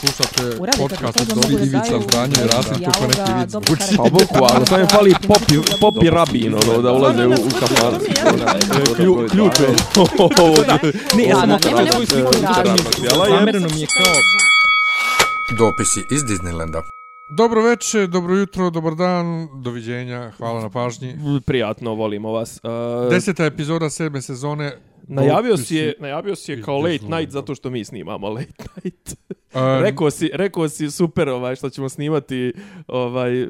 Slušate podcast od da Ivica Zdanje i Rasim kako neki vic. Uči. Pa bukvalno, samo je fali popi, popi rabin, ono, da ulaze u, u kafanu. Klju- Ključ je. Ne, ja sam svoju sliku Instagrama. Zamereno mi je kao... Dopisi iz Disneylanda. Dobro večer, dobro jutro, dobar dan, doviđenja, hvala na pažnji. Prijatno, volimo vas. Uh, Deseta epizoda sedme sezone. Najavio si je, najavio si je kao late night zato što mi snimamo late night. Um, rekao si, rekao si super ovaj što ćemo snimati ovaj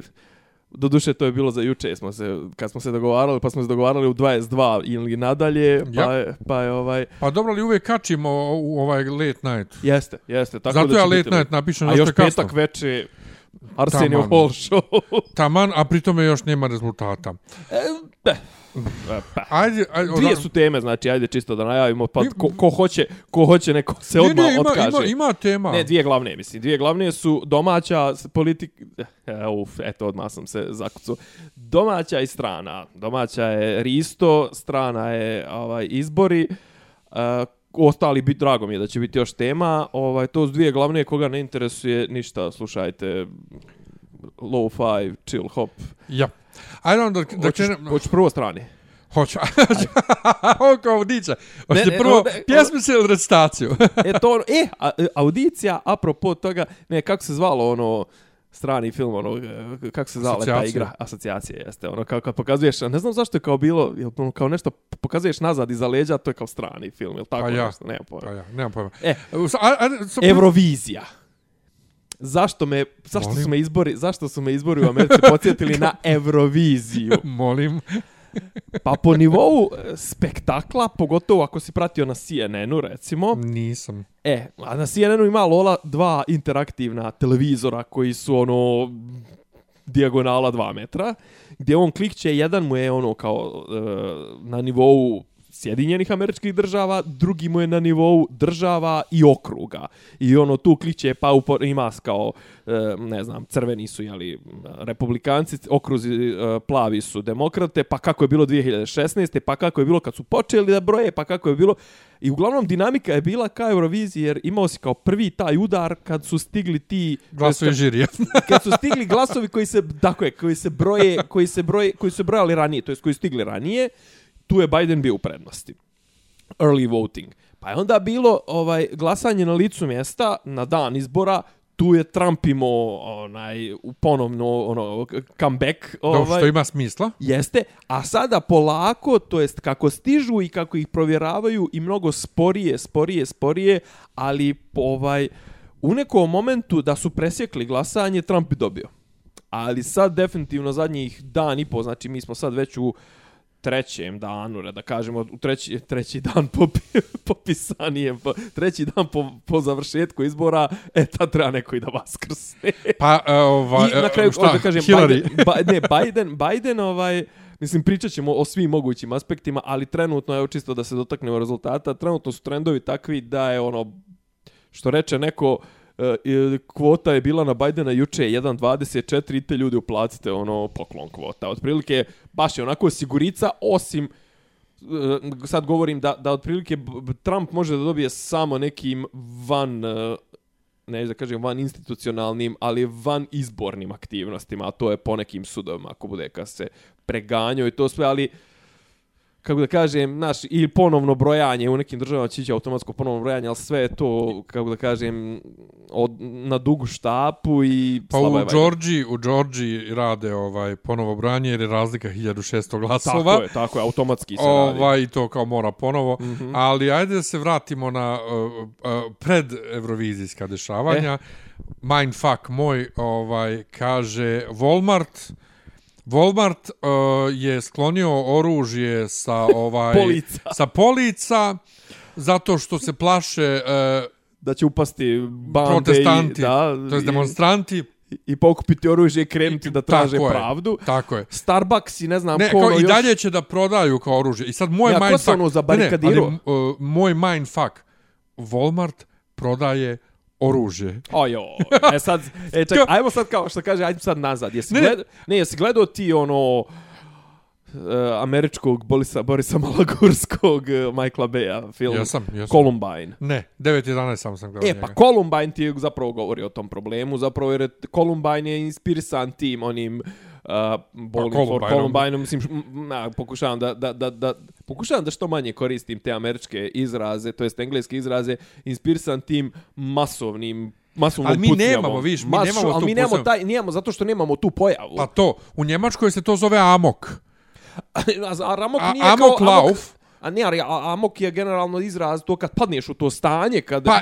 Doduše, to je bilo za juče, smo se, kad smo se dogovarali, pa smo se dogovarali u 22 ili nadalje, pa, Ja. je, pa je ovaj, Pa dobro li uvijek kačimo u ovaj late night? jeste, jeste. Tako Zato da ja biti late night napišem A nešto još petak veče, Arsenio. Hall show. Taman, a pritome još nema rezultata. E, pa. Ajde, ajde. Dvije su teme, znači, ajde čisto da najavimo, pa ko, ko hoće, ko hoće neko se odmah ne, ima, otkaže. ima, ima tema. Ne, dvije glavne, mislim. Dvije glavne su domaća politik... E, uf, eto, odmah sam se zakucao. Domaća i strana. Domaća je Risto, strana je ovaj izbori. Uh, ostali bit drago mi je da će biti još tema. Ovaj to su dvije glavne koga ne interesuje ništa. Slušajte low five, chill hop. Ja. Ajde onda da, krenem. hoćeš prvo strane. Hoću. Ovo kao dića. Hoćete ne, prvo ne, pjesmice ili recitaciju? E, to ono, e, a, e, audicija, apropo toga, ne, kako se zvalo ono, strani film, ono, e, kako se zvala ta igra? Asocijacija, jeste, ono, kao kad pokazuješ, ne znam zašto je kao bilo, jel, ono, kao nešto pokazuješ nazad iza leđa, to je kao strani film, jel tako Pa ja. nešto, nema pojma. Pa ja, nemam pojma. E. A- ajde, so- Eurovizija. Zašto me, zašto Molim? su me izbori, zašto su me izbori u Americi podsjetili na Euroviziju? Molim. Pa po nivou e, spektakla, pogotovo ako si pratio na CNN-u, recimo, Nisam. E, a na CNN-u ima Lola dva interaktivna televizora koji su ono dijagonala 2 metra, gdje on klikće, jedan mu je ono kao e, na nivou Sjedinjenih američkih država, drugi mu je na nivou država i okruga. I ono tu klikće pa upor, ima kao, e, ne znam, crveni su jeli, republikanci, okruzi e, plavi su demokrate, pa kako je bilo 2016. pa kako je bilo kad su počeli da broje, pa kako je bilo... I uglavnom dinamika je bila kao Euroviziji jer imao si kao prvi taj udar kad su stigli ti Glasovi žirija. kad su stigli glasovi koji se tako je, koji se broje, koji se broje, koji su brojali ranije, to jest koji su stigli ranije, tu je Biden bio u prednosti. Early voting. Pa je onda bilo ovaj glasanje na licu mjesta na dan izbora, tu je Trump imao onaj u ponovno ono comeback Dobro, ovaj što ima smisla. Jeste, a sada polako, to jest kako stižu i kako ih provjeravaju i mnogo sporije, sporije, sporije, ali po ovaj u nekom momentu da su presjekli glasanje, Trump bi dobio. Ali sad definitivno zadnjih dan i po, znači mi smo sad već u trećem danu, da kažemo, u treći, treći dan po, popisanije, po, treći dan po, po završetku izbora, e, tad treba neko i da vaskrsne. Pa, e, ovaj, I na kraju, šta, da kažem, Hillary. Biden, ba, ne, Biden, Biden, ovaj, mislim, pričat ćemo o svim mogućim aspektima, ali trenutno, evo čisto da se dotaknemo rezultata, trenutno su trendovi takvi da je ono, što reče neko, e, e, kvota je bila na Bajdena juče 1.24 i te ljudi uplacite ono poklon kvota. Otprilike baš je onako sigurica osim eh, sad govorim da, da otprilike Trump može da dobije samo nekim van eh, ne da kažem van institucionalnim, ali van izbornim aktivnostima, a to je po nekim sudovima, ako bude kad se preganjao i to sve, ali kako da kažem, naš, ili ponovno brojanje, u nekim državama će ići automatsko ponovno brojanje, ali sve je to, kako da kažem, od, na dugu štapu i Pa u. Georgiji, u Georgiji rade ovaj ponovo branje jer je razlika 1600 glasova. Tako je, tako je, automatski se radi. Ovaj, i to kao mora ponovo. Mhm. -hmm. Ali ajde da se vratimo na uh, uh, pred Eurovizijska dešavanja. E. Mindfuck moj ovaj kaže Walmart Walmart uh, je sklonio oružje sa ovaj Polica. sa polica zato što se plaše uh, Da će upasti bande protestanti, i, da, to jest demonstranti. i, pokupiti oružje i krenuti da traže Tako je, pravdu. Tako je. Starbucks i ne znam Ne, ko kao ono i još. dalje će da prodaju kao oružje. I sad moj Ja, ko se mindfuck... ono zabarikadirao? Ne, ne, ali, uh, moj mindfuck. Walmart prodaje oružje. Ojo, e sad, e ček, ajmo sad kao što kaže, ajmo sad nazad. Jesi Ne. ne. Gled, ne, jesi gledao ti ono američkog Borisa, Borisa Malagurskog uh, Michaela Baya film Jesam, jesam. Columbine. Ne, 9.11 samo sam gledao E, njega. pa Columbine ti je zapravo govori o tom problemu, zapravo jer je Columbine je inspirisan tim onim uh, Bowling for Columbineom. Columbine, mislim, š- m, a, pokušavam da, da, da, da, pokušavam da što manje koristim te američke izraze, to jest engleske izraze, inspirisan tim masovnim masovnom Ali mi pucnjavom. nemamo, vidiš, mi Maso- nemamo ali mi nemamo taj, nemamo zato što nemamo tu pojavu. Pa to, u Njemačkoj se to zove amok. a, a Ramok A- nije Amok kao... lauf. A ne, ali a- amok je generalno izraz to kad padneš u to stanje, kad... Pa,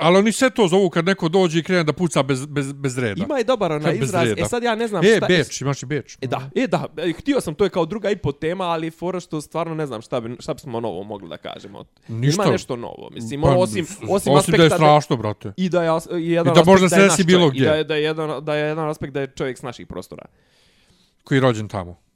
ali oni sve to zovu kad neko dođe i krene da puca bez, bez, bez reda. Ima i dobar onaj izraz. reda. E sad ja ne znam E, šta... Beč, imaš i Beč. E da, e da, e, htio sam, to je kao druga i po tema, ali fora što stvarno ne znam šta, bi, šta bismo novo mogli da kažemo. Ništa. Ima nešto novo, mislim, Pa, osim, osim, osim aspekta da je strašno, brate. i da je i jedan I da aspekt može da se je desi bilo gdje. I da je, da, je jedan, da je jedan aspekt da je čovjek s naših prostora. Koji je rođen tamo.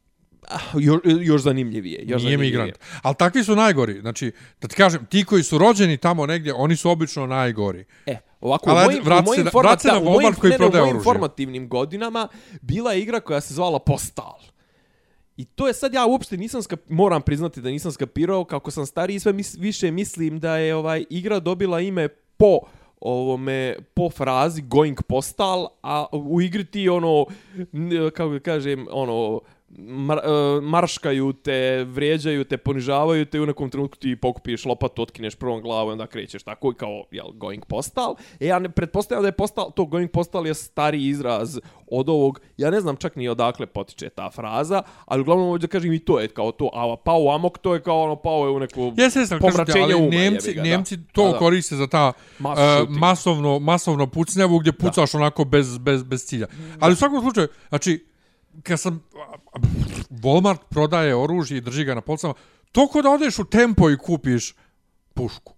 Ah, još, još zanimljivije. Još Nije zanimljivije. migrant. Ali takvi su najgori. Znači, da ti kažem, ti koji su rođeni tamo negdje, oni su obično najgori. E, ovako, Ali u mojim, vrati u mojim, format- da, u mojim, koji ne, ne, u mojim oružje. formativnim godinama bila je igra koja se zvala Postal. I to je sad ja uopšte nisam skap, moram priznati da nisam skapirao kako sam stariji sve mis, više mislim da je ovaj igra dobila ime po ovome po frazi going postal a u igri ti ono kako kažem ono mar, uh, marškaju te, vrijeđaju te, ponižavaju te i u nekom trenutku ti pokupiš lopatu, otkineš prvom glavu i onda krećeš tako i kao jel, going postal. E ja ne pretpostavljam da je postal, to going postal je stari izraz od ovog, ja ne znam čak ni odakle potiče ta fraza, ali uglavnom ovdje da kažem i to je kao to, a pao u amok, to je kao ono pao je u neku kažem ti, pomračenje uma. Nemci, jebi ga, da. Nemci to Da, da. koriste za ta uh, masovno, masovno pucnjavu gdje pucaš onako bez, bez, bez cilja. Ali u svakom slučaju, znači, kad sam... Walmart prodaje oružje i drži ga na policama, to ko da odeš u tempo i kupiš pušku.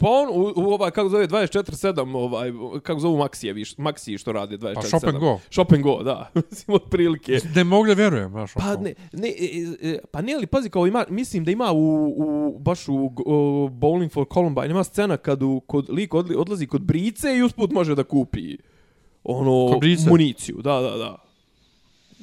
Pa on, u, u ovaj, kako zove, 24-7, ovaj, kako zovu Maxije, viš, Maxiji što radi 24-7. Pa Shop and Go. Shop and Go, da. Mislim, od prilike. Ne mogu da vjerujem, znaš. Pa ono. ne, ne, e, e, pa ne, ali pazi, kao ima, mislim da ima u, u baš u uh, Bowling for Columbine, ima scena kad u, kod, lik odli, odlazi kod Brice i usput može da kupi ono, municiju, da, da, da.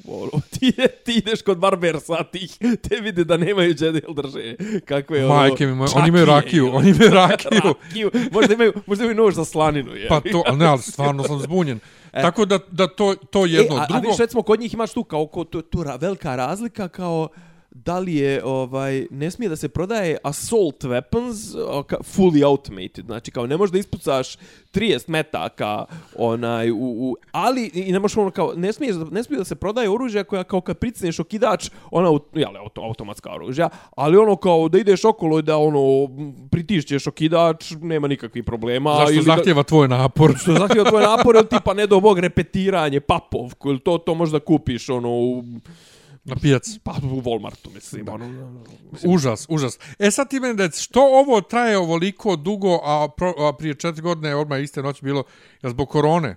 Ono, ti, ti ideš kod Barbersa, ti te vide da nemaju džedel drže. Kakve ono... Majke mi moje, oni imaju rakiju, ili- oni imaju rakiju. rakiju. Možda imaju, možda imaju nož za slaninu, je. Pa to, ali ne, ali stvarno sam zbunjen. Tako da, da to, to jedno. E, a, a Drugo, vidiš, recimo, kod njih imaš tu kao ko, tu, tu ra, velika razlika kao da li je, ovaj, ne smije da se prodaje assault weapons fully automated, znači kao ne možeš da ispucaš 30 metaka onaj, u, u, ali i ne možeš ono kao, ne smije, ne smije da se prodaje oružja koja kao kad pricneš okidač, ona, au- jel, auto, automatska oružja, ali ono kao da ideš okolo i da ono pritišćeš okidač, nema nikakvih problema. zašto ili da- zahtjeva tvoj napor? što zahtjeva tvoj napor, ili tipa ne do bog repetiranje, papovku, ili to, to možda kupiš ono u, Na pijac. pa, u Walmartu, mislim. Ono, Užas, užas. E sad ti meni da što ovo traje ovoliko dugo, a, pro, a prije četiri godine je odmah iste noći bilo, jel zbog korone?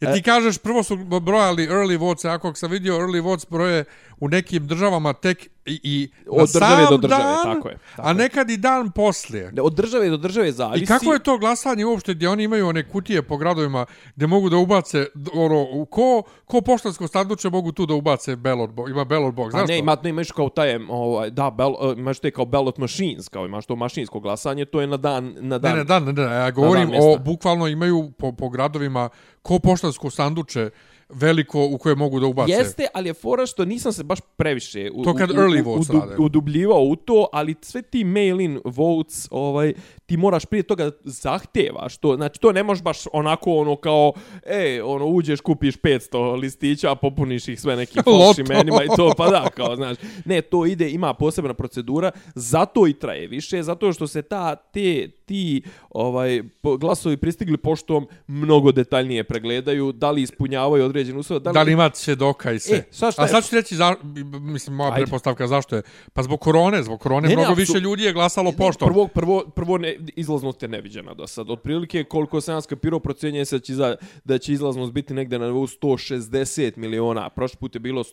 Jer E. ti kažeš, prvo su brojali early votes, ako sam vidio early votes broje u nekim državama tek i, i Od države sam do države, dan, tako je, tako a nekad i dan poslije. Od države do države zavisi. I kako je to glasanje uopšte gdje oni imaju one kutije po gradovima gdje mogu da ubace ono, ko, ko poštansko sanduče mogu tu da ubace ballot box, ima ballot box, A znaš ne, to? ima, ne, imaš kao taj, ovaj, da, bel, uh, imaš te kao ballot machines, kao imaš to mašinsko glasanje, to je na dan, na Ne, dan. ne, da, ne, ne, ja govorim dan o, mjesta. bukvalno imaju po, po gradovima ko poštansko sanduče veliko u koje mogu da ubace. Jeste, ali je fora što nisam se baš previše u, To kad u, early u, votes u, rade. udubljivao u to, ali sve ti mail-in votes, ovaj, ti moraš prije toga zahtevaš to, znači to ne možeš baš onako ono kao, e, ono, uđeš, kupiš 500 listića, popuniš ih sve nekim falš Loto. imenima i to, pa da, kao, znaš, ne, to ide, ima posebna procedura, zato i traje više, zato što se ta, te, ti, ovaj, glasovi pristigli poštom mnogo detaljnije pregledaju, da li ispunjavaju određen uslov, Da li ima svjedoka i sve. E, sad šta A sad ću reći, za, mislim, moja Ajde. pretpostavka zašto je. Pa zbog korone, zbog korone Ne, ne, mnogo apsu- više ljudi je glasalo poštom. Prvo, prvo, prvo ne, izlaznost je neviđena do sad. Otprilike, koliko sam ja skapirao, procjenjuje se da će, za, da će izlaznost biti negde na nivou 160 miliona. Prošli put je bilo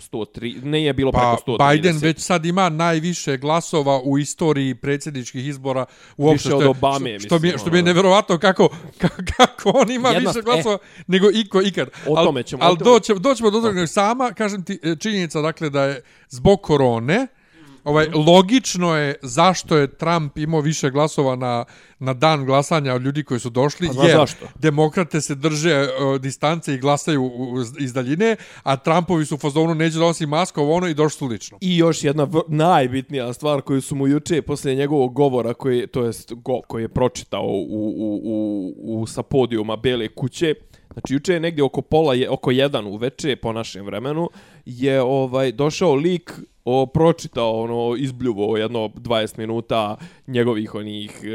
103, ne je bilo Pa preko 130. Biden već sad ima najviše glasova u istoriji predsjedničkih izbora uopšte Više što, od je- Obame, što, što, mi je, mislim, što mi je ono. neverovatno kako, kako, on ima Jedna- više glasova nego iko ikad. O Al- tome ćemo- Al o tome- doćemo, doćemo do toga. Sama, kažem ti, e, činjenica dakle da je zbog korone, Ovaj, logično je zašto je Trump imao više glasova na, na dan glasanja od ljudi koji su došli, Pa jer zašto? demokrate se drže uh, distance i glasaju u- iz daljine, a Trumpovi su u fazonu neće da nosi masku, ovo ono i došli su lično. I još jedna najbitnija stvar koju su mu juče poslije njegovog govora koji to jest go, koji je pročitao u, u, u, u sa podijuma Bele kuće. Znači juče je negdje oko pola je oko jedan uveče po našem vremenu je ovaj došao lik o pročitao ono izbljuvo jedno 20 minuta njegovih onih e,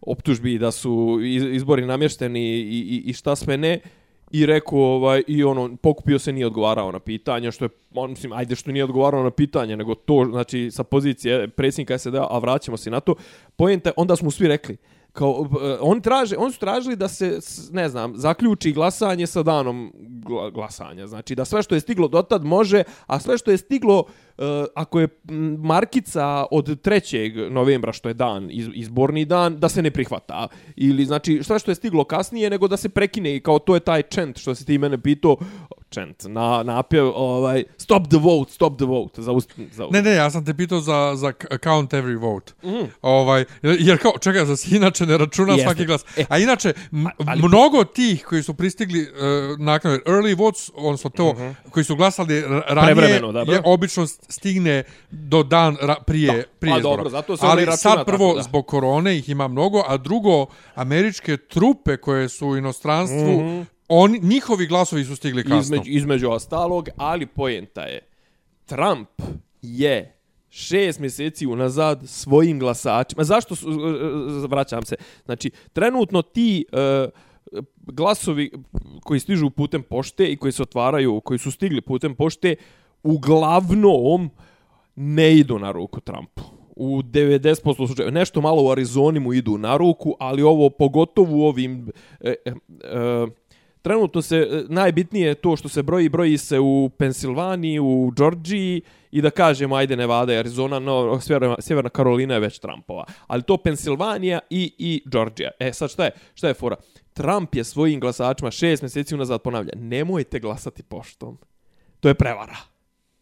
optužbi da su izbori namješteni i, i, i šta sve ne i rekao ovaj i ono pokupio se nije odgovarao na pitanje što je on mislim ajde što nije odgovarao na pitanje nego to znači sa pozicije predsjednika SAD a vraćamo se na to. Poenta onda smo svi rekli kao e, traže on su tražili da se ne znam zaključi glasanje sa danom gla- glasanja. Znači da sve što je stiglo dotad može a sve što je stiglo uh, ako je markica od 3. novembra što je dan iz, izborni dan da se ne prihvata ili znači sve što je stiglo kasnije nego da se prekine i kao to je taj chant što si ti mene pitao chant na napjev ovaj stop the vote stop the vote za, za Ne, ne, ja sam te pitao za, za count every vote. Mm. Ovaj, jer- kao, čekaj, za inače ne računa Jeste. svaki glas. E. A inače, ali- mnogo tih koji su pristigli uh, nakon early votes, odnosno to, mm -hmm. koji su glasali ra- ranije, dobro. je obično stigne do dan ra prije, Da. prije Pa izbora. dobro, zato se Ali računa sad prvo, tako, da. zbog korone ih ima mnogo, a drugo, američke trupe koje su u inostranstvu, mm -hmm. oni, njihovi glasovi su stigli kasno. između, između ostalog, ali poenta je Trump je šest mjeseci unazad svojim glasačima. Zašto su, e, e, vraćam se, znači, trenutno ti e, glasovi koji stižu putem pošte i koji se otvaraju, koji su stigli putem pošte, uglavnom ne idu na ruku Trumpu. U 90% slučajeva. Nešto malo u Arizoni mu idu na ruku, ali ovo pogotovo u ovim... E, e, e, trenutno se e, najbitnije je to što se broji broji se u Pensilvaniji, u Đorđiji i da kažemo ajde Nevada i Arizona, no sjeverna, sjeverna Karolina je već Trumpova. Ali to Pensilvanija i i Đorđija. E sad šta je? Šta je fora? Trump je svojim glasačima šest mjeseci unazad ponavlja, nemojte glasati poštom. To je prevara.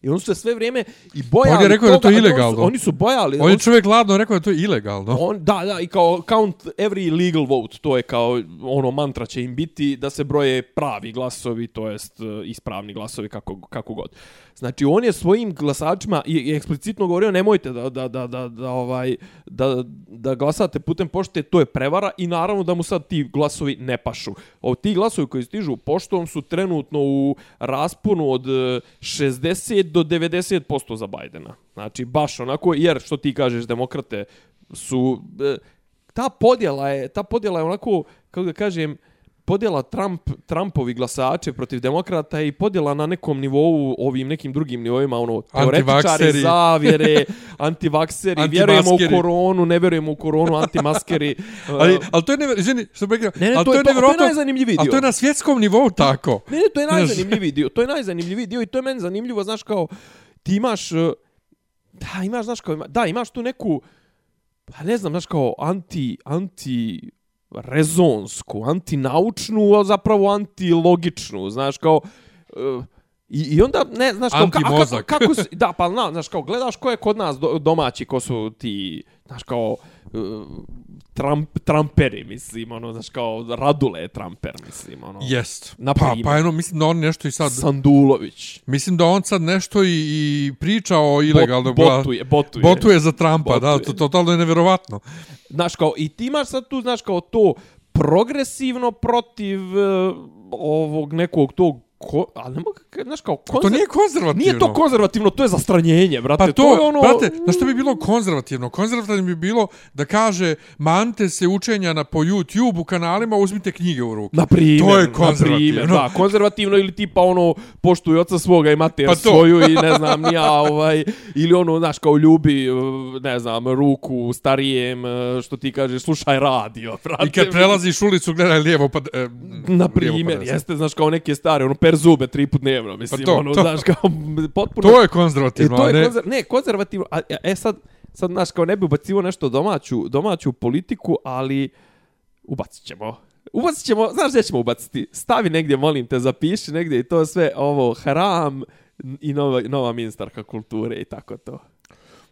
I oni su se sve vrijeme i bojali On je rekao da je to toga, a ilegalno. Oni su, oni su bojali. On je su- čovjek ladno rekao da je to ilegalno. on, da, da, i kao count every legal vote, to je kao ono mantra će im biti da se broje pravi glasovi, to jest e, ispravni glasovi kako, kako god. Znači on je svojim glasačima i, i eksplicitno govorio nemojte da, da, da, da, da, ovaj, da, da glasate putem pošte, to je prevara i naravno da mu sad ti glasovi ne pašu. O, ti glasovi koji stižu poštom su trenutno u rasponu od e, 60 do 90% za Bajdena. Znači baš onako, jer što ti kažeš demokrate su e, ta podjela je ta podjela je onako kako da kažem podjela Trump Trumpovi glasače protiv demokrata i podjela na nekom nivou ovim nekim drugim nivoima ono teoretičari zavjere antivakseri vjerujemo u koronu ne vjerujemo u koronu antimaskeri Ali, e, ali to je never, izvini, što bih rekao, Ne, ne, ali to je- to- to je nevjerojatno- najzanimljiviji Ali dio. to je na svjetskom nivou tako. Ne, ne, to je najzanimljiviji dio. To je najzanimljiviji dio i to je meni zanimljivo, znaš, kao, ti imaš, e, da, imaš, znaš, kao, ima, da, imaš tu neku, pa ne znam, znaš, kao, anti, anti, rezonsku, antinaučnu, a zapravo antilogičnu, znaš, kao, e, I, I onda, ne, znaš, kao, ka- a kako, kako si, da, pa, na, znaš, kao, gledaš ko je kod nas do, domaći, ko su ti, znaš, kao, uh, Trump, Trumperi, mislim, ono, znaš, kao, Radule je Trumper, mislim, ono. Jest. Na pa, pa eno, mislim da on nešto i sad... Sandulović. Mislim da on sad nešto i, i priča o ilegalnom Bot, botuje, botuje. Botuje za Trumpa, da, Botuje. to totalno je nevjerovatno. Znaš, kao, i ti imaš sad tu, znaš, kao to progresivno protiv uh, ovog nekog tog, ko, ali ne mogu, znaš, kao, A to nije konzervativno. Nije to konzervativno, to je zastranjenje, brate. Pa to, to je ono... brate, na što bi bilo konzervativno? Konzervativno bi bilo da kaže mante se učenja na po YouTube u kanalima, uzmite knjige u ruke. Na primjer, To je na konzervativno. primjer, da, konzervativno ili tipa ono poštuj oca svoga i mater Pa to. svoju i ne znam ja ovaj ili ono znaš kao ljubi ne znam ruku starijem što ti kažeš slušaj radio brate I kad prelaziš ulicu, gledaj lijevo pa... E, na lijevo primjer desno. jeste znaš kao neke stare ono per zube tri put dnevno, mislim, Pa to, ono, to. znaš, kao, potpuno... To je E, konzervativno, to a je ne... konzer... ne, konzervativno. A, e sad, sad, znaš, kao ne bi ubacivo nešto domaću, domaću politiku, ali ubacit ćemo. Ubacit ćemo, znaš gdje ćemo ubaciti? Stavi negdje, molim te, zapiši negdje i to sve, ovo, haram i nova, nova ministarka kulture i tako to.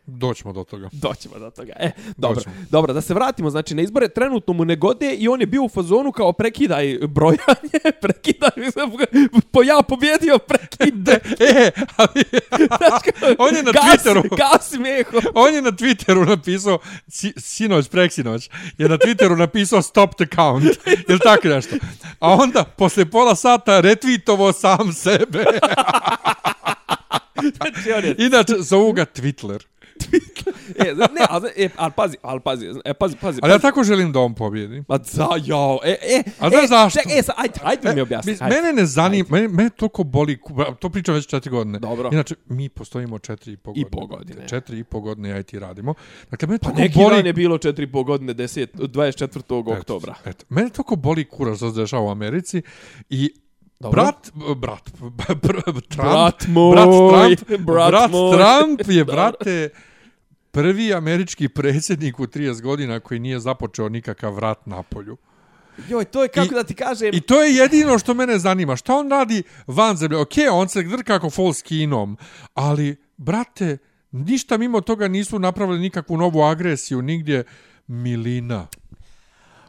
Doćemo do toga. Doćemo do toga. E, dobro. Doćemo. Dobro, da se vratimo, znači na izbore trenutno mu ne gode i on je bio u fazonu kao prekidaj brojanje, prekidaj, po ja pobjedio, prekide. E, ali, on je na Twitteru, Gasi meho. on je na Twitteru napisao, si, sinoć, preksinoć, je na Twitteru napisao stop the count, ili tako nešto. A onda, posle pola sata, retvitovo sam sebe. Znači, on je Inače, zovu ga Twitler. e, zna- ne, ali, e, ali pazi, ali pazi, e, pazi, pazi. Ali ja tako želim da on pobjedi. Ma za, jao, e, e, A znaš e, zašto? Ček, e, sad, ajde, ajde mi objasni. Ajde. Mene ne zanima, mene, mene toliko boli, to pričam već četiri godine. Dobro. Inače, mi postojimo četiri i po I godine. po godine. Četiri i po godine i ti radimo. Dakle, mene Pa toliko neki boli... dan je bilo 4,5 godine 10, 24. oktobra. Eto. Mene toliko boli kurac što se dešava u Americi i Dobro. Brat, brat, br, Trump, Brat moj, brat Trump, brat brat moj. Trump je, brate, prvi američki predsjednik u 30 godina koji nije započeo nikakav rat na polju. Joj, to je kako I- da ti kažem... I to je jedino što mene zanima. Šta on radi van zemlje? Ok, on se drka kako fol s kinom, ali, brate, ništa mimo toga nisu napravili nikakvu novu agresiju, nigdje milina.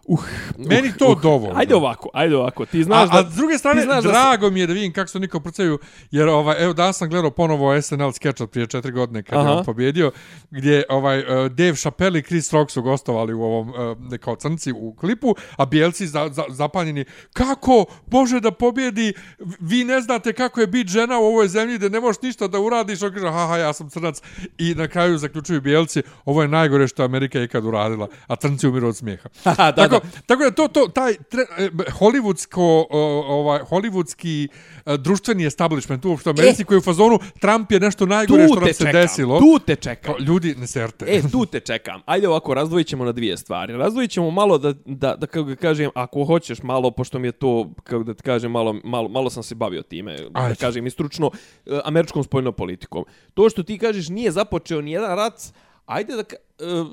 Uh, Meni to dovoljno. Ajde ovako, ajde ovako. Ti znaš a, da... a s druge strane, znaš da drago mi je da vidim kako se niko procaju, jer ovaj, evo danas sam gledao ponovo SNL sketch od prije četiri godine kad Aha. je on pobjedio, gdje ovaj, uh, Dave Chappelle i Chris Rock su gostovali u ovom, uh, kao crnci u klipu, a bijelci za, za, zapanjeni, kako može da pobjedi, vi ne znate kako je biti žena u ovoj zemlji gdje ne možeš ništa da uradiš, on kaže, haha, ja sam crnac, i na kraju zaključuju bijelci, ovo je najgore što je Amerika ikad uradila, a crnci umiru od smijeha. da, tako, da. tako da to, to, taj tre, e, hollywoodsko, ovaj, hollywoodski e, društveni establishment uopšte u Americi, E. koji je u fazonu Trump je nešto najgore što nam se čekam, desilo. tu te čekam. Ljudi, ne serte. E, tu te čekam. Ajde ovako, razdvojit ćemo na dvije stvari. Razdvojit ćemo malo da, da, da kako ga kažem, ako hoćeš malo, pošto mi je to, kako da ti kažem, malo, malo, malo sam se bavio time, da Ajde. kažem i stručno, e, američkom spoljnom politikom. To što ti kažeš nije započeo ni jedan rat, ajde da... Eh,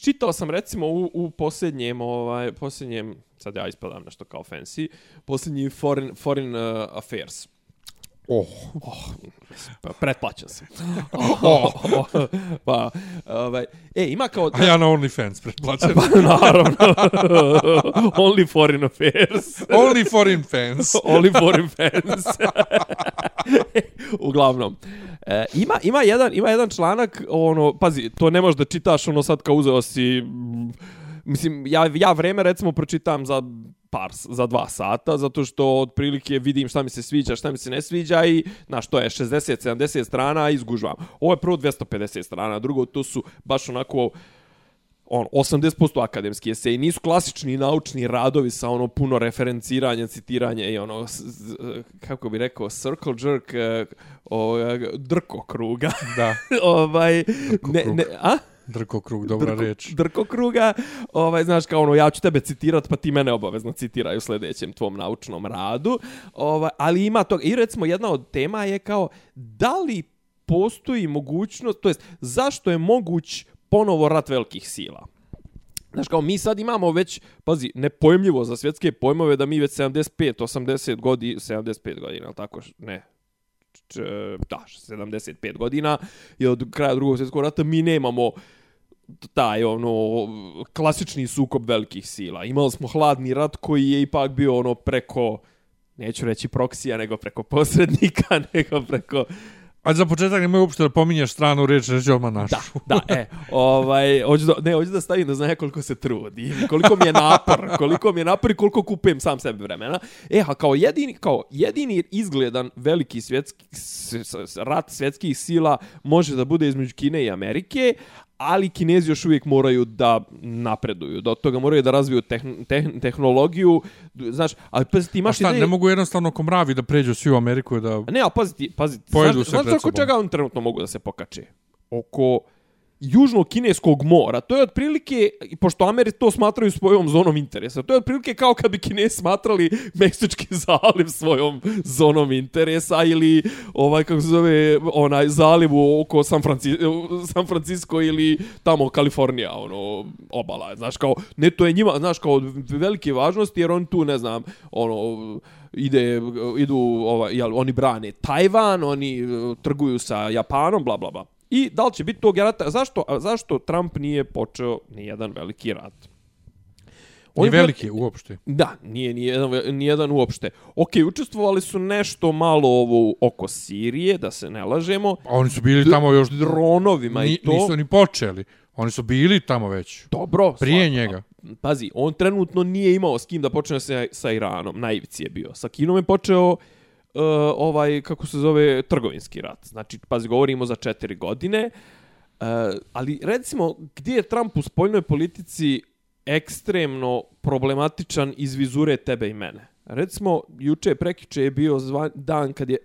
čitao sam recimo u, u posljednjem, ovaj, posljednjem, sad ja ispadam nešto kao fancy, posljednji foreign, foreign uh, affairs. Oh. Pa, pretplaćan sam. oh. pa, ovaj, e, ima kao... A ja na OnlyFans pretplaćam. Pa, naravno. Only foreign affairs. Only foreign fans. Only foreign fans. Uglavnom. E, ima, ima, jedan, ima jedan članak, ono, pazi, to ne možeš da čitaš, ono sad kao uzeo si, mislim, ja, ja vreme recimo pročitam za par, za dva sata, zato što otprilike vidim šta mi se sviđa, šta mi se ne sviđa i, znaš, to je 60-70 strana i izgužvam. Ovo je prvo 250 strana, drugo, to su baš onako, on 80% akademski esej nisu klasični naučni radovi sa ono puno referenciranja, citiranja i ono kako bi rekao circle jerk eh, o, drko kruga. Da, ovaj ne, krug. ne, a? Drko krug, dobra drko, reč. Drko kruga, ovaj, znaš, kao ono, ja ću tebe citirat, pa ti mene obavezno citiraju u sljedećem tvom naučnom radu. Ovaj, ali ima to, i recimo jedna od tema je kao, da li postoji mogućnost, to jest, zašto je moguć ponovo rat velikih sila? Znaš, kao mi sad imamo već, pazi, nepojmljivo za svjetske pojmove da mi već 75, 80 godina, 75 godina, ali tako, ne, Znači, e, da, 75 godina i od kraja drugog svjetskog rata mi nemamo taj ono klasični sukob velikih sila. Imali smo hladni rat koji je ipak bio ono preko neću reći proksija, nego preko posrednika, nego preko A za početak nemoj uopšte da pominješ stranu reč, reći odmah našu. Da, da, e, ovaj, hoću da, ne, hoću da stavim da zna koliko se trudi, koliko mi je napor, koliko mi je napor i koliko kupujem sam sebi vremena. E, a kao jedini, kao jedini izgledan veliki svjetski, s, s, rat svjetskih sila može da bude između Kine i Amerike, ali Kinezi još uvijek moraju da napreduju. Do toga moraju da razviju tehn, tehn, tehnologiju. Znaš, ali pa ti A imaš šta, ideje- ne mogu jednostavno ko mravi da pređu svi u Ameriku da... Ne, a pazi ti, pazi ti. Pojedu znaš, znaš oko čega on trenutno mogu da se pokače? Oko južnog južno-kineskog mora. To je otprilike, pošto Ameri to smatraju svojom zonom interesa, to je otprilike kao kad bi Kinesi smatrali Meksički zaliv svojom zonom interesa ili ovaj, kako se zove, onaj zaliv oko San, Franci San Francisco ili tamo Kalifornija, ono, obala. Znaš, kao, ne, to je njima, znaš, kao velike važnosti, jer on tu, ne znam, ono, ide, idu, ovaj, jel, oni brane Tajvan, oni eh, trguju sa Japanom, bla, bla, bla. I da li će biti tog rata? Zašto, zašto Trump nije počeo ni jedan veliki rat? On je veliki uopšte. Da, nije ni jedan, ni jedan uopšte. Ok, učestvovali su nešto malo ovo oko Sirije, da se ne lažemo. A oni su bili tamo još... Dronovima ni, i to. Nisu ni počeli. Oni su bili tamo već. Dobro. Prije sva, njega. Pazi, on trenutno nije imao s kim da počne sa, sa Iranom. Naivici je bio. Sa Kinom je počeo uh, ovaj, kako se zove, trgovinski rat. Znači, pazi, govorimo za četiri godine. Uh, ali, recimo, gdje je Trump u spoljnoj politici ekstremno problematičan iz vizure tebe i mene? Recimo, juče prekiče je bio zvan, dan kad je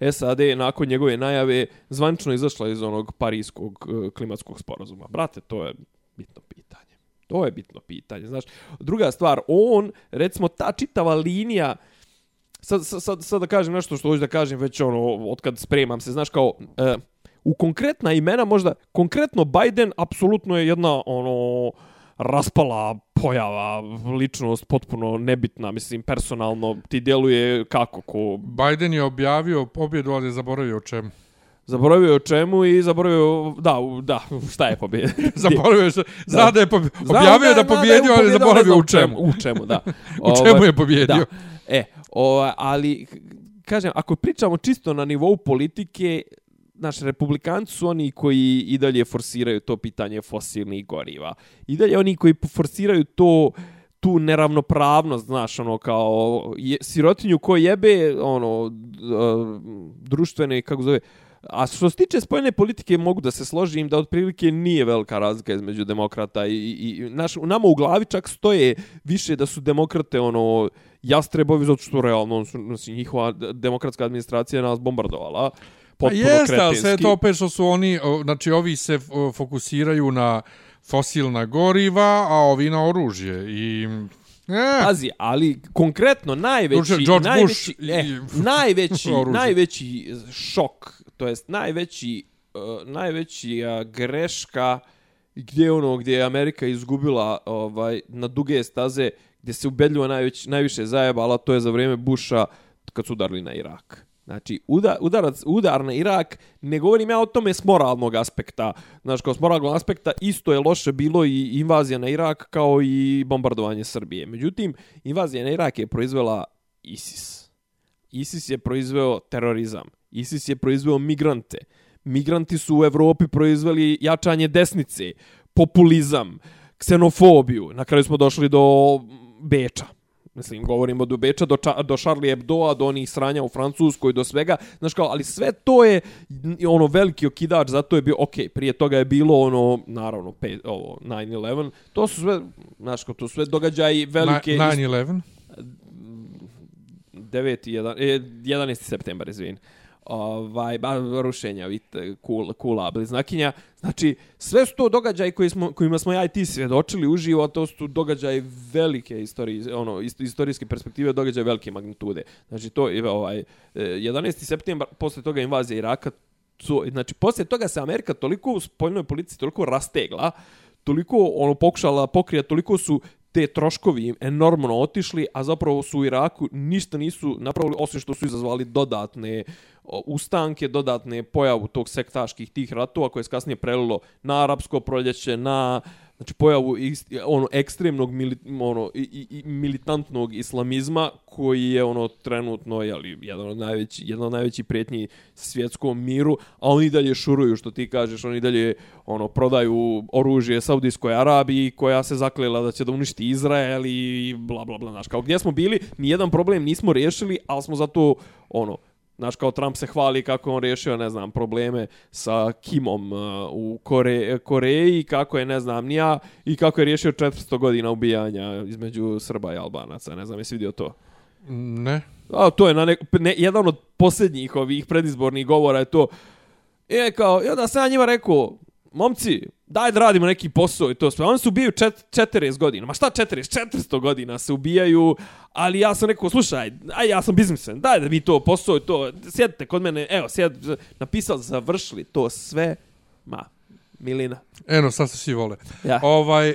SAD nakon njegove najave zvančno izašla iz onog parijskog uh, e, klimatskog sporazuma. Brate, to je bitno pitanje. To je bitno pitanje. Znaš, druga stvar, on, recimo, ta čitava linija sad, sad, sad da kažem nešto što hoću da kažem već ono, od kad spremam se, znaš kao, e, u konkretna imena možda, konkretno Biden apsolutno je jedna ono, raspala pojava, ličnost potpuno nebitna, mislim, personalno ti djeluje kako ko... Biden je objavio pobjedu, ali je zaboravio o čemu. Zaboravio o čemu i zaboravio, da, da, šta je pobjedio? zaboravio se, zna da je pobjedio, objavio da, da pobjedio, ali zaboravio u čemu. U čemu, da. u čemu je pobjedio? Da. E, o, ali, kažem, ako pričamo čisto na nivou politike, naš republikanci su oni koji i dalje forsiraju to pitanje fosilnih goriva. I dalje oni koji forsiraju to tu neravnopravnost, znaš, ono, kao je, sirotinju ko jebe, ono, e, društvene, kako zove, A što se tiče spojene politike, mogu da se složim da otprilike nije velika razlika između demokrata i, i, i naš, nama u glavi čak stoje više da su demokrate ono jastrebovi, zato što realno on su, znači, njihova demokratska administracija nas bombardovala. Pa jeste, ali sve to opet što su oni, znači ovi se fokusiraju na fosilna goriva, a ovi na oružje. I E. Pazi, ali konkretno najveći George najveći, Bush e, najveći, najveći šok to jest najveći uh, najveći uh, greška gdje ono gdje je Amerika izgubila ovaj na duge staze gdje se ubedljivo najveć, najviše zajebala to je za vrijeme Busha kad su udarili na Irak. Znači, udar, udarac, udar na Irak, ne govorim ja o tome s moralnog aspekta. Znači, kao s moralnog aspekta isto je loše bilo i invazija na Irak kao i bombardovanje Srbije. Međutim, invazija na Irak je proizvela ISIS. ISIS je proizveo terorizam. ISIS je proizveo migrante. Migranti su u Evropi proizveli jačanje desnice, populizam, ksenofobiju. Na kraju smo došli do Beča. Mislim, govorimo do Beča, do, ča, do Charlie Hebdoa, do onih sranja u Francuskoj, do svega. Znaš kao, ali sve to je ono veliki okidač, zato je bio, ok, prije toga je bilo ono, naravno, pe, ovo, 9-11. To su sve, znaš kao, to su sve događaji velike... 9-11? 9. 11. 11. septembar, izvini ovaj ba, rušenja vidite kul, kula bliznakinja znači sve su to događaji koji smo kojima smo ja i ti svjedočili uživo a to su događaji velike istorije ono istorijske perspektive događaje velike magnitude znači to je ovaj eh, 11. Septembar posle toga invazija Iraka to, znači posle toga se Amerika toliko u spoljnoj politici toliko rastegla toliko ono pokušala pokrijati toliko su te troškovi enormno otišli, a zapravo su u Iraku ništa nisu napravili, osim što su izazvali dodatne ustanke, dodatne pojavu tog sektaških tih ratova koje je kasnije prelilo na arapsko proljeće, na znači pojavu ono ekstremnog mili, ono i, i, militantnog islamizma koji je ono trenutno je li jedan od najveći jedan od najvećih prijetnji svjetskom miru a oni dalje šuruju što ti kažeš oni dalje ono prodaju oružje Saudijskoj Arabiji koja se zaklela da će da uništi Izrael i bla bla bla znači kao gdje smo bili ni jedan problem nismo riješili al smo zato ono Znaš, kao Trump se hvali kako on riješio, ne znam, probleme sa Kimom uh, u Kore, Koreji, kako je, ne znam, nija, i kako je riješio 400 godina ubijanja između Srba i Albanaca. Ne znam, jesi vidio to? Ne. A, to je na ne, ne, jedan od posljednjih ovih predizbornih govora je to. E, kao, ja da sam ja njima rekao, momci, daj da radimo neki posao i to sve. Oni se ubijaju čet, 40 godina. Ma šta 40? 400 godina se ubijaju, ali ja sam rekao, slušaj, aj ja sam biznismen, daj da vi to posao i to, sjedite kod mene, evo, sjed, napisali, završili to sve, ma, Milina. Eno, sad se svi vole. Ja. Ovaj, um,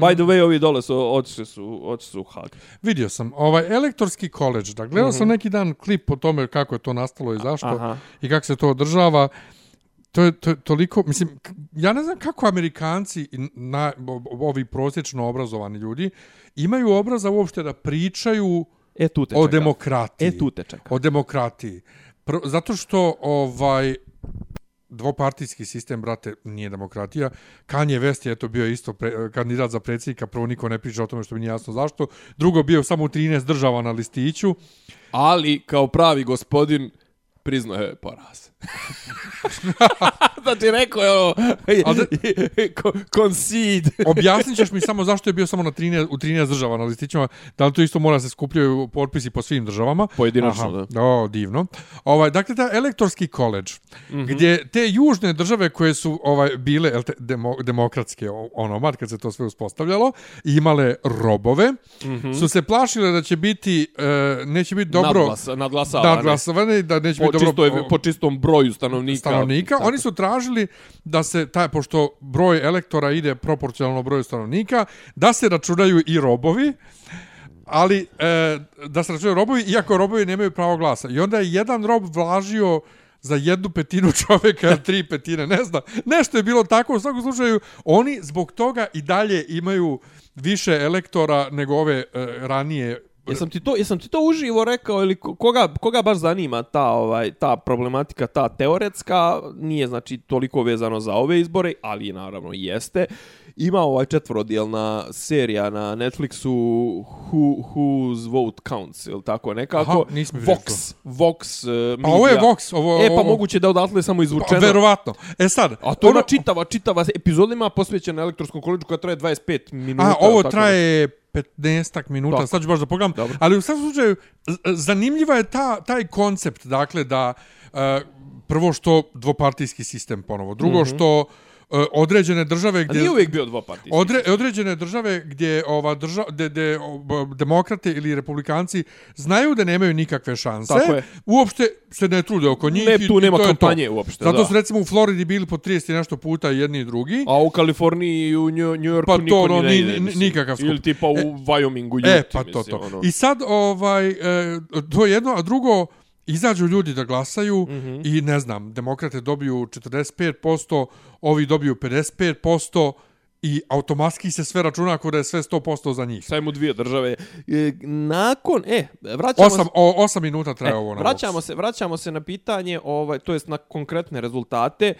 By the way, ovi dole su, otišli su, otišli su u Hag. vidio sam, ovaj, elektorski koleđ, da, gledao sam neki dan klip o tome kako je to nastalo i zašto, Mhm. Aha. i kako se to održava. To je, to toliko, mislim, ja ne znam kako Amerikanci, na, ovi prosječno obrazovani ljudi, imaju obraza uopšte da pričaju E, tu te o čeka. demokratiji. E, tu te čeka. O demokratiji. Pr zato što ovaj dvopartijski sistem, brate, nije demokratija. Kanye West je eto bio isto pre, kandidat za predsjednika. Prvo niko ne priča o tome što mi nije jasno zašto. Drugo bio samo u 13 država na listiću. Ali, kao pravi gospodin, priznao je poraz. znači, rekao je ono, concede. Objasnit ćeš mi samo zašto je bio samo na 13, u 13 država na listićima. Da li to isto mora se skupljaju potpisi po svim državama? Pojedinačno, da. O, divno. Ovaj, dakle, ta elektorski koleđ, mm -hmm. gdje te južne države koje su ovaj bile te, demo, demokratske ono, mar kad se to sve uspostavljalo, imale robove, mm -hmm. su se plašile da će biti, e, neće biti dobro Nadglas, nadglasavane. nadglasovane, da neće biti dobro čistoj, po čistom broju stanovnika. stanovnika. Tako. Oni su tražili da se, taj, pošto broj elektora ide proporcionalno broju stanovnika, da se računaju i robovi, ali e, da se računaju robovi, iako robovi nemaju pravo glasa. I onda je jedan rob vlažio za jednu petinu čovjeka, ili tri petine, ne znam. Nešto je bilo tako, u svakom slučaju, oni zbog toga i dalje imaju više elektora nego ove e, ranije Jesam ti to, jesam ti to uživo rekao ili koga, koga baš zanima ta ovaj ta problematika, ta teoretska, nije znači toliko vezano za ove izbore, ali naravno jeste. Ima ovaj četvorodjelna serija na Netflixu Who, Whose Vote Counts, ili tako nekako. Aha, nisam vidio Vox, Vox uh, Pa ovo je Vox, ovo... E, pa ovo- moguće da odatle samo izvučeno. Pa, verovatno. E sad, A to je ona čitava, čitava epizoda ima posvećena elektronskom koleđu koja traje 25 minuta. A, ovo tako traje 15 minuta, Tako. sad ću baš da pogledam. Dobro. Ali u svakom slučaju, zanimljiva je ta, taj koncept, dakle, da uh, prvo što dvopartijski sistem ponovo, drugo mm -hmm. što uh, određene države A gdje... nije uvijek bio dvopartijski. Odre, određene države gdje ova drža, gdje, gdje o, b- demokrate ili republikanci znaju da nemaju nikakve šanse, Tako je. uopšte se ne trude oko njih. Ne, i- tu i nema to je kampanje to. uopšte, Zato da. su recimo u Floridi bili po 30 i nešto puta i jedni i drugi. A u Kaliforniji i u New, New Yorku Pa to, niko ono, ni ne ide. mislim. nikakav skup. Ili tipa u Wyomingu, Utah, E, pa to, mislim, to. Ono. I sad, ovaj, e, to je jedno, a drugo, izađu ljudi da glasaju mm. -hmm. i ne znam, demokrate dobiju 45%, ovi dobiju 55% i automatski se sve računa ako da je sve 100% za njih. Sajmo dvije države. E, nakon, e, vraćamo Osam, o, osam minuta traje E, ovo na vraćamo se, vraćamo se na pitanje, ovaj, to jest na konkretne rezultate.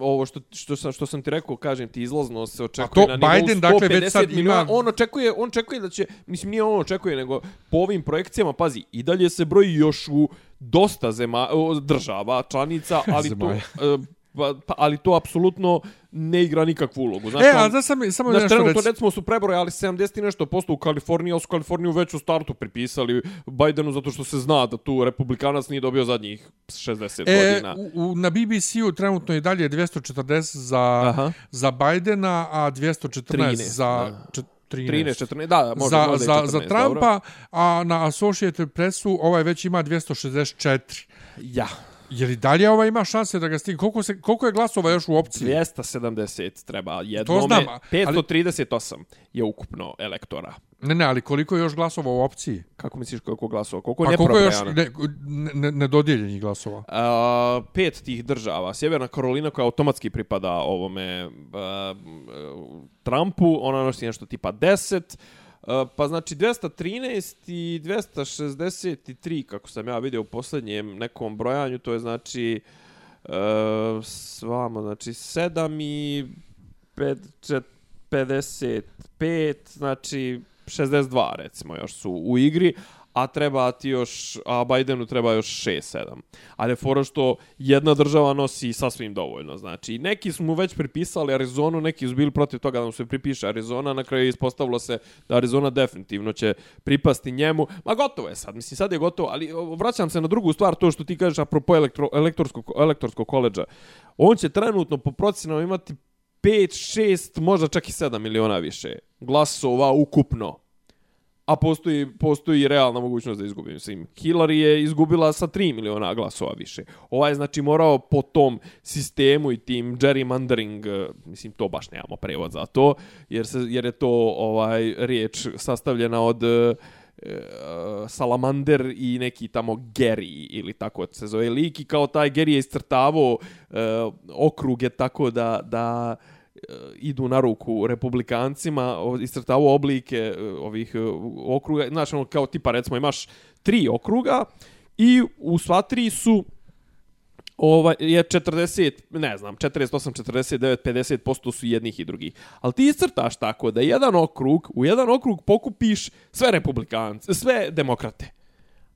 Ovo što, što, sam, što sam ti rekao, kažem ti, izlazno se očekuje to na nivou Biden, dakle, 150 već sad ima-. On očekuje, on očekuje da će, mislim, nije on očekuje, nego po ovim projekcijama, pazi, i dalje se broji još u dosta zema, država, članica, ali to, e, pa, pa, ali to apsolutno ne igra nikakvu ulogu. Znaš, E, a da sam, samo Znaš, nešto trenutno reći. recimo su prebrojali 70 i nešto posto u Kaliforniji, ali su Kaliforniju već u startu pripisali Bidenu zato što se zna da tu republikanac nije dobio zadnjih 60 E, godina. u, u, na BBC-u trenutno je dalje 240 za, Aha. za Bidena, a 214 13, za... da. čet- 13. 13, 14, da, da, možda, za, možda za, 14, za Trumpa, a na Associated Pressu ovaj već ima 264. Dobro. Ja, Je li dalje ovaj ima šanse da ga stigne? Koliko, se, koliko je glasova još u opciji? 270 treba jednome, znam, a- 538 je ukupno elektora. Ne, ne, ali koliko je još glasova u opciji? Kako misliš koliko glasova? Koliko je Pa koliko je još neprobrojano? ne, ne, nedodijeljenih glasova? A, pet tih država. Sjeverna Karolina koja automatski pripada ovome a, Trumpu, ona nosi nešto tipa 10. Pa znači 213 i 263 kako sam ja vidio u posljednjem nekom brojanju, to je znači uh, s vama, znači 7 i 5, 55, znači 62 recimo još su u igri, a treba ti još, a Bidenu treba još 6-7. Ali je fora što jedna država nosi sasvim dovoljno, znači neki su mu već pripisali Arizonu, neki su bili protiv toga da mu se pripiše Arizona, na kraju je ispostavilo se da Arizona definitivno će pripasti njemu. Ma gotovo je sad, mislim sad je gotovo, ali vraćam se na drugu stvar, to što ti kažeš apropo elektro, elektorskog, elektorskog koleđa. On će trenutno po procenama imati 5, 6, možda čak i 7 miliona više glasova ukupno. A postoji, postoji realna mogućnost da izgubi. Mislim, Hillary je izgubila sa 3 miliona glasova više. Ovaj je znači morao po tom sistemu i tim gerrymandering, eh, mislim to baš nemamo prevod za to, jer, se, jer je to ovaj riječ sastavljena od uh, Salamander i neki tamo Gary ili tako se zove lik i kao taj Gary je iscrtavao uh, okruge tako da, da uh, Eh, idu na ruku republikancima, istrtavu oblike eh, ovih eh, okruga, znači ono kao tipa recimo imaš tri okruga i u sva tri su ovaj je 40, ne znam, 48, 49, 50% su jednih i drugih. Ali ti iscrtaš tako da jedan okrug, u jedan okrug pokupiš sve republikance, sve demokrate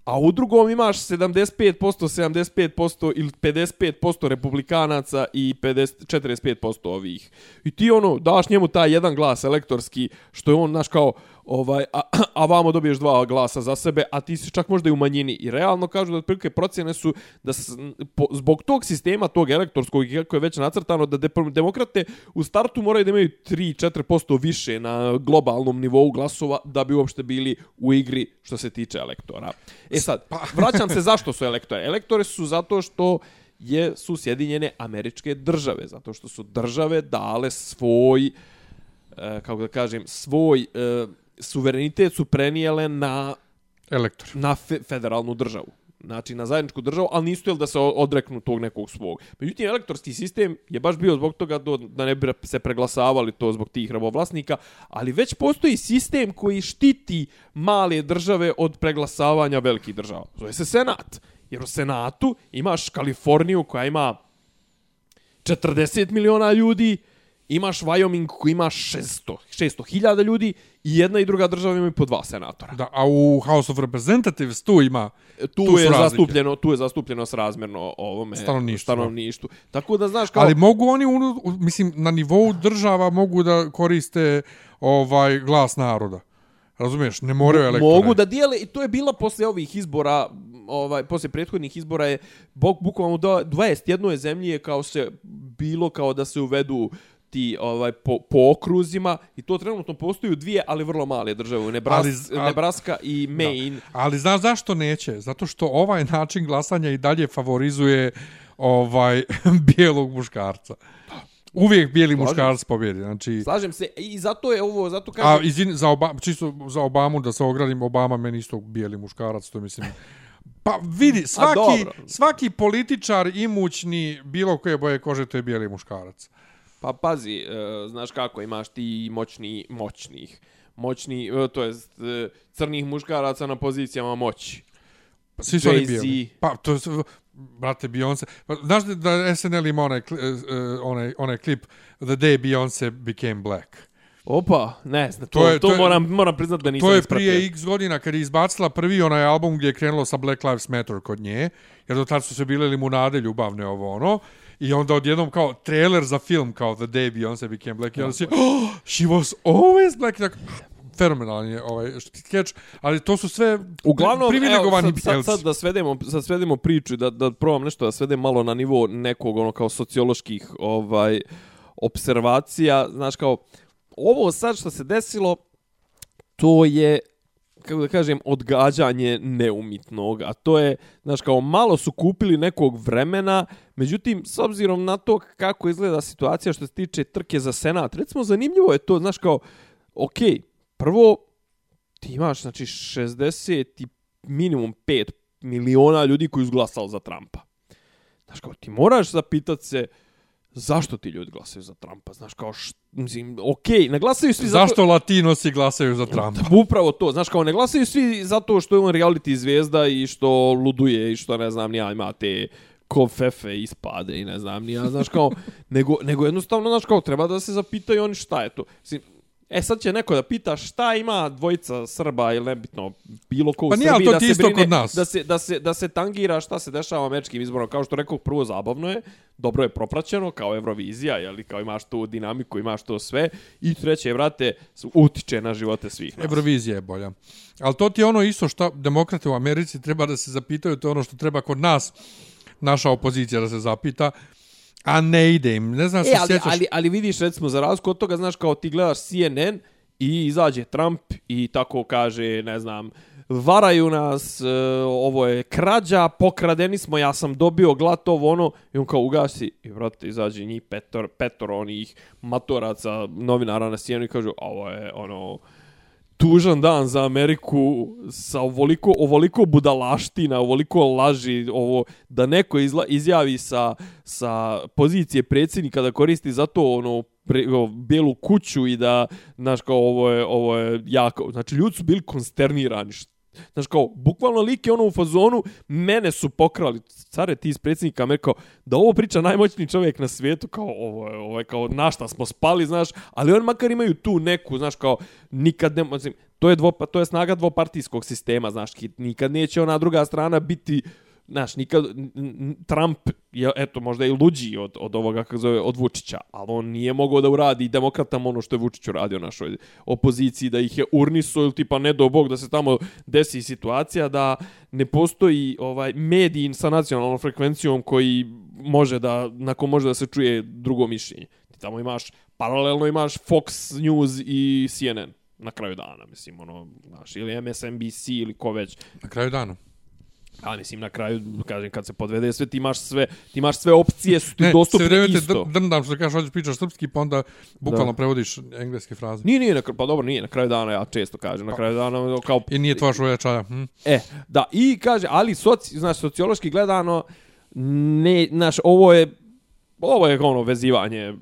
a u drugom imaš 75%, 75% ili 55% republikanaca i 50, 45% ovih. I ti ono, daš njemu taj jedan glas elektorski, što je on, znaš, kao, ovaj, a, a vamo dobiješ dva glasa za sebe, a ti si čak možda i u manjini. I realno kažu da otprilike procjene su da s, po, zbog tog sistema, tog elektorskog, kako je već nacrtano, da de, demokrate u startu moraju da imaju 3-4% više na globalnom nivou glasova da bi uopšte bili u igri što se tiče elektora. E sad, pa. vraćam se zašto su elektore. Elektore su zato što je su Sjedinjene američke države, zato što su države dale svoj, e, kako da kažem, svoj e, suverenitet su prenijele na elektor na fe, federalnu državu znači na zajedničku državu, ali nisu htjeli da se odreknu tog nekog svog. Međutim, elektorski sistem je baš bio zbog toga do, da ne bi se preglasavali to zbog tih rabovlasnika, ali već postoji sistem koji štiti male države od preglasavanja velikih država. Zove se Senat. Jer u Senatu imaš Kaliforniju koja ima 40 miliona ljudi, imaš Wyoming koji ima 600, 600 hiljada ljudi i jedna i druga država imaju po dva senatora. Da, a u House of Representatives tu ima tu, tu je zastupljeno tu je zastupljeno s razmjerno ovome stanovništvu. stanovništvu. Tako da znaš kao Ali mogu oni unu, mislim na nivou država mogu da koriste ovaj glas naroda. Razumiješ, ne moraju elektore. Mogu da dijele i to je bila posle ovih izbora, ovaj posle prethodnih izbora je bok bukvalno 21 je zemlje kao se bilo kao da se uvedu ti ovaj po, po okruzima i to trenutno postoji dvije, ali vrlo male države, u Nebras, ali, ali, Nebraska i Maine. Da. Ali znaš zašto neće? Zato što ovaj način glasanja i dalje favorizuje ovaj bijelog muškarca. Uvijek bijeli Slažem. muškarac pobjedi. Znači... Slažem se. I zato je ovo, zato kažem... A izvin, za Obama, čisto za Obamu da se ogradim, Obama meni isto bijeli muškarac, to mislim... Pa vidi, svaki, svaki političar imućni bilo koje boje kože, to je bijeli muškarac. Pa pazi, uh, znaš kako, imaš ti moćni, moćnih, moćni, uh, to jest uh, crnih muškaraca na pozicijama moći. Pa svi su oni bijeli. Pa, to je, brate, Beyoncé. Pa, znaš da SNL ima onaj, uh, onaj, onaj klip The Day Beyoncé Became Black? Opa, ne znam, to, to, je, to, to moram, moram priznat da nisam To je ispratio. prije x godina kad je izbacila prvi onaj album gdje je krenulo sa Black Lives Matter kod nje, jer do tada su se bile limunade ljubavne ovo ono, I onda odjednom kao trailer za film kao The Day Beyoncé Became Black. I onda si, oh, she was always black. Tak, fenomenalan je ovaj skeč, ali to su sve uglavnom privilegovani evo, sad, sad, sad, da svedemo sad svedemo priču da da probam nešto da svedem malo na nivo nekog ono kao socioloških ovaj observacija, znaš kao ovo sad što se desilo to je kako da kažem, odgađanje neumitnog, a to je, znaš, kao malo su kupili nekog vremena, međutim, s obzirom na to kako izgleda situacija što se tiče trke za senat, recimo, zanimljivo je to, znaš, kao, ok, prvo, ti imaš, znači, 60 i minimum 5 miliona ljudi koji izglasali za Trumpa. Znaš, kao, ti moraš zapitati se, zašto ti ljudi glasaju za Trumpa? Znaš, kao, š, mislim, okej, okay, ne glasaju svi zato... Zašto latinosi glasaju za Trumpa? Upravo to, znaš, kao, ne glasaju svi zato što je on reality zvijezda i što luduje i što, ne znam, nija ima te kofefe ispade i ne znam, nija, znaš, kao, nego, nego jednostavno, znaš, kao, treba da se zapitaju oni šta je to. Mislim, E sad će neko da pita šta ima dvojica Srba ili nebitno bilo ko u pa Srbiji da se brine, da se, da, se, da se tangira šta se dešava američkim izborom. Kao što rekao, prvo zabavno je, dobro je propraćeno kao Eurovizija, jeli, kao imaš tu dinamiku, imaš to sve. I treće, vrate, utiče na živote svih nas. Eurovizija je bolja. Ali to ti je ono isto što demokrate u Americi treba da se zapitaju, to je ono što treba kod nas, naša opozicija da se zapita A ne ide im, ne znam se E, ali, sjećaš. ali, ali vidiš, recimo, za razliku od toga, znaš, kao ti gledaš CNN i izađe Trump i tako kaže, ne znam, varaju nas, e, ovo je krađa, pokradeni smo, ja sam dobio glatovo ono, i on kao ugasi, i vrate, izađe njih petor, petor onih matoraca, novinara na CNN i kažu, ovo je ono, tužan dan za Ameriku sa ovoliko, ovoliko budalaština, ovoliko laži, ovo, da neko izla, izjavi sa, sa pozicije predsjednika da koristi za to ono, pre, o, bijelu kuću i da, znaš, kao ovo je, ovo je jako, znači ljudi su bili konsternirani, Znaš kao, bukvalno lik je ono u fazonu, mene su pokrali, care ti iz predsjednika Amerika, da ovo priča najmoćniji čovjek na svijetu, kao ovo je, ovo je kao na šta smo spali, znaš, ali on makar imaju tu neku, znaš, kao nikad ne, mislim, to je, dvo, to je snaga dvopartijskog sistema, znaš, ki- nikad neće ona druga strana biti Znaš, nikad, n- Trump je, eto, možda i luđi od, od ovoga, kako zove, od Vučića, ali on nije mogao da uradi demokratama ono što je Vučić uradio našoj opoziciji, da ih je urniso ili tipa ne do bog da se tamo desi situacija da ne postoji ovaj medij sa nacionalnom frekvencijom koji može da, nakon može da se čuje drugo mišljenje. Ti tamo imaš, paralelno imaš Fox News i CNN na kraju dana, mislim, ono, znaš, ili MSNBC ili ko već. Na kraju dana. A mislim na kraju kažem kad se podvede sve ti imaš sve ti imaš sve opcije su ti Ne, sve dostupne vreme te isto. dr- drndam što kažeš, hoćeš pričaš srpski, pa onda bukvalno Da. prevodiš engleske fraze. Nije, nije, na, pa dobro, nije, na kraju dana ja često kažem, na kraju dana ono, kao... I nije tvoja šojačaja. Hm? E, da, i kaže, ali soci, znaš, sociološki gledano, ne, znaš, ovo je, ovo je ono vezivanje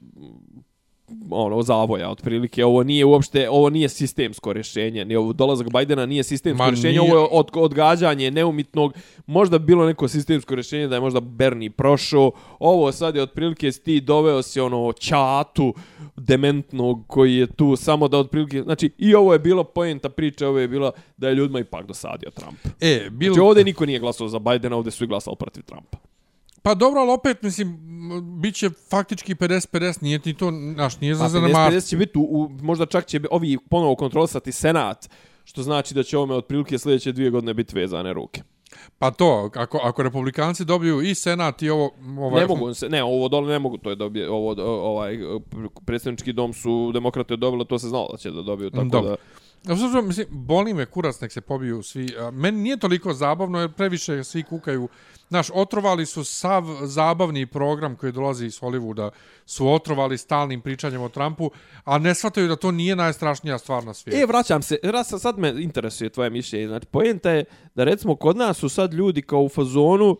ono zavoja otprilike. Ovo nije uopšte ovo nije sistemsko rješenje ni ovo dolazak Bajdena nije sistemsko Ma rješenje nije. ovo je od, odgađanje neumitnog. Možda bi bilo neko sistemsko rješenje da je možda Bernie prošao. Ovo sad je otprilike si ti doveo si ono čatu dementnog koji je tu samo da otprilike znači i ovo je bilo poenta priče ovo je bila da je ljudima ipak dosadio Trump. E, bil... znači ovdje niko nije glasao za Bajdena ovdje su i glasali protiv Trumpa Pa dobro, ali opet, mislim, bit će faktički 50-50, nije ti to, znaš, nije za Pa zanemar. 50 će biti, u, u, možda čak će ovi ponovo kontrolisati senat, što znači da će ovome otprilike sljedeće dvije godine biti vezane ruke. Pa to, ako, ako republikanci dobiju i senat i ovo... ovaj, Ne mogu se, ne, ovo dole ne mogu, to je dobije, ovo, ovaj, predsjednički dom su demokrate dobili, to se znalo da će da dobiju, tako Dobro. da... Ja, mislim, boli me kurac, nek se pobiju svi. Meni nije toliko zabavno, jer previše svi kukaju. Znaš, otrovali su sav zabavni program koji dolazi iz Hollywooda, su otrovali stalnim pričanjem o Trumpu, a ne shvataju da to nije najstrašnija stvar na svijetu. E, vraćam se, sad me interesuje tvoje mišljenje. Znači, pojenta je da recimo kod nas su sad ljudi kao u fazonu,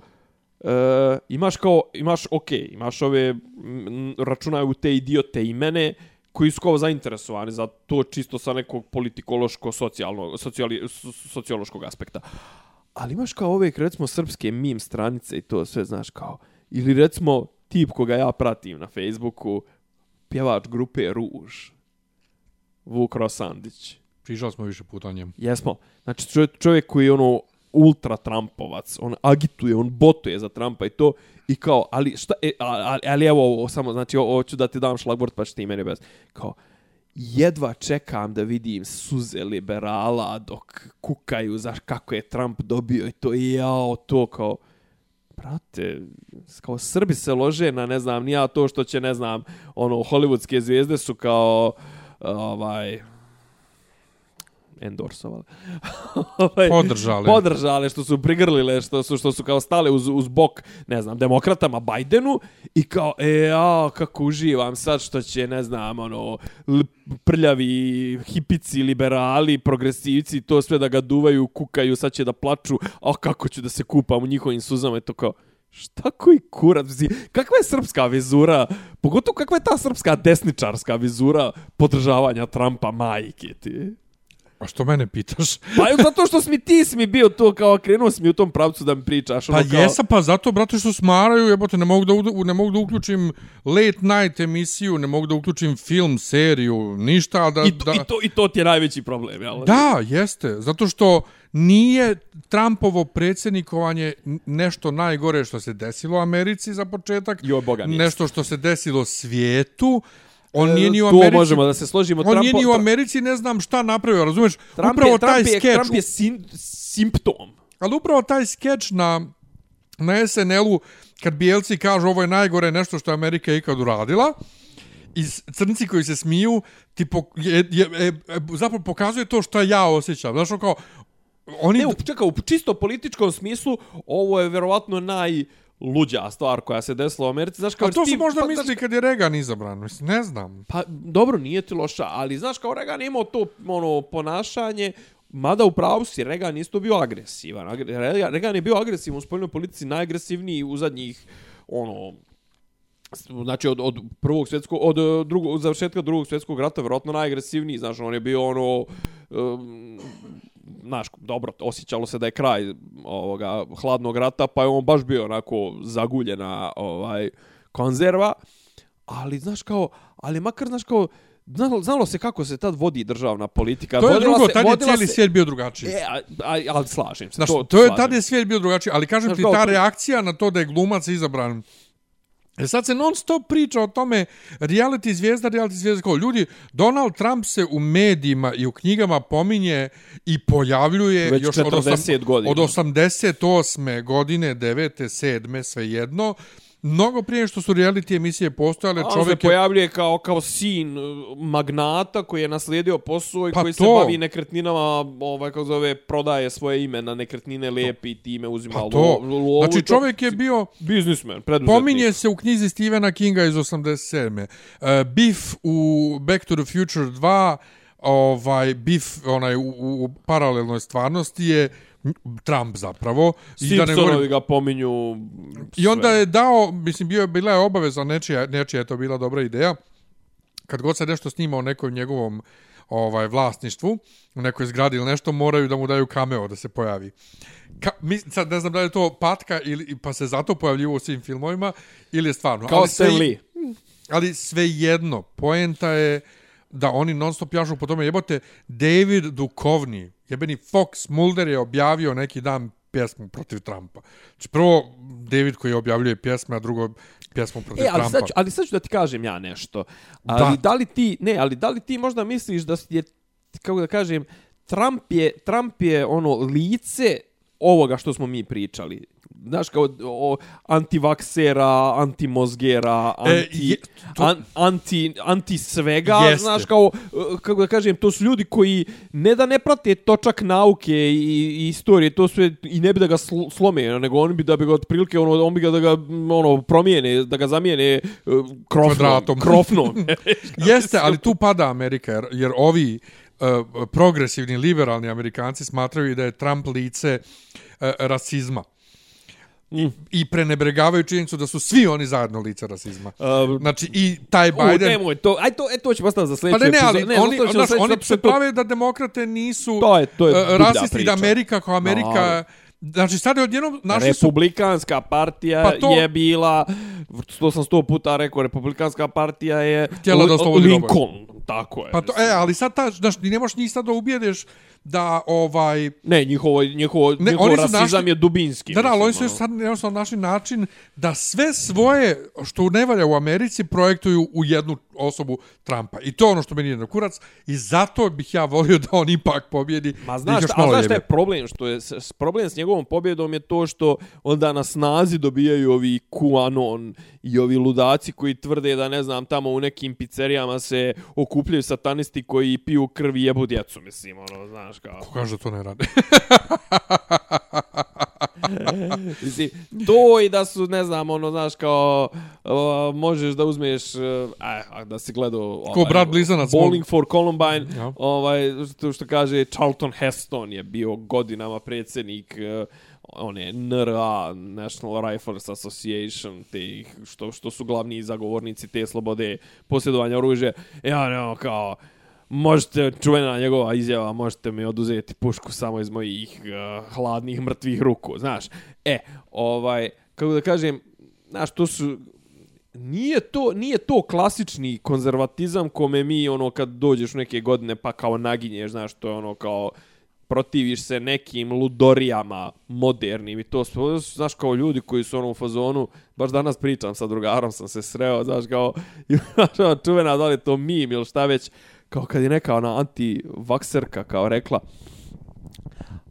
e, imaš kao, imaš, ok, imaš ove, m, računaju te idiote i mene, koji su kao zainteresovani za to čisto sa nekog politikološko-socijalnog, socijali, sociološkog aspekta. Ali imaš kao ove, recimo, srpske meme stranice i to sve, znaš, kao, ili recimo, tip koga ja pratim na Facebooku, pjevač grupe Ruž, Vuk Rosandić. Pričali smo više puta o njemu. Jesmo. Znači čovjek, čovjek koji je ono ultra Trumpovac, on agituje, on botuje za Trumpa i to i kao, ali šta, e, ali, ali evo ovo, samo, znači ovo ću da ti dam šlagbord, pa ćeš ti meni bez. Kao, jedva čekam da vidim suze liberala dok kukaju za kako je Trump dobio i to i jao, to kao, brate, kao Srbi se lože na, ne znam, nija to što će, ne znam, ono, hollywoodske zvijezde su kao, ovaj, endorsovali. Ovaj, Podržale. Podržale, što su prigrlile, što su, što su kao stale uz, uz bok, ne znam, demokratama Bajdenu i kao, e, a, kako uživam sad što će, ne znam, ono, prljavi hipici, liberali, progresivci, to sve da ga duvaju, kukaju, sad će da plaču, a kako ću da se kupam u njihovim suzama i to kao, Šta koji kurac? Mislim, Kakva je srpska vizura? Pogotovo kakva je ta srpska desničarska vizura podržavanja Trumpa majke ti? A što mene pitaš? Pa je zato što smi ti si mi bio to kao krenuo si mi u tom pravcu da mi pričaš. Pa ono kao, jesam, pa zato, brate, što smaraju, jebote, ne mogu da, u- ne mogu da uključim late night emisiju, ne mogu da uključim film, seriju, ništa, da... I to, da... i, to, I to ti je najveći problem, jel? Da, jeste. Zato što nije Trumpovo predsjednikovanje nešto najgore što se desilo Americi za početak. Joj, Boga, nije. Nešto što se desilo svijetu. On nije ni u E, To Americi... možemo da se složimo. On Trumpo, nije ni u Americi, ne znam šta napravio, razumeš? Trump upravo je, taj Trump je, skeč, Trump je sin, simptom. ali upravo taj skeč na, na SNL-u, kad bijelci kažu ovo je najgore nešto što je Amerika ikad uradila, i crnci koji se smiju, ti po, je, je, je, zapravo pokazuje to što ja osjećam. Znaš, ono kao, oni... Ne, čekaj, u čisto političkom smislu, ovo je verovatno najluđa stvar koja se desila u Americi. Znaš, kao A to ti- su možda pa, znaš, kad je Reagan izabran, mislim, ne znam. Pa, dobro, nije ti loša, ali znaš, kao Reagan je imao to ono, ponašanje, Mada u pravu si, Reagan isto bio agresivan. Agre- Reagan- je bio agresivan u spoljnoj politici, najagresivniji u zadnjih, ono, znači od, od prvog svjetskog, od eh, drugog, završetka drugog svjetskog rata, vjerojatno najagresivniji, znaš, on je bio ono, um, znaš, dobro, osjećalo se da je kraj ovoga hladnog rata, pa je on baš bio onako zaguljena ovaj konzerva, ali znaš kao, ali makar znaš kao, znalo, znalo se kako se tad vodi državna politika. To je Vodila drugo, se- tad je cijeli se- svijet bio drugačiji. E, a, a, ali slažem se. Znaš, to, to, je, slažem tad je svijet bio drugačiji, ali kažem Znaš, ti, ta to- reakcija na to da je glumac izabran, E sad se non stop priča o tome reality zvijezda, reality zvijezda. Kao, ljudi, Donald Trump se u medijima i u knjigama pominje i pojavljuje Već još od, 40 godina. od 88. godine, 9. 7. svejedno. Mnogo prije što su reality emisije postojale, A on se čovjek je... pojavljuje kao, kao sin uh, magnata koji je naslijedio posao i Pa koji se to. bavi nekretninama, ovaj, kako zove, prodaje svoje ime na nekretnine, lijepi i time uzima Pa lo- to. lovu i Znači, to. čovjek je bio... Biznismen, preduzetnik. Pominje se u knjizi Stephena Kinga iz 87. Uh, Biff u Back to the Future 2, ovaj Biff onaj u, u paralelnoj stvarnosti je Trump zapravo. I, da ne Simpsonovi govorim, ga pominju I onda sve. je dao, mislim, bio, je- bila je obaveza, nečija, nečija je to bila dobra ideja, kad god se nešto snima o nekom njegovom ovaj vlasništvu, u nekoj zgradi ili nešto, moraju da mu daju cameo da se pojavi. Ka, mi, sad ne znam da li je to patka ili pa se zato pojavljivo u svim filmovima ili je stvarno. Kao ali sve- Lee. Ali svejedno, poenta je da oni non stop jašu po tome. Jebote, David Duchovny, jebeni Fox Mulder je objavio neki dan pjesmu protiv Trumpa. Znači, prvo, David koji objavljuje pjesme, a drugo, pjesmu protiv E, ali Trumpa. sad, ću, ali sad ću da ti kažem ja nešto. Ali Da. da. li ti, ne, ali da li ti možda misliš da je, kako da kažem, Trump je, Trump je ono lice ovoga što smo mi pričali. Znaš, kao o antivaksera, antimozgera, anti, E, je- to- an, anti, anti svega, Jeste. znaš, kao, e, kako da kažem, to su ljudi koji ne da ne prate točak nauke i, i istorije, to su i ne bi da ga sl slome, nego oni bi da bi ga otprilike, ono, on bi ga da ga ono, promijene, da ga zamijene e, krofnom. Kvadratom. Krofnom. Jeste, ali tu pada Amerika, jer, jer ovi uh, progresivni, liberalni Amerikanci smatraju da je Trump lice uh, rasizma. Mm. I prenebregavaju činjenicu da su svi oni zajedno lice rasizma. Uh, Znači, i taj U, Biden... nemoj to, aj to, e, to ćemo ostaviti za Pa sljedeću ne, ne, ali epizodu. oni, znaš, oni se prave da demokrate nisu To je- to je dublja rasisti, da Amerika kao Amerika... Naravno. Znači, sad je odjednom našli su... Republikanska partija Pa to- je bila, to sam sto puta rekao, Republikanska partija je Htjela da oslobodi Lincoln, tako je. Pa to, e, ali sad, ta, znaš, ti ne možeš njih sad da ubijedeš da, ovaj... Ne, njihovo, njihovo, Ne, njihov oni rasizam našli- je dubinski. Da, da, oni su ono. sad jednostavno našli način da sve svoje što ne valja u Americi projektuju u jednu osobu Trumpa. I to je ono što meni je na kurac. I zato bih ja volio da on ipak pobjedi. Ma znaš, a znaš šta je problem? Što je, s- problem s njegovom pobjedom je to što onda na snazi dobijaju ovi QAnon i ovi ludaci koji tvrde da, ne znam, tamo u nekim pizzerijama se okupljaju satanisti koji piju krv i jebu djecu, mislim, ono, znaš, kao. Ko kaže da to ne rade? Mislim, to i da su, ne znam, ono, znaš, kao, uh, možeš da uzmeš, uh, a, da si gledao... Ovaj, brat blizanac Bowling for Columbine, Ja. ovaj, što, što kaže, Charlton Heston je bio godinama predsjednik uh, one NRA, National Rifles Association, te što, što su glavni zagovornici te slobode posjedovanja oružja. Ja, ne, kao, možete, čuvena njegova izjava, možete mi oduzeti pušku samo iz mojih uh, hladnih mrtvih ruku, znaš. E, ovaj, kako da kažem, znaš, to su, nije to, nije to klasični konzervatizam kome mi, ono, kad dođeš u neke godine pa kao naginješ, znaš, to je ono kao, protiviš se nekim ludorijama modernim i to su, znaš, kao ljudi koji su ono u fazonu, baš danas pričam sa drugarom, sam se sreo, znaš, kao, ono, čuvena, da li to mim ili šta već, kao kad je neka ona antivakserka kao rekla,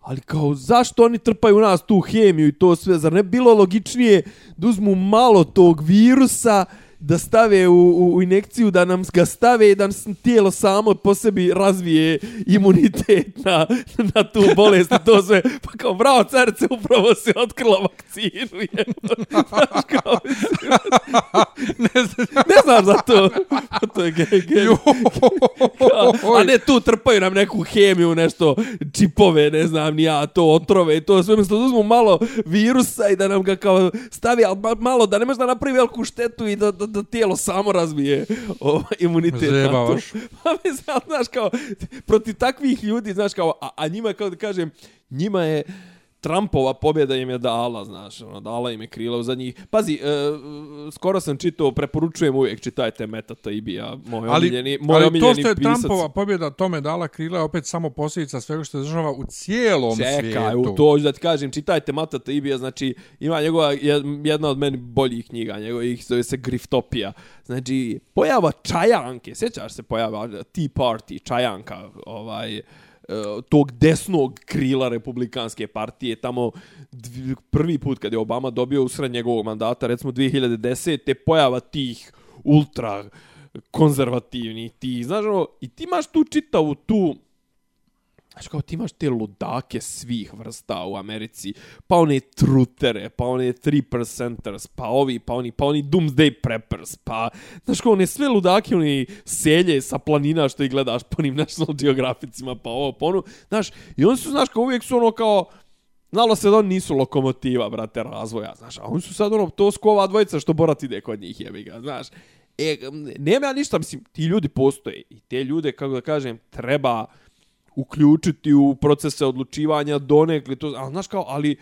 Ali kao, zašto oni trpaju u nas tu hemiju i to sve? Zar ne bilo logičnije da uzmu malo tog virusa da stave u, u, u injekciju, da nam ga stave i da nam tijelo samo po sebi razvije imunitet na, na tu bolest i to sve. Pa kao, bravo, carice, upravo se otkrila vakcinu. jebote. Znaš, kao, mislim, ne znam. ne znam za to. Pa to je ge, ge, Jo. kao, a ne tu trpaju nam neku hemiju, nešto čipove, ne znam ni ja, to otrove i to sve. Mjesto da uzmu malo virusa i da nam ga kao stavi, ali ma- malo da ne može da napravi veliku štetu i da, da, da tijelo samo razvije ovaj, imunitet. Zajebavaš. Pa ali, znaš, kao, protiv takvih ljudi, znaš, kao, a, a njima, kao da kažem, njima je, Trumpova pobjeda im je dala, znaš, ono, dala im je krila u zadnjih... Pazi, e, skoro sam čitao, preporučujem uvijek čitajte Meta Taibija, moj Ali, omiljeni, moj ali omiljeni to što je pisac. Trumpova pobjeda tome dala krila je opet samo posljedica svega što je država u cijelom Čekaj, svijetu. u to da ti kažem, čitajte Mata Taibija, znači ima njegova, je- jedna od meni boljih knjiga, njegovih zove se Griftopija. Znači, pojava Čajanke, sjećaš se pojava Tea Party, Čajanka, ovaj, E, tog desnog krila republikanske partije, tamo dv- prvi put kad je Obama dobio usred njegovog mandata, recimo 2010. pojava tih ultra konzervativnih, ti, znaš, ono, i ti imaš tu čitavu tu, Znači kao ti imaš te ludake svih vrsta u Americi, pa one trutere, pa one 3%ers, pa ovi, pa oni, pa oni doomsday preppers, pa, znaš kao one sve ludake, oni selje sa planina što ih gledaš po onim National Geographicima, pa ovo, pa ono, znaš, i oni su, znaš, kao uvijek su ono kao, Znalo se da oni nisu lokomotiva, brate, razvoja, znaš, a oni su sad ono, to skova dvojica što Borat ide kod njih, jebi ga, znaš. E, nema ja ništa, mislim, ti ljudi postoje i te ljude, kako da kažem, treba uključiti u procese odlučivanja donekle to, ali znaš kao, ali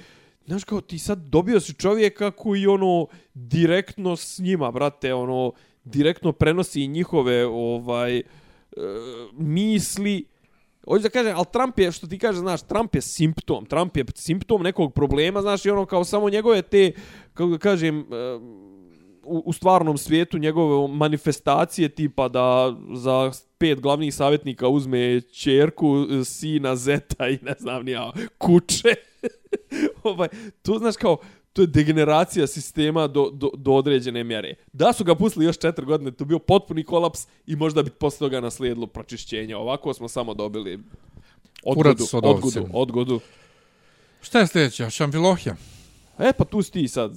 znaš kao ti sad dobio si čovjeka koji ono direktno s njima, brate, ono direktno prenosi njihove ovaj e, misli Hoću da kažem, ali Trump je, što ti kaže, znaš, Trump je simptom. Trump je simptom nekog problema, znaš, i ono kao samo njegove te, kako da kažem, e, u, u stvarnom svijetu njegove manifestacije tipa da za pet glavnih savjetnika uzme čerku, sina, zeta i ne znam nija, kuće. ovaj, to znaš kao, to je degeneracija sistema do, do, do određene mjere. Da su ga pustili još četiri godine, to bi bio potpuni kolaps i možda bi posle toga naslijedilo pročišćenje. Ovako smo samo dobili odgodu, odgodu, odgodu. Šta je sljedeća? Šamfilohija. E, pa tu si ti sad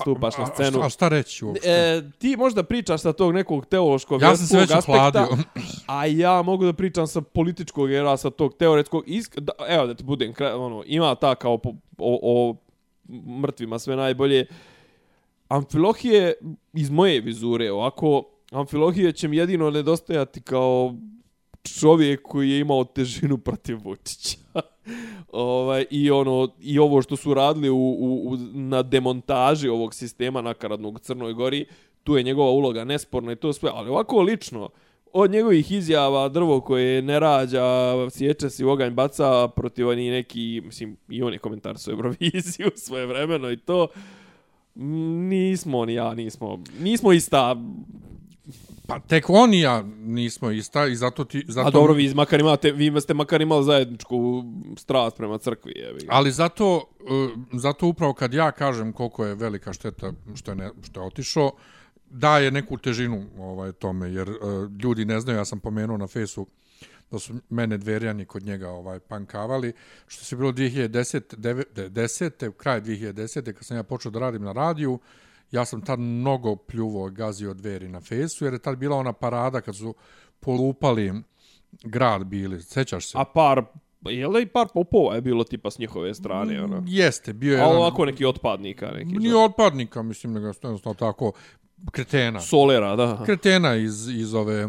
stupaš na A- scenu. A, a šta reći uopšte? E, ti možda pričaš sa tog nekog teološkog ja sam se već aspekta, a ja mogu da pričam sa političkog jer ja sa tog teoretskog isk... da, evo da ti budem ono ima ta kao po, o, o mrtvima sve najbolje Amfilohije iz moje vizure ovako Amfilohije će mi jedino nedostajati kao čovjek koji je imao težinu protiv Vučića. ovaj, i ono i ovo što su radili u, u, u, na demontaži ovog sistema nakaradnog u Crnoj Gori, tu je njegova uloga nesporna i to sve, ali ovako lično od njegovih izjava drvo koje ne rađa, sjeća se u oganj baca protiv oni neki, mislim, i on je komentar su Euroviziju svoje vremeno i to, nismo ni ja, nismo, nismo ista, Pa tek on i ja nismo ista i zato ti... Zato, a dobro, vi makar imate, vi ste makar imali zajedničku strast prema crkvi, jevi. ga. Ali zato, uh, zato upravo kad ja kažem koliko je velika šteta što je, ne, što je otišao, daje neku težinu ovaj, tome, jer uh, ljudi ne znaju, ja sam pomenuo na fesu da su mene dverjani kod njega ovaj pankavali, što se bilo 2010. 10. kraj 2010. kad sam ja počeo da radim na radiju, ja sam tad mnogo pljuvo gazio dveri na fesu, jer je tad bila ona parada kad su polupali grad bili, sećaš se? A par, je li par popova je bilo tipa s njihove strane, ono? Jeste, bio je A jedan... ovako neki otpadnika, neki. Nije otpadnika, mislim, nego jednostavno tako kretena. Solera, da. Kretena iz, iz ove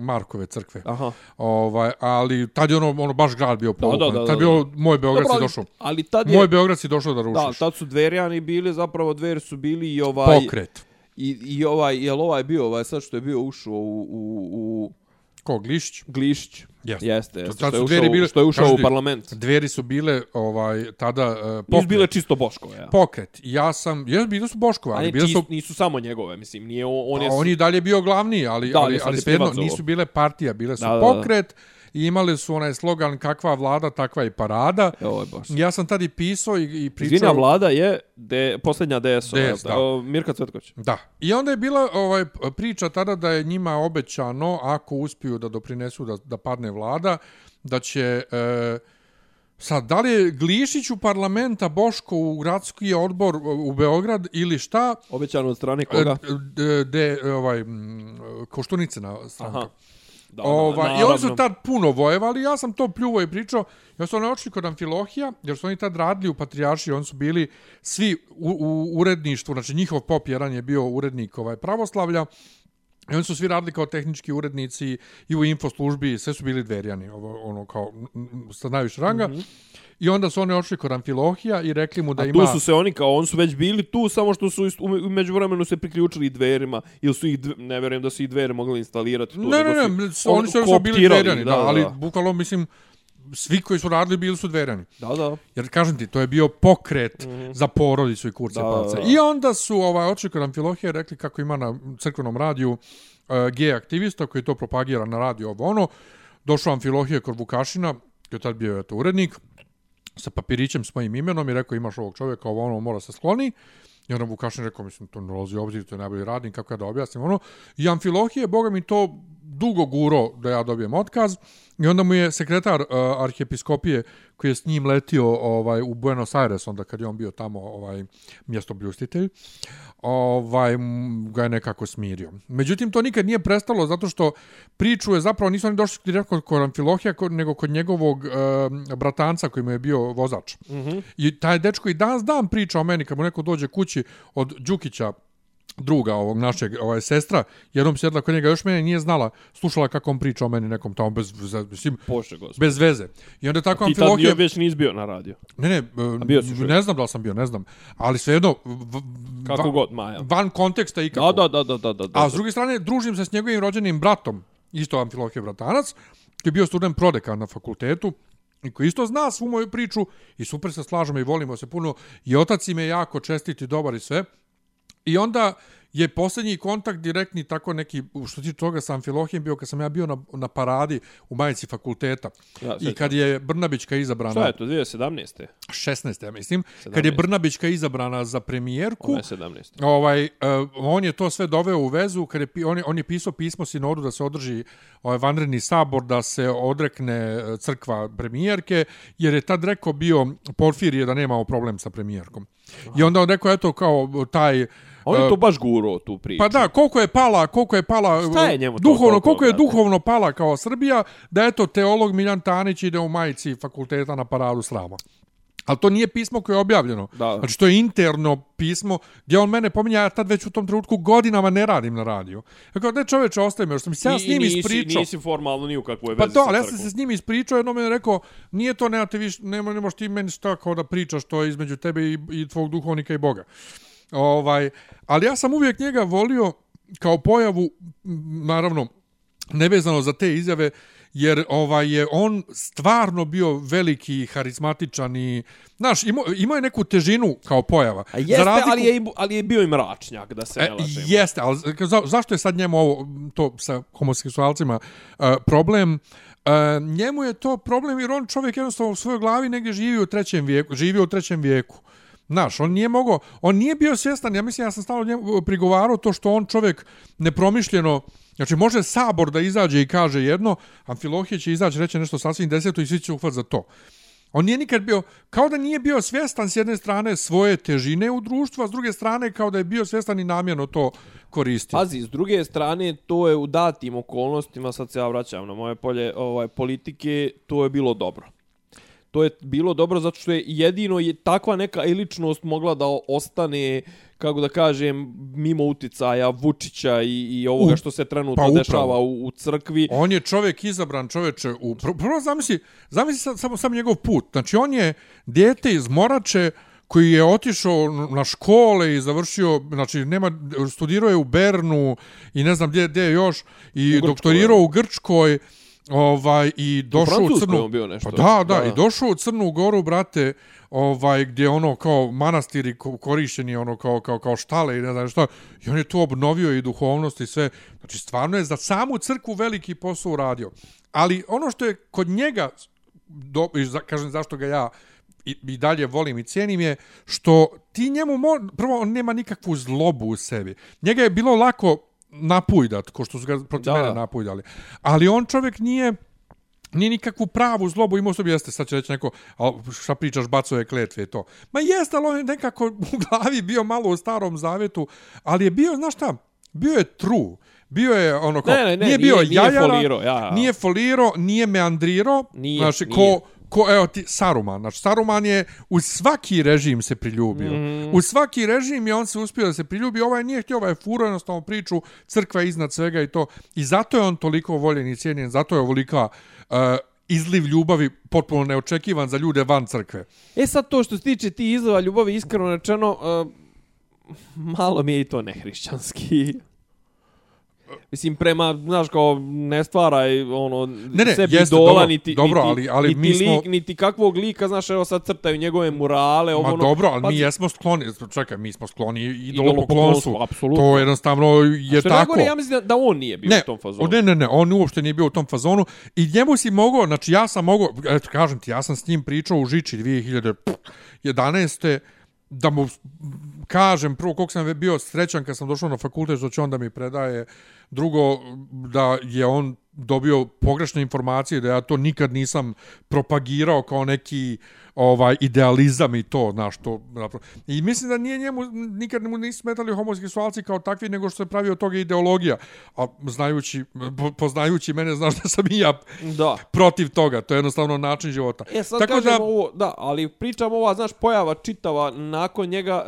Markove crkve. Aha. Ovaj, ali tad je ono, ono baš grad bio polupan. da, da, tad da, je bio moj Beograd si ali- došao. Ali tad je... Moj Beograd si došao da Da, rušiš. tad su dverjani bili, zapravo dveri su bili i ovaj... Pokret. I, i ovaj, jel ovaj bio, ovaj sad što je bio ušao u, u, u Ko, Glišić? Glišić? Jeste. Jeste, jeste, tad što je su ušao, bile- što je ušao kažu u parlament. Dveri su bile ovaj, tada uh, Nisu pokret. bile čisto Boško, ja. Pokret. Ja sam, jes, bili su Boškova, ali Ali bile su... nisu samo njegove, mislim, nije on, on je... je, on je dalje bio glavni, ali, Da, ali, ali ali je svejedno nisu bile partija, bile su Da, da, da. I imali su onaj slogan kakva vlada, takva i parada. Oj, baš. Ja sam tad i pisao i, i pričao... Izvinja, vlada je de, posljednja DS, DS, da. o, Mirka Cvetković. Da. I onda je bila ovaj priča tada da je njima obećano ako uspiju da doprinesu da, da padne vlada, da će... E, Sad, da li je Glišić u parlamenta, Boško u gradski odbor u Beograd ili šta? Obećano od strane koga? De, de, ovaj, Koštunicina stranka. Aha. Da, ovaj, na- I oni su tad puno vojevali, ja sam to pljuvo i pričao. Ja su oni očili kod Amfilohija, jer su oni tad radili u Patrijaršiji, oni su bili svi u, u uredništvu, znači njihov pop jedan je bio urednik ovaj, pravoslavlja, I oni su svi radili kao tehnički urednici i u infoslužbi, sve su bili dverjani, ovo, ono kao sa najviše ranga. Mm -hmm. I onda su oni ošli kod Amfilohija i rekli mu da A ima... tu su se oni kao, on su već bili tu, samo što su u međuvremenu se priključili i dverima, ili su ih, dv- ne vjerujem da su ih dvere mogli instalirati tu. Ne, nego ne, su- ne, on- oni su, su bili dverjani, da, da, ali da. bukvalno, mislim, svi koji su radili bili su dverjani. Da, da. Jer kažem ti, to je bio pokret mm -hmm. za porodicu i kurce Da, palce. da, da. I onda su ovaj oči kod Amfilohije rekli kako ima na crkvenom radiju uh, gej aktivista koji to propagira na radiju ovo ono. Došao Amfilohije kod Vukašina, koji je tad bio eto, urednik, sa papirićem s mojim imenom i rekao imaš ovog čovjeka, ovo ono mora se skloni. I onda Vukašin rekao, mislim, to ne ulazi u obzir, to je najbolji radnik, kako ja da objasnim ono. I Amfilohije, boga mi to dugo guro da ja dobijem otkaz. I onda mu je sekretar uh, arhijepiskopije koji je s njim letio ovaj u Buenos Aires onda kad je on bio tamo ovaj mjesto bljustitelj ovaj ga je nekako smirio. Međutim to nikad nije prestalo zato što priču je zapravo nisu oni došli direktno kod Amfilohija ko- nego kod njegovog uh, bratanca koji mu je bio vozač. Mm -hmm. I taj dečko i danas dan priča o meni kad mu neko dođe kući od Đukića druga ovog našeg ovaj sestra jednom sjedla kod njega još mene nije znala slušala kako on priča o meni nekom tamo bez mislim Bože gospod. bez veze i onda tako Ti tad nije, već nis bio na radio. ne ne bio si čovjek. ne znam da li sam bio ne znam ali svejedno Kako va- god, Maja. van konteksta i kako Da, da, da, da, da, da. a s druge strane družim se s njegovim rođenim bratom isto Amfilohije bratanac koji je bio student prodekan na fakultetu i koji isto zna svu moju priču i super se slažemo i volimo se puno i otac im je jako čestit i dobar i sve I onda je posljednji kontakt direktni tako neki, što ti toga sa Amfilohijem bio kad sam ja bio na, na paradi u majici fakulteta. Ja, I kad je Brnabićka izabrana, Šta je to, 2017. 16. ja mislim, kad je 17. Brnabićka izabrana za premijerku, Ovo je 17. ovaj, uh, on je to sve doveo u vezu, kad je, on, je, on je pisao pismo sinodu da se održi ovaj vanredni sabor, da se odrekne e, crkva premijerke, jer je tad rekao bio Porfirije da nemamo problem sa premijerkom. I onda on rekao, eto, kao taj... On je e, to baš guro tu priču. Pa da, koliko je pala, koliko je pala Šta je njemu to duhovno, koliko je duhovno pala kao Srbija, da eto teolog Miljan Tanić ide u majici fakulteta na paradu srama. Ali to nije pismo koje je objavljeno. Da. Znači, to je interno pismo gdje on mene pominja, ja tad već u tom trenutku godinama ne radim na radiju. Rekao, ne čoveče, ostaje me, još sam se ja I- s i njim nisi, ispričao. Nisi formalno ni u kakvoj Pa vezi to, sa ali ja sam se s njim ispričao, jednom je rekao, nije to, nema te više, nema, ne možeš ti meni šta kao da pričaš to je između tebe i, i tvog duhovnika i Boga. Ovaj, ali ja sam uvijek njega volio kao pojavu, naravno, nevezano za te izjave, jer ovaj je on stvarno bio veliki, harizmatičan i, znaš, imao, imao je neku težinu kao pojava. A jeste, ali, je, ali je bio i mračnjak, da se ne E, lažemo. jeste, ali za, zašto je sad njemu ovo, to sa homoseksualcima uh, problem? Uh, njemu je to problem jer on čovjek jednostavno u svojoj glavi negdje živi u trećem vijeku, živio u trećem vijeku. Znaš, on nije mogao, on nije bio svjestan, ja mislim, ja sam stalo njemu prigovarao to što on čovjek nepromišljeno, znači može sabor da izađe i kaže jedno, Amfilohije će izaći reći nešto sasvim deseto i svi će uhvat za to. On nije nikad bio, kao da nije bio svjestan s jedne strane svoje težine u društvu, a s druge strane kao da je bio svjestan i namjerno to koristio. Pazi, s druge strane, to je u datim okolnostima, sad se ja vraćam na moje polje ovaj, politike, to je bilo dobro. To je bilo dobro zato što je jedino je takva neka ličnost mogla da ostane, kako da kažem, mimo uticaja Vučića i, i ovoga U- što se trenutno pa dešava u, u crkvi. On je čovjek izabran čovječe u pr- prvo zamisli zamisli sad, samo sam njegov put. Znači on je dijete iz Morače koji je otišao na škole i završio, znači nema studirao je u Bernu i ne znam gdje gdje je još i Grčkoj, doktorirao u Grčkoj. Ovaj i došao u, Francuskoj Crnu bio nešto. Pa da, da, Da. i došao u Crnu Goru, brate, ovaj gdje ono kao manastiri ko- korišćeni ono kao kao kao štale i ne znam šta. I on je tu obnovio i duhovnost i sve. Znači stvarno je za samu crkvu veliki posao uradio. ali ono što je kod njega, do, za, kažem zašto ga ja i, i dalje volim i cijenim je što ti njemu, mo, prvo on nema nikakvu zlobu u sebi. Njega je bilo lako napujdat, ko što su ga protiv Da. mene napujdali. Ali on čovjek nije nije nikakvu pravu zlobu imao sebi jeste, sad će reći neko, a šta pričaš, bacove kletve i to. Ma jeste, ali on je nekako u glavi bio malo u starom zavjetu, ali je bio, znaš šta, bio je true. Bio je ono kao, Ne, ne, ne, nije bio nije- nije jajara, folirao, ja, ja. nije folirao, nije meandrirao, Nije, znači, nije. Ko, evo ti, Saruman, znači, Saruman je u svaki režim se priljubio. Mm. U svaki režim je on se uspio da se priljubi, ovaj nije htio, ovaj je furo jednostavno priču, crkva iznad svega i to. I zato je on toliko voljen i cijenjen, zato je ovolika uh, izliv ljubavi potpuno neočekivan za ljude van crkve. E sad to što se tiče ti izliva ljubavi, iskreno rečeno, uh, malo mi je i to nehrišćanski. Mislim, prema, znaš, kao, ne stvaraj, ono, Ne, ne, sebi jeste, idola, dobro, niti, dobro, niti, ali- ali niti, mi smo- lik, niti kakvog lika, znaš, evo sad crtaju njegove murale, ovo, Ma ono, dobro, ali mi pazi, jesmo skloni, čekaj, mi smo skloni idolopoklonstvu. Idolopoklonstvu, apsolutno. To jednostavno je Što tako. najgore, ja mislim da, da on nije bio ne, u tom fazonu. ne, ne, ne, on uopšte nije bio u tom fazonu i njemu si mogao, znači ja sam mogao, eto kažem ti, ja sam s njim pričao u Žiči 2011. da mu kažem prvo koliko sam bio srećan kad sam došao na fakultet što će on da mi predaje, drugo da je on dobio pogrešne informacije da ja to nikad nisam propagirao kao neki ovaj idealizam i to znaš to napra- i mislim da nije njemu nikad mu nisu smetali homoseksualci kao takvi nego što se pravi od toga ideologija. A znajući po- poznajući mene znaš da sam i ja Da. protiv toga to je jednostavno način života. E, sad tako da ovo, da, ali pričam ova, znaš, pojava čitava nakon njega,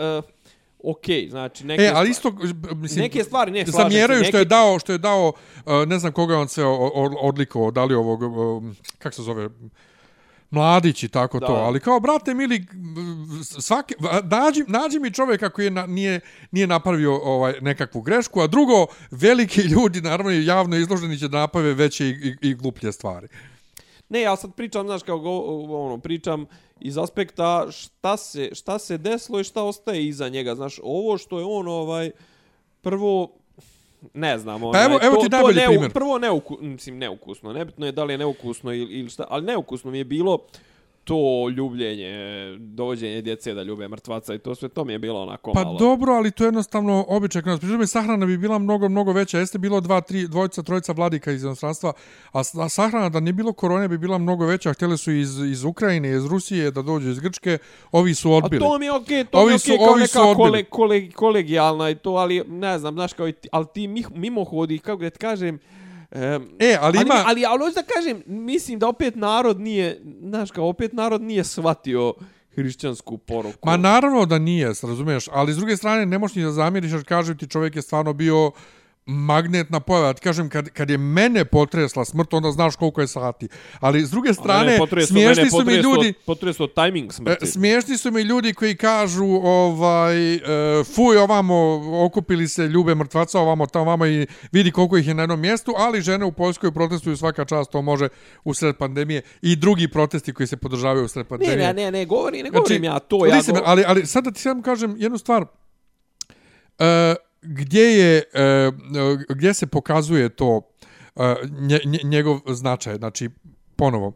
ok, znači, neke E, ali isto mislim Neke stvari, ne, slažem zamjeraju se, što je neke- dao što je dao uh, ne znam koga je on se odlikovao da li ovog um, kako se zove mladić i tako Da. to, ali kao, brate, mili, svaki, nađi, nađi mi čovjeka koji je na, nije, nije napravio ovaj nekakvu grešku, a drugo, veliki ljudi, naravno, javno izloženi će da naprave veće i, i, i gluplje stvari. Ne, ja sad pričam, znaš, kao go, ono, pričam iz aspekta šta se, šta se desilo i šta ostaje iza njega. Znaš, ovo što je on, ovaj, prvo, ne znam, onaj, evo- evo to, ti to najbolji neu- primjer. Prvo neuku, mislim, neukusno, nebitno je da li je neukusno ili, ili šta, ali neukusno mi je bilo to ljubljenje, dovođenje djece da ljube mrtvaca i to sve, to mi je bilo onako Pa malo. dobro, ali to je jednostavno običaj. Pri tome sahrana bi bila mnogo, mnogo veća. Jeste bilo dva, tri, dvojica, trojica vladika iz inostranstva, a a sahrana da nije bilo korone bi bila mnogo veća. Htjeli su iz, iz Ukrajine, iz Rusije, da dođu iz Grčke. Ovi su A odbili. to mi je okej, to Ovi mi je okej kao ovi neka kole, kole, kolegijalna i to, ali ne znam, znaš, kao i ti, ali ti mih- mimohodi, kako da ti kažem, Um, E, ali ima... ali, ali, ali hoću da kažem, mislim da opet narod nije, znaš kao, opet narod nije shvatio hrišćansku poruku. Ma naravno da nije, razumiješ, ali s druge strane ne možeš ni da zamjeriš jer kažem ti čovjek je stvarno bio magnetna pojava. Ja Ti kažem, kad, kad je mene potresla smrt, onda znaš koliko je sati. Ali s druge strane, smiješni su mi ljudi... Potreso timing E, smrti. smiješni su mi ljudi koji kažu ovaj e, fuj ovamo okupili se ljube mrtvaca ovamo tamo ovamo i vidi koliko ih je na jednom mjestu ali žene u Poljskoj protestuju svaka čast to može u sred pandemije i drugi protesti koji se podržavaju u sred ne, pandemije ne, ne, ne, govori, ne govorim ja to. Ja Mislim, go... ali, ali sad da ti samo kažem jednu stvar. E, gdje je, e, e, gdje se pokazuje to e, nje, nje, njegov značaj? Znači, ponovo,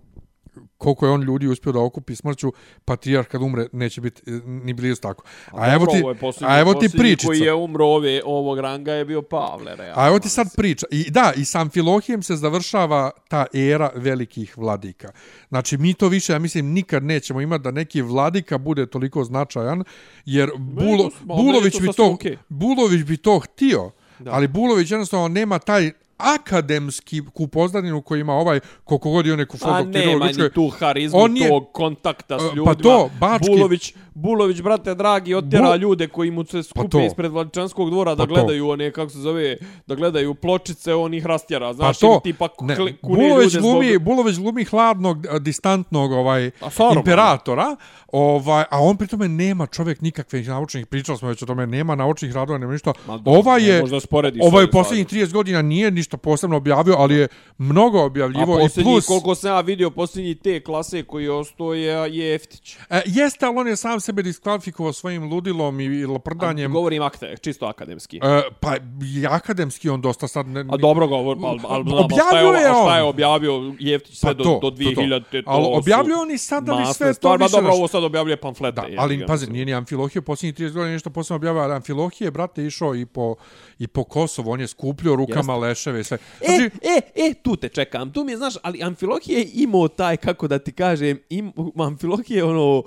koliko je on ljudi uspio da okupi smrću, patrijarh kad umre neće biti e, ni blizu tako. A, evo ti, posljednji- a evo ti pričica. Koji je umro ove, ovog ranga je bio Pavle, realno. A evo ti sad priča. I da, i sam Filohijem se završava ta era velikih vladika. Znači, mi to više, ja mislim, nikad nećemo imati da neki vladika bude toliko značajan, jer Bulo, Bulović, bi to. Bulović bi to htio, Da. ali Bulović jednostavno nema taj akademski kupoznaninu koji ima ovaj koliko god je on neku A fotoktirao nema ni tu harizmu On je- tog kontakta s Pa ljudima. to, Bački- Bulović, Bulović, brate dragi, otjera Bu- ljude koji mu se skupe to. ispred Vladičanskog dvora da Pa to. gledaju one, kako se zove, da gledaju pločice, on ih rastjera. Pa Znaš, to, tipa ne, kle- kune Bulović ljude glumi, zbog... Bulović glumi hladnog, a, distantnog ovaj A Saruman. imperatora, ovaj, a on pri tome nema čovjek nikakvih naučnih, pričali smo već o tome, nema naučnih radova, nema ništa. Ma Ova je, možda ovaj u posljednjih 30 godina nije ni ništa posebno objavio, ali je mnogo A objavljivo i posljednji, plus... koliko sam ja vidio, posljednji te klase koji je ostao je, je Eftić. E, jeste, ali on je sam sebe diskvalifikovao svojim ludilom i, i laprdanjem. Govorim akte, čisto akademski. E, pa i akademski on dosta sad... Ne, A dobro govor, pa, al, al, Objavio šta je a šta on. je objavio Jeftić sve Pa do, to, do to, to. 2000 to, to Ali su objavio on i sada masne sve to više dobro, ovo sad objavljuje pamflete. Da, jebi ali pazi, nije ni Amfilohije posljednjih 30 godina nešto posebno objavio, ali Amfilohije, brate, išao i po, i po Kosovu, on je skupljio rukama leševe i sve. E, Znači, e, e, tu te čekam. Tu mi je, znaš, ali Amfilohije je imao taj, kako da ti kažem, im, Amfilohije je ono,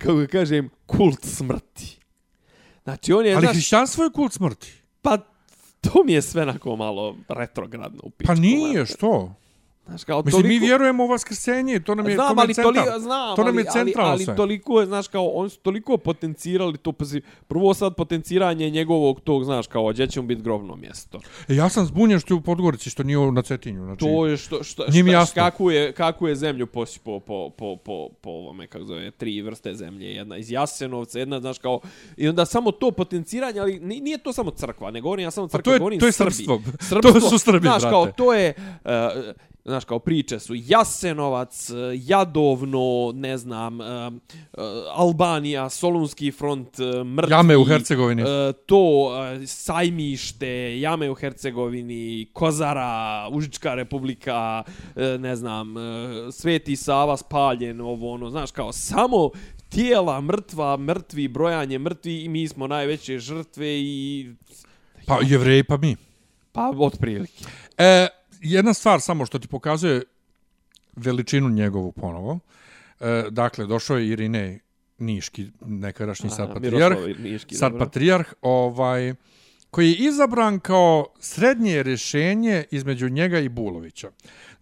kako da kažem, kult smrti. Znači, on je, ali znaš, hrišćanstvo je kult smrti. pa to mi je sve onako malo retrogradno u pičku. Pa nije, što? Znaš, kao Mislim, mi toliko- vjerujemo u vaskrsenje, to nam je, to znam, nam je ali central. toliko, znam, to nam je ali, centralno ali, ali sve. toliko je, znaš, kao, oni su toliko potencirali to, pazi, prvo sad potenciranje njegovog tog, znaš, kao, gdje će mu biti grobno mjesto. E, ja sam zbunjen što je u Podgorici, što nije na Cetinju. Znači, To je što, što, mi šta- jasno. Kako je, kako je zemlju posipao po, po, po, po ovome, kako zove, tri vrste zemlje. Jedna iz Jasenovca, jedna, znaš, kao, i onda samo to potenciranje, ali ni- nije to samo crkva, ne govorim ja samo Pa crkva, to je- govorim to je Srbi. srpstvo. Srpstvo. To su Srbi, znaš, kao, brate. to je, uh, znaš, kao priče su Jasenovac, uh, Jadovno, ne znam, uh, uh, Albanija, Solunski front, mrtvi. Jame u Hercegovini. To, Sajmište, Jame u Hercegovini, Kozara, Užička republika, ne znam, Sveti Sava spaljen, ovo ono, znaš, kao samo tijela mrtva, mrtvi, brojanje mrtvi i mi smo najveće žrtve i... Pa jevreji, pa mi. Pa, otprilike. E, jedna stvar samo što ti pokazuje veličinu njegovu ponovo. E, dakle, došao je Irinej Niški, nekadašnji sad patrijarh, Niški, sad dobro. patrijarh, ovaj, koji je izabran kao srednje rješenje između njega i Bulovića.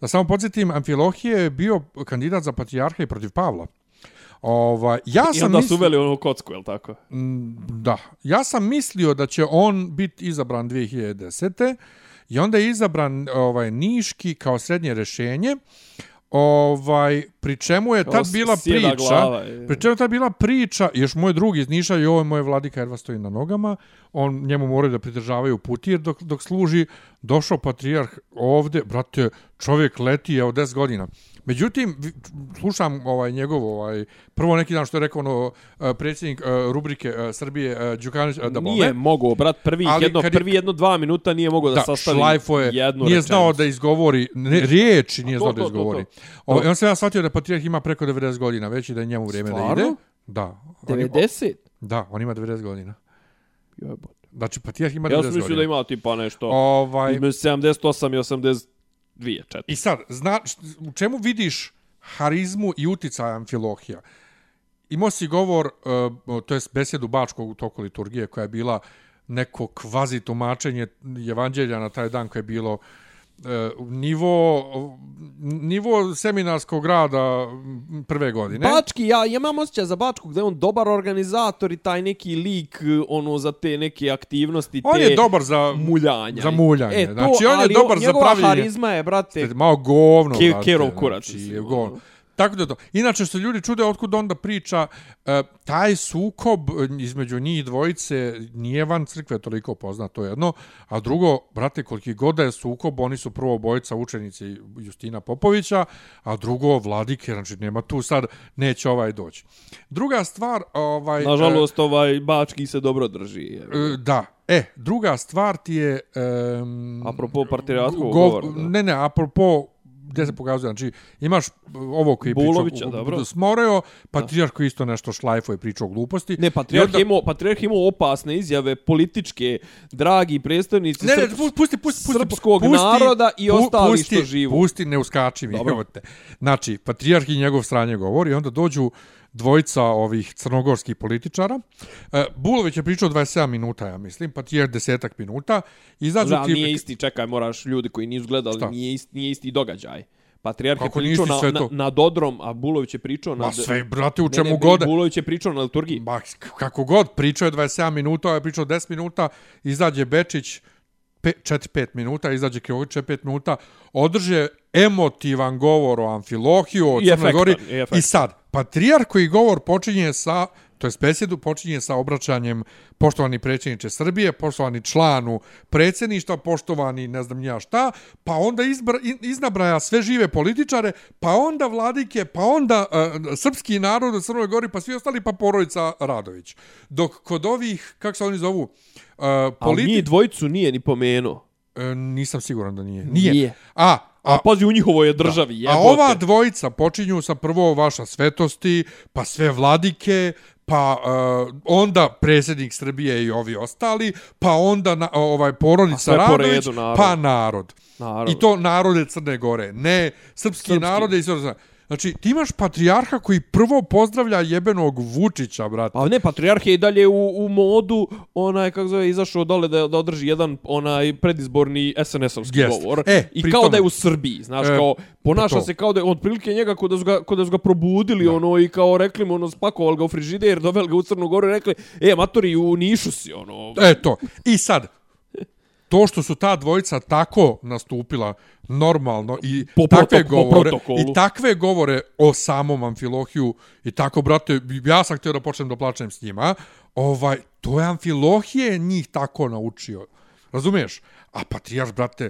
Da samo podsjetim, Amfilohije je bio kandidat za patrijarha i protiv Pavla. Ovaj, ja I sam onda su mislio, uveli onu kocku, je li tako? Mm, da, ja sam mislio da će on biti izabran 2010. I onda je izabran ovaj Niški kao srednje rješenje. Ovaj pri čemu je tad bila priča, glava, je. pri čemu je tad bila priča, još moj drug iz Niša i ovo je moj vladika Erva stoji na nogama, on njemu moraju da pridržavaju putir dok, dok služi, došao patrijarh ovde, brate, čovjek leti je od 10 godina. Međutim, slušam ovaj njegov ovaj prvo neki dan što je rekao ono eh, predsjednik eh, rubrike eh, Srbije Đukanović da Nije mogao, brat, prvi, Ali jedno, kad je- prvi jedno dva minuta nije mogao da, da, sastavi šlajfo je, jednu nije rečenicu. znao da izgovori ne, riječi, nije to, znao da to, to, izgovori. to. O, on se ja shvatio da patrijarh ima preko 90 godina, već i da je njemu vrijeme da Stvarno? ide. Da. On, ima- 90? da, on ima 90 godina. Jebote. Znači, patrijarh ima 90 Ja godina. sam mislio da ima tipa nešto Ovaj, između 78 i 82, četiri. I sad, zna, u čemu vidiš harizmu i uticaj Amfilohija? Imao si govor, uh, to je besedu Bačkog u toku liturgije, koja je bila neko kvazi tumačenje evanđelja na taj dan koje je bilo uh, nivo, nivo seminarskog rada prve godine. Bački, ja, imam osjećaj za Bačkog da je on dobar organizator i taj neki lik ono za te neke aktivnosti, On te je dobar za muljanja. za muljanje. E, to, znači, on je dobar za njegova pravljenje. harizma je, brate, Malo govno, Ke- brate, Kerov kurac, Znači, govno. Tako da to. Inače što ljudi čude otkud onda priča, e, taj sukob e, između njih dvojice nije van crkve toliko poznat, to je jedno. A drugo, brate, koliki god da je sukob, oni su prvo bojica učenici Justina Popovića, a drugo vladike, znači nema tu sad, neće ovaj doći. Druga stvar, ovaj... nažalost, ovaj Bački se dobro drži. e, e, da, E, druga stvar ti je... Um, Apropo partijatskog govora, da. Ne, ne, apropo gdje se pokazuje, znači imaš ovo koji Bulovića, pričao, dobro. Smoreo, patrijarh koji isto nešto šlajfo je pričao gluposti. Ne, I patrijarh onda- je imao, patrijarh je imao opasne izjave političke, dragi predstavnici Ne, ne, srps- pusti, pusti, pusti, srpskog pusti, naroda i ostali pusti, što živu. Pusti, ne uskači mi, evo te. Znači, patrijarh i njegov stranje govori, onda dođu dvojica ovih crnogorskih političara. E, Bulović je pričao 27 minuta, ja mislim, patrijarh desetak minuta. Izađu Da, ti... nije isti, čekaj, moraš ljudi koji nisu gledali, Šta? nije isti, nije isti događaj. Patrijarh je pričao na, na, na Dodrom, a Bulović je pričao na... Ma sve, brate, u čemu ne, god. Bulović je pričao na liturgiji. Ma, kako god, pričao je 27 minuta, ovaj je pričao 10 minuta, izađe Bečić 4-5 minuta, izađe Krović 5 minuta, održe emotivan govor o Amfilohiju, o Crnoj Gori. i efektan. I sad, patrijar koji govor počinje sa To je besedu počinje sa obraćanjem poštovani predsjedniče Srbije, poštovani članu predsjedništva, poštovani ne znam ja šta, pa onda izbra, iznabraja sve žive političare, pa onda vladike, pa onda uh, srpski narod u Crnoj Gori, pa svi ostali, pa porodica Radović. Dok kod ovih, kako se oni zovu, uh, politi... Ali njih dvojicu nije ni pomenuo. E, nisam siguran da nije. Nije. nije. A, A, pazi, u njihovoj je državi, jebote. A ova dvojica počinju sa prvo vaša svetosti, pa sve vladike, pa uh, onda predsjednik Srbije i ovi ostali, pa onda na, ovaj porodica Radović, narod. pa narod. narod. I to narode Crne Gore, ne srpski, srpski. narode i sve Znači, ti imaš patrijarha koji prvo pozdravlja jebenog Vučića, brate. A ne, patrijarh je i dalje u, u modu, onaj, kako zove, izašao dole da, da održi jedan onaj predizborni SNS-ovski yes. govor. E, I kao tome, da je u Srbiji, znaš, e, kao, ponaša pa se kao da je otprilike njega kod da su ga, kod da su ga probudili, da. ono, i kao rekli mu, ono, spakovali ga u frižider, doveli ga u Crnu Goru i rekli, e, matori, u Nišu si, ono. E, to. I sad, to što su ta dvojica tako nastupila normalno i po takve protok, govore i takve govore o samom Amfilohiju i tako brate ja sam htio da počnem da plačem s njima ovaj to je Amfilohije njih tako naučio razumiješ a patrijarh brate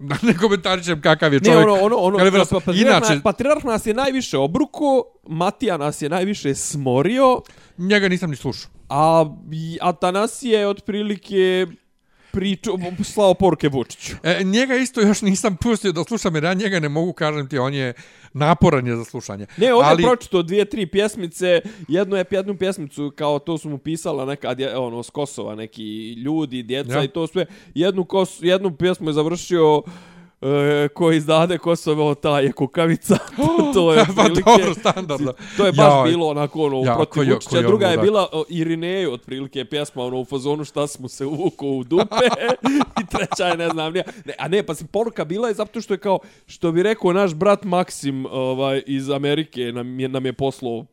na ne komentarišem kakav je čovjek. Ne, ono, ono, ono, pa, pa, patrijarh, inače... patrijarh nas je najviše obruko, Matija nas je najviše smorio. Njega nisam ni slušao. A Atanasije je otprilike priču, slao poruke Vučiću. E, njega isto još nisam pustio da slušam, jer ja njega ne mogu, kažem ti, on je naporan je za slušanje. Ne, on Ali... je pročito dvije, tri pjesmice, jednu je jednu pjesmicu, kao to su mu pisala neka, ono, s Kosova, neki ljudi, djeca ja. i to sve. Jednu, kos, jednu pjesmu je završio e, koji izdade Kosovo, ta je kukavica. to je pa dobro, standardno. To je baš ja, bilo onako ono, ja, protiv Vučića. Druga je bila o, Irineju, otprilike, pjesma ono, u fazonu šta smo se uvuku u dupe. I treća je, ne znam, nije. Ne, a ne, pa si poruka bila je zato što je kao, što bi rekao naš brat Maksim ovaj, iz Amerike, nam je, nam je poslao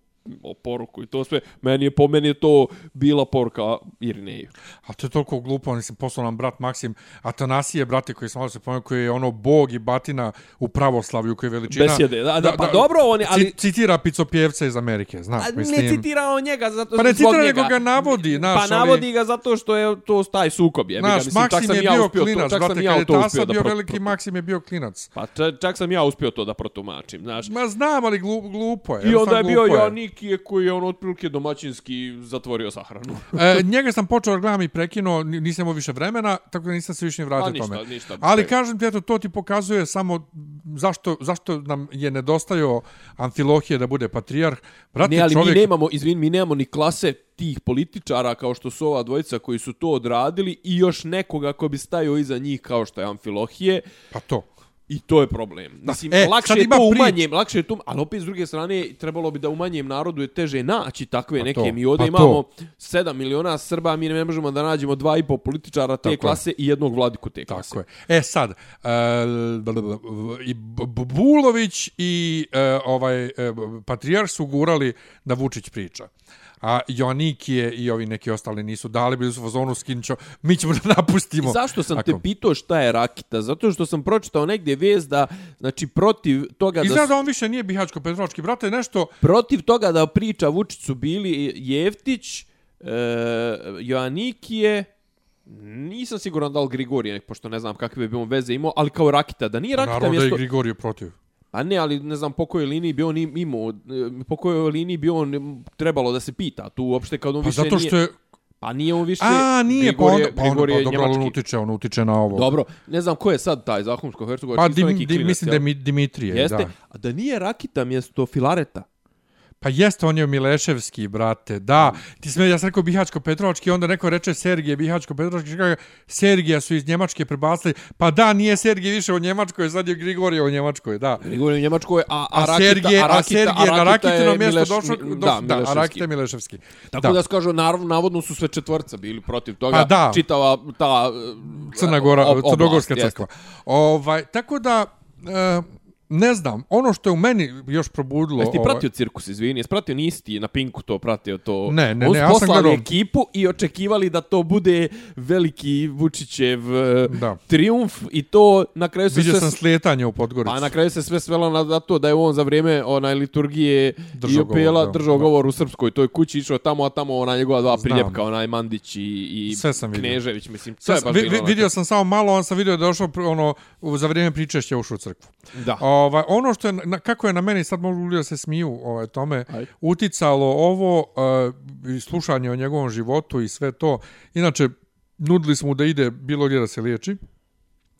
poruku i to sve. Meni je po meni je to bila poruka Irineju. A to je toliko glupo, oni se poslao nam brat Maksim Atanasije, brate koji sam malo se pomenuo, koji je ono bog i batina u pravoslavlju, koji je veličina. Besjede, da, da, da, pa da, dobro, on je, ali... Citira picopjevca iz Amerike, znaš, a, mislim. Ne citira on njega, zato Pa ne citira, nego ga navodi, znaš. Pa navodi ga zato što je to taj sukob, je. Znaš, mislim, Maksim je bio klinac, brate, kad je Tasa bio veliki, Maksim je bio klinac. Pa čak sam ja uspio to da protumačim, znaš. Ma znam, ali glupo je. I onda je bio Janikije koji je ono otprilike domaćinski zatvorio sahranu. e, njega sam počeo da gledam i prekinuo, nisam imao više vremena, tako da nisam se više vratio tome. Ništa, Ali kažem ti, eto, to ti pokazuje samo zašto, zašto nam je nedostajao Amfilohije da bude patrijarh. Brate, ne, ali čovjek... mi nemamo, izvin, mi nemamo ni klase tih političara kao što su ova dvojica koji su to odradili i još nekoga ko bi stajao iza njih kao što je Amfilohije. Pa to. I to je problem. Mislim, e, lakše je to umanjem, lakše je to, ali opet s druge strane trebalo bi da umanjem narodu je teže naći takve pa neke. To, mi ovdje pa imamo to. 7 miliona Srba, mi ne možemo da nađemo dva i po političara te Tako klase je. i jednog vladiku te klase. Tako je. E sad, uh, i Bulović i uh, ovaj uh, Patrijar su gurali da Vučić priča a Joannikije i ovi neki ostali nisu dali, bili su fazonu skinčo, mi ćemo da napustimo. I zašto sam Ako... te pitao šta je Rakita? Zato što sam pročitao negdje vez da, znači, protiv toga da... Izgleda da on više nije Bihačko Petrovački, brate, nešto... Protiv toga da priča Vučiću bili Jevtić, e, Joannikije, nisam siguran da li Grigorije, pošto ne znam kakve bi bilo veze imao, ali kao Rakita, da nije Rakita mjesto... Naravno da je Grigorije protiv. A ne, ali ne znam po kojoj liniji bi on imao, po kojoj liniji bi on trebalo da se pita. Tu uopšte kad on pa više zato što je... Pa nije on više... A, nije, Grigor pa onda, pa onda, pa dobro, on utiče, on utiče na ovo. Dobro, ne znam ko je sad taj Zahumsko Hercegovac. Pa, dim, dim, mislim da je Dimitrije, Jeste? da. A da nije Rakita mjesto Filareta? Pa jeste, on je Mileševski, brate. Da, ti sme, ja sam rekao Bihačko-Petrovački, onda neko reče Sergije Bihačko-Petrovački, kaže, Sergija su iz Njemačke prebacili. Pa da, nije Sergije više u Njemačkoj, sad je Grigorije u Njemačkoj, da. Grigorije u Njemačkoj, a, a, a, Sergije, a, Sergije na Rakitino mjesto Mileš, došlo, da, da, a Rakita je Mileševski. Tako da, da skažu, naravno, navodno su sve četvrca bili protiv toga. Pa da. Čitava ta... Crna Gora, Crnogorska crkva. Ovaj, tako da, uh, ne znam, ono što je u meni još probudilo... Jesi ti ovaj- pratio cirkus, izvini? Jesi pratio, nisi ti na Pinku to pratio to? Ne, ne, ne, su ja sam gledao- ekipu i očekivali da to bude veliki Vučićev e, Da. triumf i to na kraju se Vidio sve... sam slijetanje u Podgorici. Pa na kraju se sve svelo na na to da je on za vrijeme onaj liturgije Držao i opela govor, držao Da. govor u srpskoj toj kući išao tamo a tamo ona njegova dva Znam. priljepka onaj Mandić i, i Sve sam vidio. Knežević mislim sve Sve sam- baš vi- bilo vi- onako. vidio sam samo malo, on sam vidio da je došao ono, za vrijeme pričešća ušao u crkvu. da Ovaj, ono što je, na, kako je na meni, sad mogu ljudi da se smiju ovaj, tome, Ajde. uticalo ovo, uh, i slušanje o njegovom životu i sve to. Inače, nudili smo da ide bilo gdje da se liječi,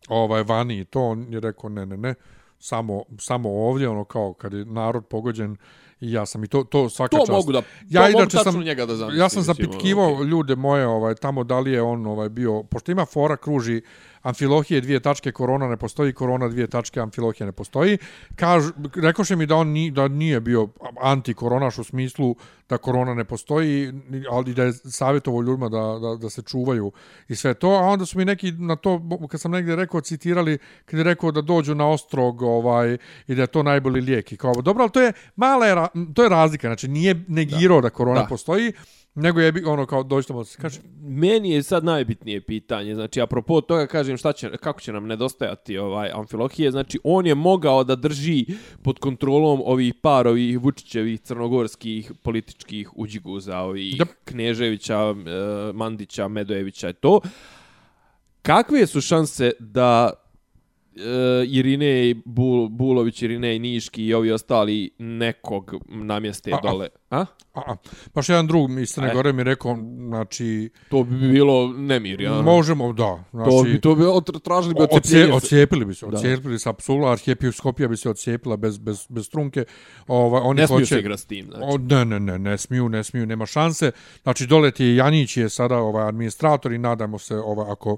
ovaj, vani i to, on je rekao ne, ne, ne, samo, samo ovdje, ono kao kad je narod pogođen i ja sam i to, to svaka to čast. mogu da Ja to mogu inače tačno sam- njega da zamislim, Ja sam zapitkivao ono, ljude moje ovaj tamo da li je on ovaj bio pošto ima fora kruži amfilohije dvije tačke korona ne postoji korona dvije tačke amfilohije ne postoji kažu rekoše mi da on ni, da nije bio anti koronaš u smislu da korona ne postoji ali da je savjetovao ljudima da, da, da se čuvaju i sve to a onda su mi neki na to kad sam negdje rekao citirali kad je rekao da dođu na ostrog ovaj i da je to najbolji lijek i kao dobro ali to je mala je, to je razlika znači nije negirao da, da korona Da. postoji nego je ono kao dođite se kaže Meni je sad najbitnije pitanje, znači apropo toga kažem šta će, kako će nam nedostajati ovaj amfilohije, znači on je mogao da drži pod kontrolom ovih par ovih Vučićevih crnogorskih političkih uđiguza, ovih Yep. Kneževića, e, Mandića, Medojevića i to. Kakve su šanse da e, Irinej Bul, Bulović, Irinej Niški i ovi ostali nekog namjeste A, dole? A? a, a, baš jedan drug iz Crne Aj. Gore mi rekao znači To bi bilo nemir, ja. možemo da znači To bi to bi tražili bi Ocije, odcepljenje. ocijepili bi se, Da. ocijepili se apsolutno, arhijepiskopija bi se ocijepila bez, bez, bez trunke. Ovaj, oni Ne smiju hoće, se igrati s tim, znači. O, ne, ne, ne, ne smiju, ne smiju, nema šanse. Znači, dole ti je Janić je sada ovaj administrator i nadamo se ovaj, ako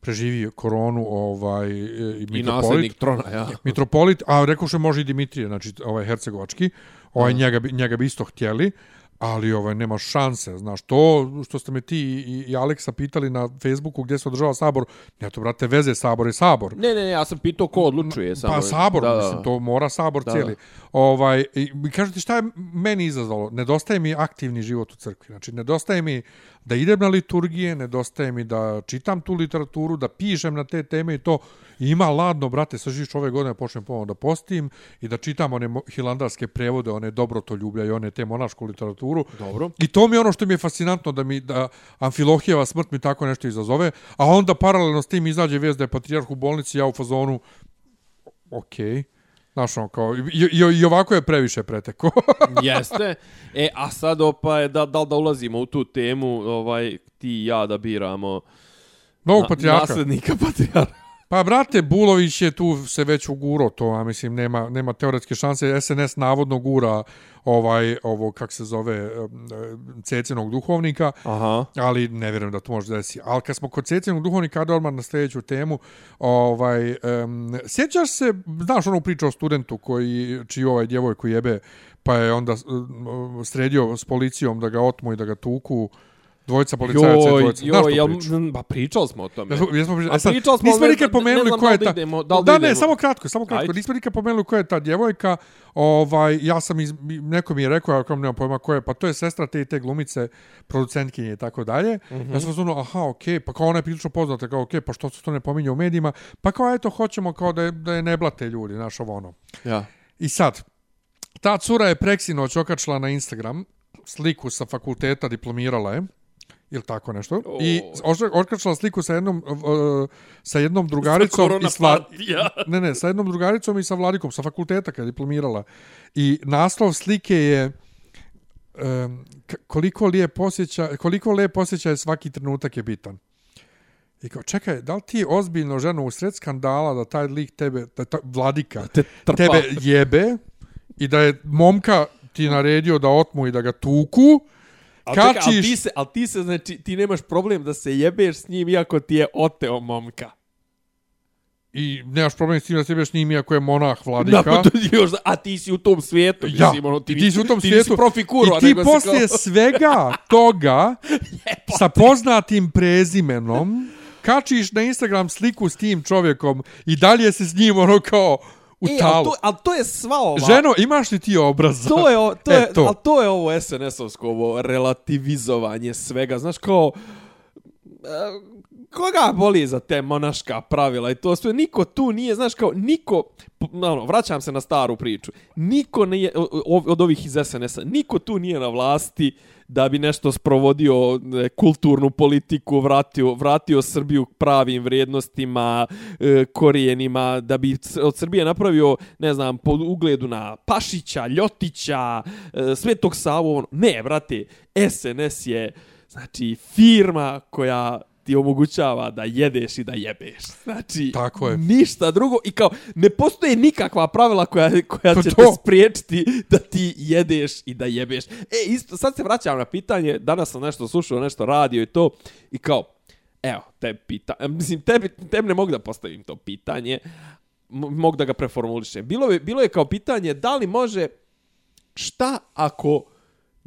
preživi koronu ovaj, i I mitropolit. nasljednik trona, ja. Mitropolit, a rekao što može i Dimitrije, znači ovaj hercegovački, ovaj njega bi, njega bi isto htjeli, ali ovaj nema šanse, znaš, to što ste me ti i, i Aleksa pitali na Facebooku gdje se održava sabor, ne to brate veze, sabor je sabor. Ne, ne, ne, ja sam pitao ko odlučuje. Samo. Pa sabor, da, da, da. mislim, to mora sabor Da, da, cijeli. Ovaj, i, i kažete šta je meni izazvalo? Nedostaje mi aktivni život u crkvi. Znači, nedostaje mi da idem na liturgije, nedostaje mi da čitam tu literaturu, da pišem na te teme i to. I ima ladno, brate, sa žiš ove godine počnem ponovno da postim i da čitam one hilandarske prevode, one dobrotoljublja i one te monašku literaturu. Dobro. I to mi je ono što mi je fascinantno da mi da Amfilohijeva smrt mi tako nešto izazove, a onda paralelno s tim izađe vijest da je patrijarh u bolnici, ja u fazonu okej. Okay. Znaš, ono, kao, i, i, i ovako je previše preteko. Jeste. E, a sad opaj, da, da da ulazimo u tu temu, ovaj, ti i ja da biramo Novog na- patrijarha. naslednika patrijarha. Pa, brate, Bulović je tu se već uguro to, a mislim, nema, nema teoretske šanse. SNS navodno gura ovaj, ovo, kak se zove, em, cecinog duhovnika, Aha. ali ne vjerujem da to može desi. Ali kad smo kod cecinog duhovnika, ajde odmah na sljedeću temu, ovaj, um, sjećaš se, znaš onu priču o studentu koji, čiji ovaj djevojku jebe, pa je onda sredio s policijom da ga otmu i da ga tuku, dvojica policajaca i Joj, dvojica. Znaš joj, tu jel, priču? pa pričali smo o tome. Jesmo, jesmo, A e sad, pričali smo, nismo ali nikad ne- pomenuli ne ko je ta... idemo- da da, da ne, samo kratko, samo kratko. Ajde. Nismo nikad pomenuli ko je ta djevojka. Ovaj, ja sam, iz, neko mi je rekao, ja kao nemam pojma ko je, pa to je sestra te i te glumice, producentkinje i tako dalje. Mhm. Ja sam zvuno, aha, okej, okay, pa kao ona je prilično poznata, kao okej, okay, pa što se to ne pominje u medijima, pa kao eto, hoćemo kao da je, da je ne blate ljudi, znaš ovo ono. Ja. I sad, ta cura je preksinoć okačila na Instagram sliku sa fakulteta, diplomirala je, ili tako nešto, O. i okačila sliku sa jednom, uh, sa jednom drugaricom i s Vla- partija. ne, ne, sa jednom drugaricom i sa Vladikom, sa fakulteta kad je diplomirala. I naslov slike je um, koliko lijep osjeća, koliko lijep osjećaj svaki trenutak je bitan. I kao, čekaj, da li ti ozbiljno ženo u sred skandala da taj lik tebe, da ta, Vladika, Te trpa. tebe jebe i da je momka ti naredio da otmu i da ga tuku, Al čekaj, al kačiš... ti se, al ti se, znači, ti nemaš problem da se jebeš s njim iako ti je oteo momka. I nemaš problem s tim da se jebeš s njim iako je monah Vladika. Da, pa to ti još, a ti si u tom svijetu. Ja, mislim, ono, ti, ti si u tom ti svijetu. nisi profi kuro, I ti poslije kao- svega toga sa poznatim prezimenom kačiš na Instagram sliku s tim čovjekom i dalje se s njim ono kao u e, talu. ali to, ali to je sva ova... Ženo, imaš li ti obraz? To je, o- to E, je, to. ali to je ovo SNS-ovsko, ovo relativizovanje svega. Znaš, kao, e, koga boli za te monaška pravila i to sve, niko tu nije, znaš, kao, niko, ono, vraćam se na staru priču, niko nije, od ovih iz SNS-a, niko tu nije na vlasti da bi nešto sprovodio kulturnu politiku, vratio, vratio Srbiju k pravim vrijednostima, e, korijenima, da bi od Srbije napravio, ne znam, po ugledu na Pašića, Ljotića, e, Svetog Savu, ono. ne, vrate, SNS je, znači, firma koja ti omogućava da jedeš i da jebeš. Znači, Tako je. ništa drugo. I kao, ne postoje nikakva pravila koja, koja To će to. te spriječiti da ti jedeš i da jebeš. E, isto, sad se vraćam na pitanje, danas sam nešto slušao, nešto radio i to, i kao, evo, te pita, e, mislim, tebi, tebi ne mogu da postavim to pitanje, mogu da ga preformulišem. Bilo je, bilo je kao pitanje, da li može, šta ako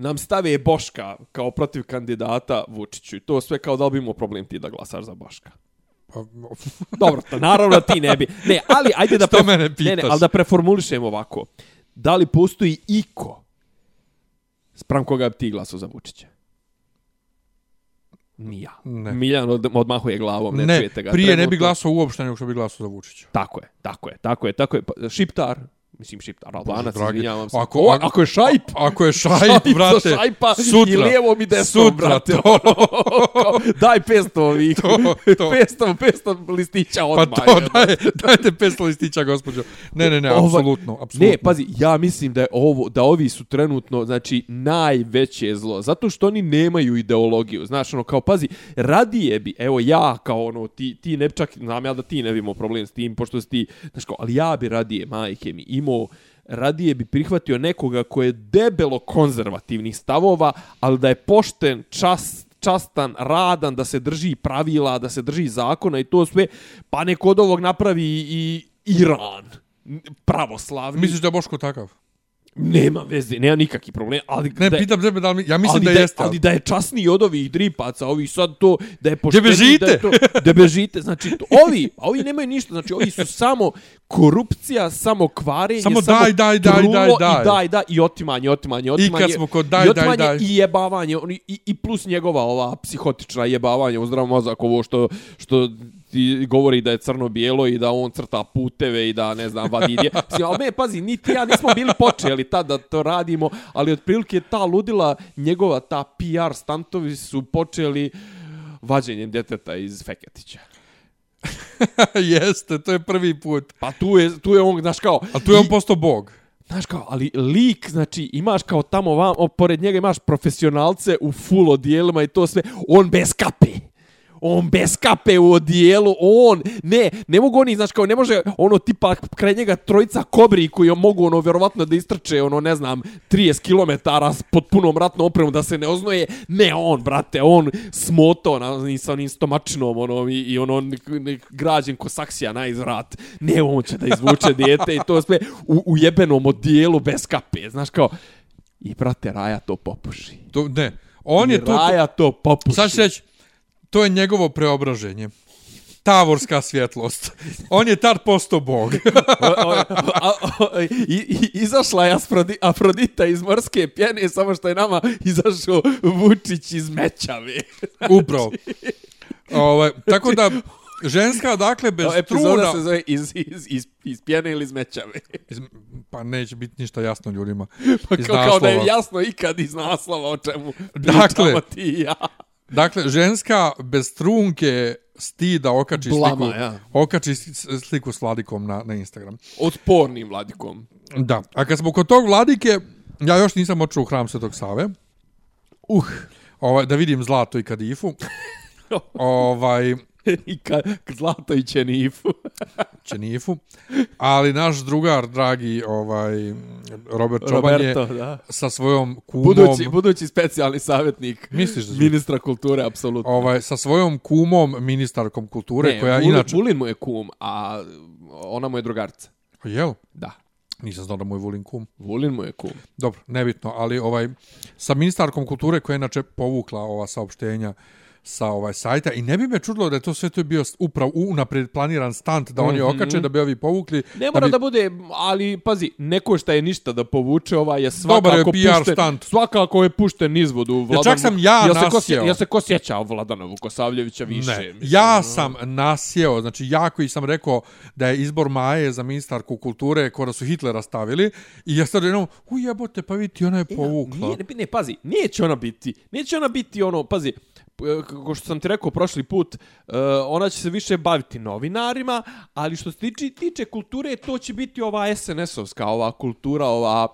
nam stave Boška kao protiv kandidata Vučiću i to sve kao da li bi imao problem ti da glasaš za Boška? Pa, Dobro, to naravno ti ne bi. Ne, ali ajde da... Pref- mene Ne, ne, pitaš? ali da preformulišemo ovako. Da li postoji iko sprem koga bi ti glasao za Vučića? Ni ja. Ne. Miljan od, odmahuje glavom, ne, ne, čujete ga. prije ne bi Trenutno- glasao uopšte nego što bi glasao za Vučića. Tako je, tako je, tako je, tako je. Pa, Šiptar, mislim Šiptar, Albanac, dragi. izvinjavam se. Ako- o, ako- je šajp, Ako je šajp, Šajp brate, šajpa sutra. i lijevom i desnom, sutra, brate. to. Kao, Daj 500 ovih, To, to. 500, 500 listića Pa odmah. to, jebote. daj, dajte 500 listića, gospođo. Ne, ne, ne, Ovaj- apsolutno, apsolutno. Ne, pazi, ja mislim da je ovo da ovi su trenutno, znači najveće zlo, zato što oni nemaju ideologiju. Znaš, ono kao pazi, radije bi, evo ja kao ono ti ti ne čak znam ja da ti ne bi imao problem s tim pošto si ti, znaš kao, ali ja bi radije majke mi imao radije bi prihvatio nekoga ko je debelo konzervativnih stavova, ali da je pošten, čast, častan, radan, da se drži pravila, da se drži zakona i to sve, pa neko od ovog napravi i Iran pravoslavni. Misliš da je Boško takav? Nema veze, nema nikakvi problem, ali Ne, da, je- pitam tebe da li, ja mislim da, da, je- jeste. ali da je časniji od ovih dripaca, ovi sad to, da je bežite? da je to, da bežite, znači to, ovi, a ovi nemaju ništa, znači ovi su samo korupcija, samo kvarenje, Samo daj, daj, daj, trulo daj, daj. i daj, daj, i otimanje, otimanje, otimanje. kad smo kod daj, i daj, daj. I jebavanje, oni- i, i plus njegova ova psihotična jebavanje u zdrav mozak, ovo što, što ti govori da je crno-bijelo i da on crta puteve i da, ne znam, vadi dje. Mislim, ali me, pazi, niti ja nismo bili počeli tad da to radimo, ali otprilike ta ludila, njegova ta PR stantovi su počeli vađenjem djeteta iz Feketića. jeste, to je prvi put. Pa tu je, tu je on, znaš kao... A tu je on i- postao bog. Znaš kao, ali lik, znači, imaš kao tamo vam, pored njega imaš profesionalce u full odijelima i to sve, on bez kape. On bez kape u odijelu, on, ne, ne mogu oni, znači kao, ne može ono tipa kraj njega trojica kobri koji mogu ono vjerovatno da istrče ono, ne znam, 30 km pod punom ratnom opremom da se ne oznoje, ne on, brate, on smoto na, sa onim stomačinom ono, i, i ono građen ko saksija na izvrat, ne on će da izvuče dijete i to sve u, u jebenom odijelu bez kape, znaš kao, i brate, Raja to popuši. To, ne, on I je tu... Raja to popuši. Sad ću reći, to je njegovo preobraženje. Tavorska svjetlost. On je tad postao bog. O- o- a- o- i, i, izašla je Afrodi, Afrodita iz morske pjene, samo što je nama izašao Vučić iz Mećave. Upravo. Ovaj, tako da, ženska, dakle, bez epizoda truna... se zove iz, iz, iz, iz pjene ili iz Mećave. Iz, pa neće biti ništa jasno ljudima. Pa kao, kao da je jasno ikad iz naslova o čemu Dakle, ti ja. Dakle, ženska bez trunke stida okači Blama, sliku, ja. okači sliku s Vladikom na, na Instagram. Otpornim vladikom. Da, a kad smo kod tog Vladike, ja još nisam očuo u hram Svetog Save. Uh. Ovaj, da vidim Zlato i Kadifu. ovaj, I ka, k Zlato i Čenifu. Čenifu. Ali naš drugar, dragi ovaj, Robert Čoban je da. sa svojom kumom... Budući, budući specijalni savjetnik Misliš da ministra kulture, apsolutno. ovaj, sa svojom kumom, ministarkom kulture, koja Vulin, inače... Vulin mu je kum, a ona mu je drugarca. Jel? Da. Nisam znao da mu je Vulin kum. Vulin mu je kum. Dobro, nebitno, ali ovaj sa ministarkom kulture koja je inače povukla ova saopštenja sa ovaj sajta i ne bi me čudilo da je to sve to bio upravo unapred planiran stunt da oni Mhm. okače da bi ovi povukli. Ne mora bi- da bude, ali pazi, neko šta je ništa da povuče, ovaj je svakako Dobar je PR pušten, svakako je pušten nizvodu Vladanu. čak sam ja jel se ko, nasjeo. jel se ko sjeća Vladana Vukosavljevića više? Ne, mislim, ja ono. sam nasjeo, znači ja koji sam rekao da je izbor Maje za ministarku kulture kora su Hitlera stavili i ja sad jednom, u jebote, pa vidi, ona je povukla. Nije, ne, ne, pazi, neće ona biti, neće ona biti ono, pazi, Eh, kao kako što sam ti rekao prošli put, eh, ona će se više baviti novinarima, ali što se tiče, tiče kulture, to će biti ova SNS-ovska, ova kultura, ova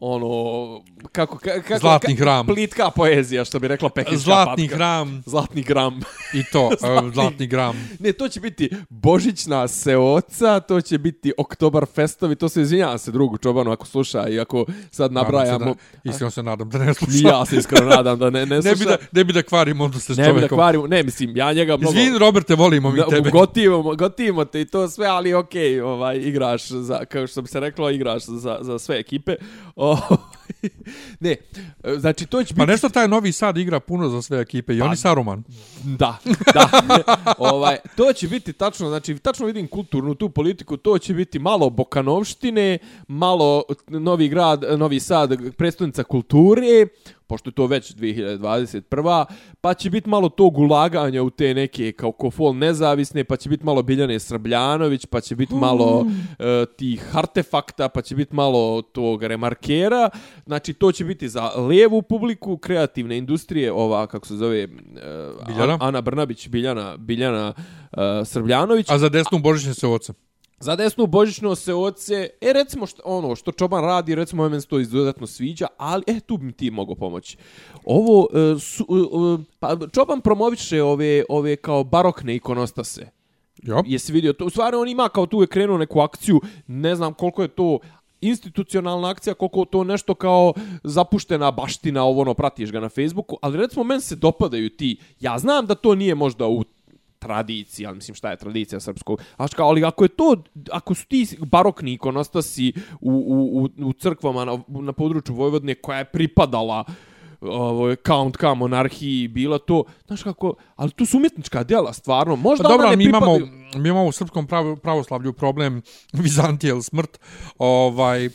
ono, kako, ka, kako, Zlatni hram. Plitka poezija, što bi rekla Pekinska Zlatni patka. hram Zlatni gram. i to, Zlatni- e, zlatni gram. Ne, to će biti Božićna seoca, to će biti Oktoberfestovi, to se izvinjavam se drugu čobanu ako sluša i ako sad Nadam se nabrajamo. Da, iskreno se nadam da ne sluša. ja se iskreno nadam da ne, ne ne, sluša. bi da, ne bi da kvarim onda se ne bi da kvarimo, ne, mislim, ja njega mnogo... Izvin, Roberte, volimo mi Da, tebe. gotivimo, gotivimo te i to sve, ali okej, okay, ovaj, igraš, za, kao što bi se reklo, igraš za, za sve ekipe. O, ne, znači to će biti... Pa nešto taj Novi Sad igra puno za sve ekipe i oni Saruman. Da, da. ovaj, to će biti tačno, znači tačno vidim kulturnu tu politiku, to će biti malo Bokanovštine, malo Novi grad, Novi Sad, predstavnica kulture, pošto je to već 2021. Pa će biti malo tog ulaganja u te neke kao kofol nezavisne, pa će biti malo Biljane Srbljanović, pa će biti malo e, tih artefakta, pa će biti malo tog remarkera. Znači, to će biti za levu publiku, kreativne industrije, ova, kako se zove, e, Biljana? Ana Brnabić, Biljana, Biljana e, Srbljanović. A za desnu Božićne se oca. Za desnu božićno se oce, e recimo što, ono što Čoban radi, recimo meni se to izuzetno sviđa, ali e tu bi mi ti mogao pomoći. Ovo e, su, e, e, pa Čoban promoviše ove ove kao barokne ikonostase. Jo. Jesi vidio to? U stvari on ima kao tu je krenuo neku akciju, ne znam koliko je to institucionalna akcija, koliko to nešto kao zapuštena baština, ovo ono, pratiš ga na Facebooku, ali recimo meni se dopadaju ti, ja znam da to nije možda u tradiciji, ali mislim šta je tradicija srpskog, znači kao, ali ako je to, ako su ti barokni ikonostasi u, u, u, u crkvama na, na području Vojvodine koja je pripadala ovo Count K monarhiji bila to, znaš kako, ali to su umjetnička djela, stvarno. Možda Pa dobro, mi imamo, pripadaju- mi imamo u srpskom prav, pravoslavlju problem Vizantije ili smrt, ovaj,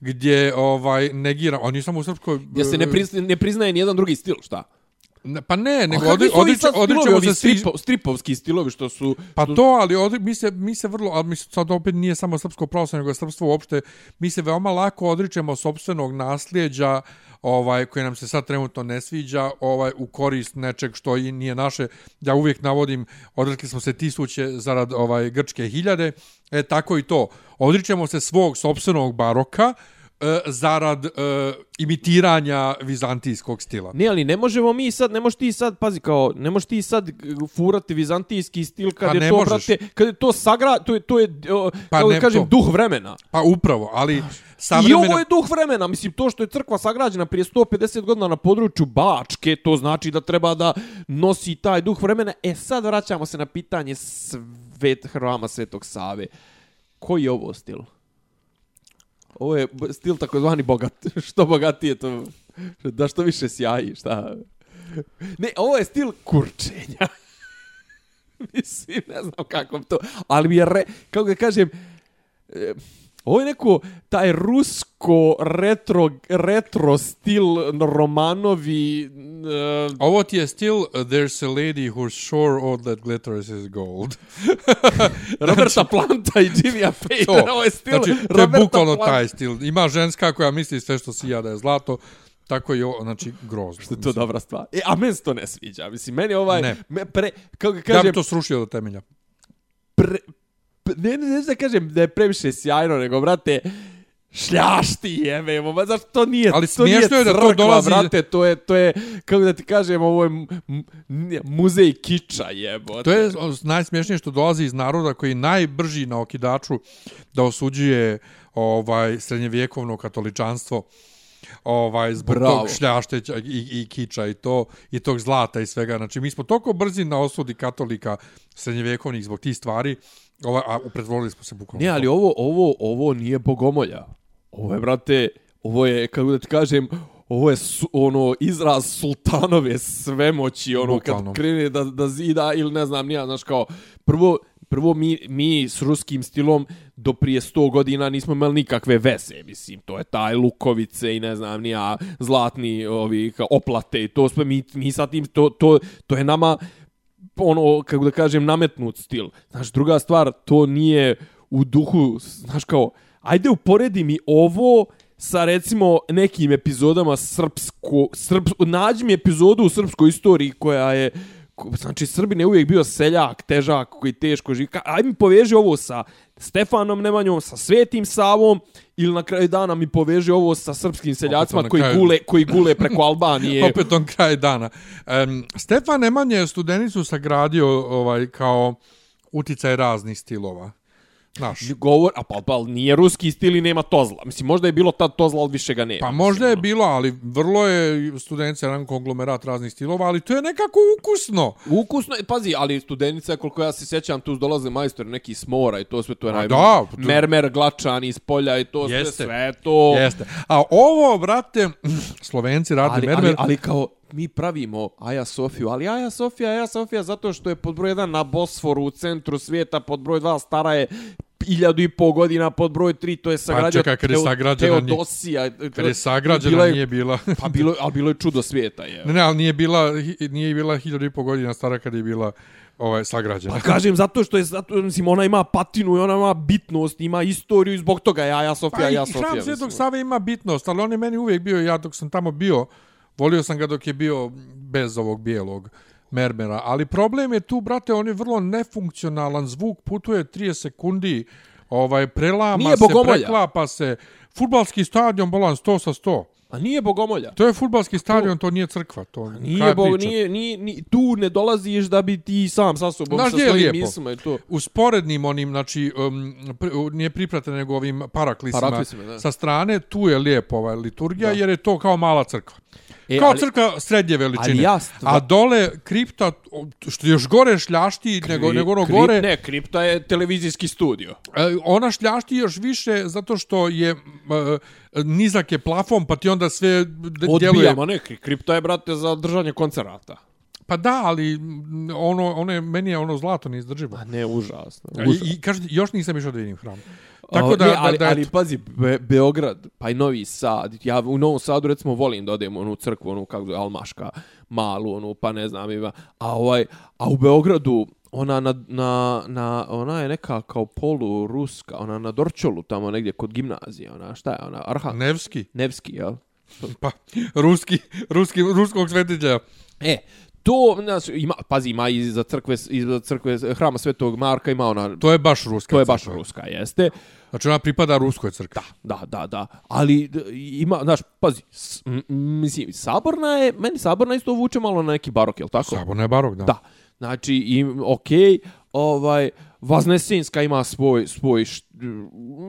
gdje ovaj negira, oni samo u srpskoj... Gdje se ne, prizna, ne priznaje nijedan drugi stil, šta? Pa ne, nego stilovi, odričemo ovi se stripo, stripovski stilovi što su... Pa što- to, ali odri, mi, se, mi se vrlo, ali mi se sad opet nije samo srpsko pravoslavlje, nego srpstvo uopšte, mi se veoma lako odričemo sopstvenog nasljeđa ovaj koje nam se sad trenutno ne sviđa ovaj u korist nečeg što i nije naše. Ja uvijek navodim odrekli smo se tisuće zarad ovaj grčke hiljade. E tako i to. Odričemo se svog sopstvenog baroka e, zarad e, imitiranja vizantijskog stila Ne, ali ne možemo mi sad, ne možeš ti sad, pazi, kao, ne možeš ti sad furati vizantijski stil kad Pa je to, možeš. brate, kad je to sagra, to je, to je, Pa kako da ne kažem, to. duh vremena. pa upravo ali I savremena ovo je duh vremena, mislim, to što je crkva sagrađena prije 150 godina na području Bačke, to znači da treba da nosi taj duh vremena. E sad vraćamo se na pitanje svet, hrama Svetog Save. Koji je ovo stil? Ovo je stil takozvani bogat. što bogatije to, da što više sjaji, šta? Ne, ovo je stil kurčenja. Mislim, ne znam kako to, ali mi je, re, kako ga kažem, e, ovo je neko, taj rusko retro, retro stil romanovi, e, Ovo ti je stil uh, There's a lady who's sure all that glitters is gold. Roberta Planta i Jimmya to. Ovo je stil Znači, to je Roberta bukvalno Planta. taj stil. Ima ženska koja misli sve što sija da je zlato, tako ovo, znači, grozno. Što je to dobra stvar. E, a meni se to ne sviđa. Mislim, meni je ovaj... Ne. Me, pre, kako ga Ja kažem, bi to srušio do temelja. pre, ne, ne, ne, da kažem da je previše sjajno, nego, brate, šljašti jebemo, ma zašto to nije, Ali to nije je da to crkva, dolazi- brate, to je, to je, kako da ti kažem, ovo je muzej kiča jebo. To je najsmješnije što dolazi iz naroda koji je najbrži na okidaču da osuđuje ovaj srednjevjekovno katoličanstvo ovaj zbog Bravo. tog šljašteća i, i kiča i to i tog zlata i svega. Znači mi smo toliko brzi na osudi katolika srednjevjekovnih zbog tih stvari, ovaj, a pretvorili smo se bukvalno. Ne, ali ovo, ovo, ovo nije bogomolja. Ovo je, brate, ovo je, kako da ti kažem, ovo je su, ono izraz sultanove svemoći, ono Bukvalno. kad krene da, da zida ili ne znam, nija, znaš kao, prvo, prvo mi, mi s ruskim stilom do prije 100 godina nismo imali nikakve veze, mislim, to je taj lukovice i ne znam, nija, zlatni ovi, oplate i to sve, mi, mi sa tim, to, to, to je nama, ono, kako da kažem, nametnut stil. Znaš, druga stvar, to nije u duhu, znaš kao, ajde uporedi mi ovo sa recimo nekim epizodama srpsko, srps, nađi mi epizodu u srpskoj istoriji koja je Znači, Srbin je uvijek bio seljak, težak, koji teško živi. Ka- Ajde mi poveži ovo sa Stefanom Nemanjom, sa Svetim Savom, ili na kraju dana mi poveži ovo sa srpskim seljacima koji kraju- gule, koji gule preko Albanije. Opet on kraj dana. Um, Stefan Nemanja je studenicu sagradio ovaj, kao uticaj raznih stilova. Znaš, govor, a pa, pa nije ruski stil i nema tozla. Mislim, možda je bilo tad tozla, ali više ga nema. pa Mislim, možda je ono. bilo, ali vrlo je studenica jedan konglomerat raznih stilova, ali to je nekako ukusno. Ukusno je, pazi, ali studenica, koliko ja se sjećam, tu dolaze majstori neki smora i to sve, to je A naj... da, to- Mermer, glačan iz polja i to sve, Jeste. sve to. Jeste. A ovo, brate, Slovenci radi Ali, mermer. ali, ali kao, mi pravimo Aja Sofiju, ali Aja Sofija, Aja Sofija zato što je pod broj 1 na Bosforu u centru svijeta, pod broj 2 stara je iljadu i pol godina, pod broj 3 to je sagrađao čekaj, kad je sagrađena nije- Teodosija. Kad je sagrađena, Bila je- nije bila... Pa bilo, ali bilo je čudo svijeta, je. Ne, ne, ali nije bila, nije bila hiljadu i pol godina stara kad je bila ovaj, sagrađena. Pa kažem zato što je zato mislim ona ima patinu i ona ima bitnost, ima istoriju i zbog toga je Aja Sofija, Pa i Aja Sofija. hram Svetog. Save ima bitnost, ali on je meni uvijek bio, ja dok sam tamo bio, volio sam ga dok je bio bez ovog bijelog mermera. Ali problem je tu, brate, on je vrlo nefunkcionalan, zvuk putuje 30 sekundi, ovaj, prelama Nije se, bogomolja. preklapa se. Futbalski stadion, bolan, 100 sa 100. A nije bogomolja. To je futbalski stadion, to nije crkva. To Nije, kraj bo, nije, nije, nije, tu ne dolaziš da bi ti sam sa sobom, Znaš sa svojim mislima i to. u sporednim onim, znači, um, pri, nije priprate nego ovim paraklisima, Paraklisima, da. sa strane, tu je lijepo ova liturgija, jer je to kao mala crkva. E, kao ali- crkva srednje veličine. ali ja stva- A dole kripta, što još gore šljašti nego, nego ono Krip- gore, Ne, kripta je televizijski studio. e, ona šljašti još više zato što je e, nizak je plafon, pa ti onda sve djeluje. Odbijamo, ne, kri- kripta je, brate, za držanje koncerata. Pa da, ali ono, ono je, meni je ono zlato neizdrživo. A ne, užasno. Užasno. i kažete, još nisam išao da vidim hram. Tako da, ne, ali, da, da, ali pazi, Be Beograd, pa i Novi Sad, ja u Novom Sadu recimo volim da odem onu crkvu, onu kako zove, Almaška, malu, onu, pa ne znam, ima, a ovaj, a u Beogradu, ona na, na, na, ona je neka kao polu ruska, ona na Dorčolu tamo negdje kod gimnazije, ona, šta je ona, Arha, ne. Nevski. Nevski, jel? Pa, ruski, ruski, ruskog svetiđa. E, to, znaš, ima, pazi, ima i za crkve, i za crkve hrama Svetog Marka, ima ona, to, je baš ruska to je baš crkva. ruska, jeste. Znači ona pripada ruskoj crkvi. Da, da, da. Ali d- ima, znaš, pazi, s, m, mislim, saborna je, meni saborna isto vuče malo na neki barok, jel tako? Saborna je barok, da. Da. Znači, im, okej, ovaj, Vaznesinska ima svoj, svoj, š,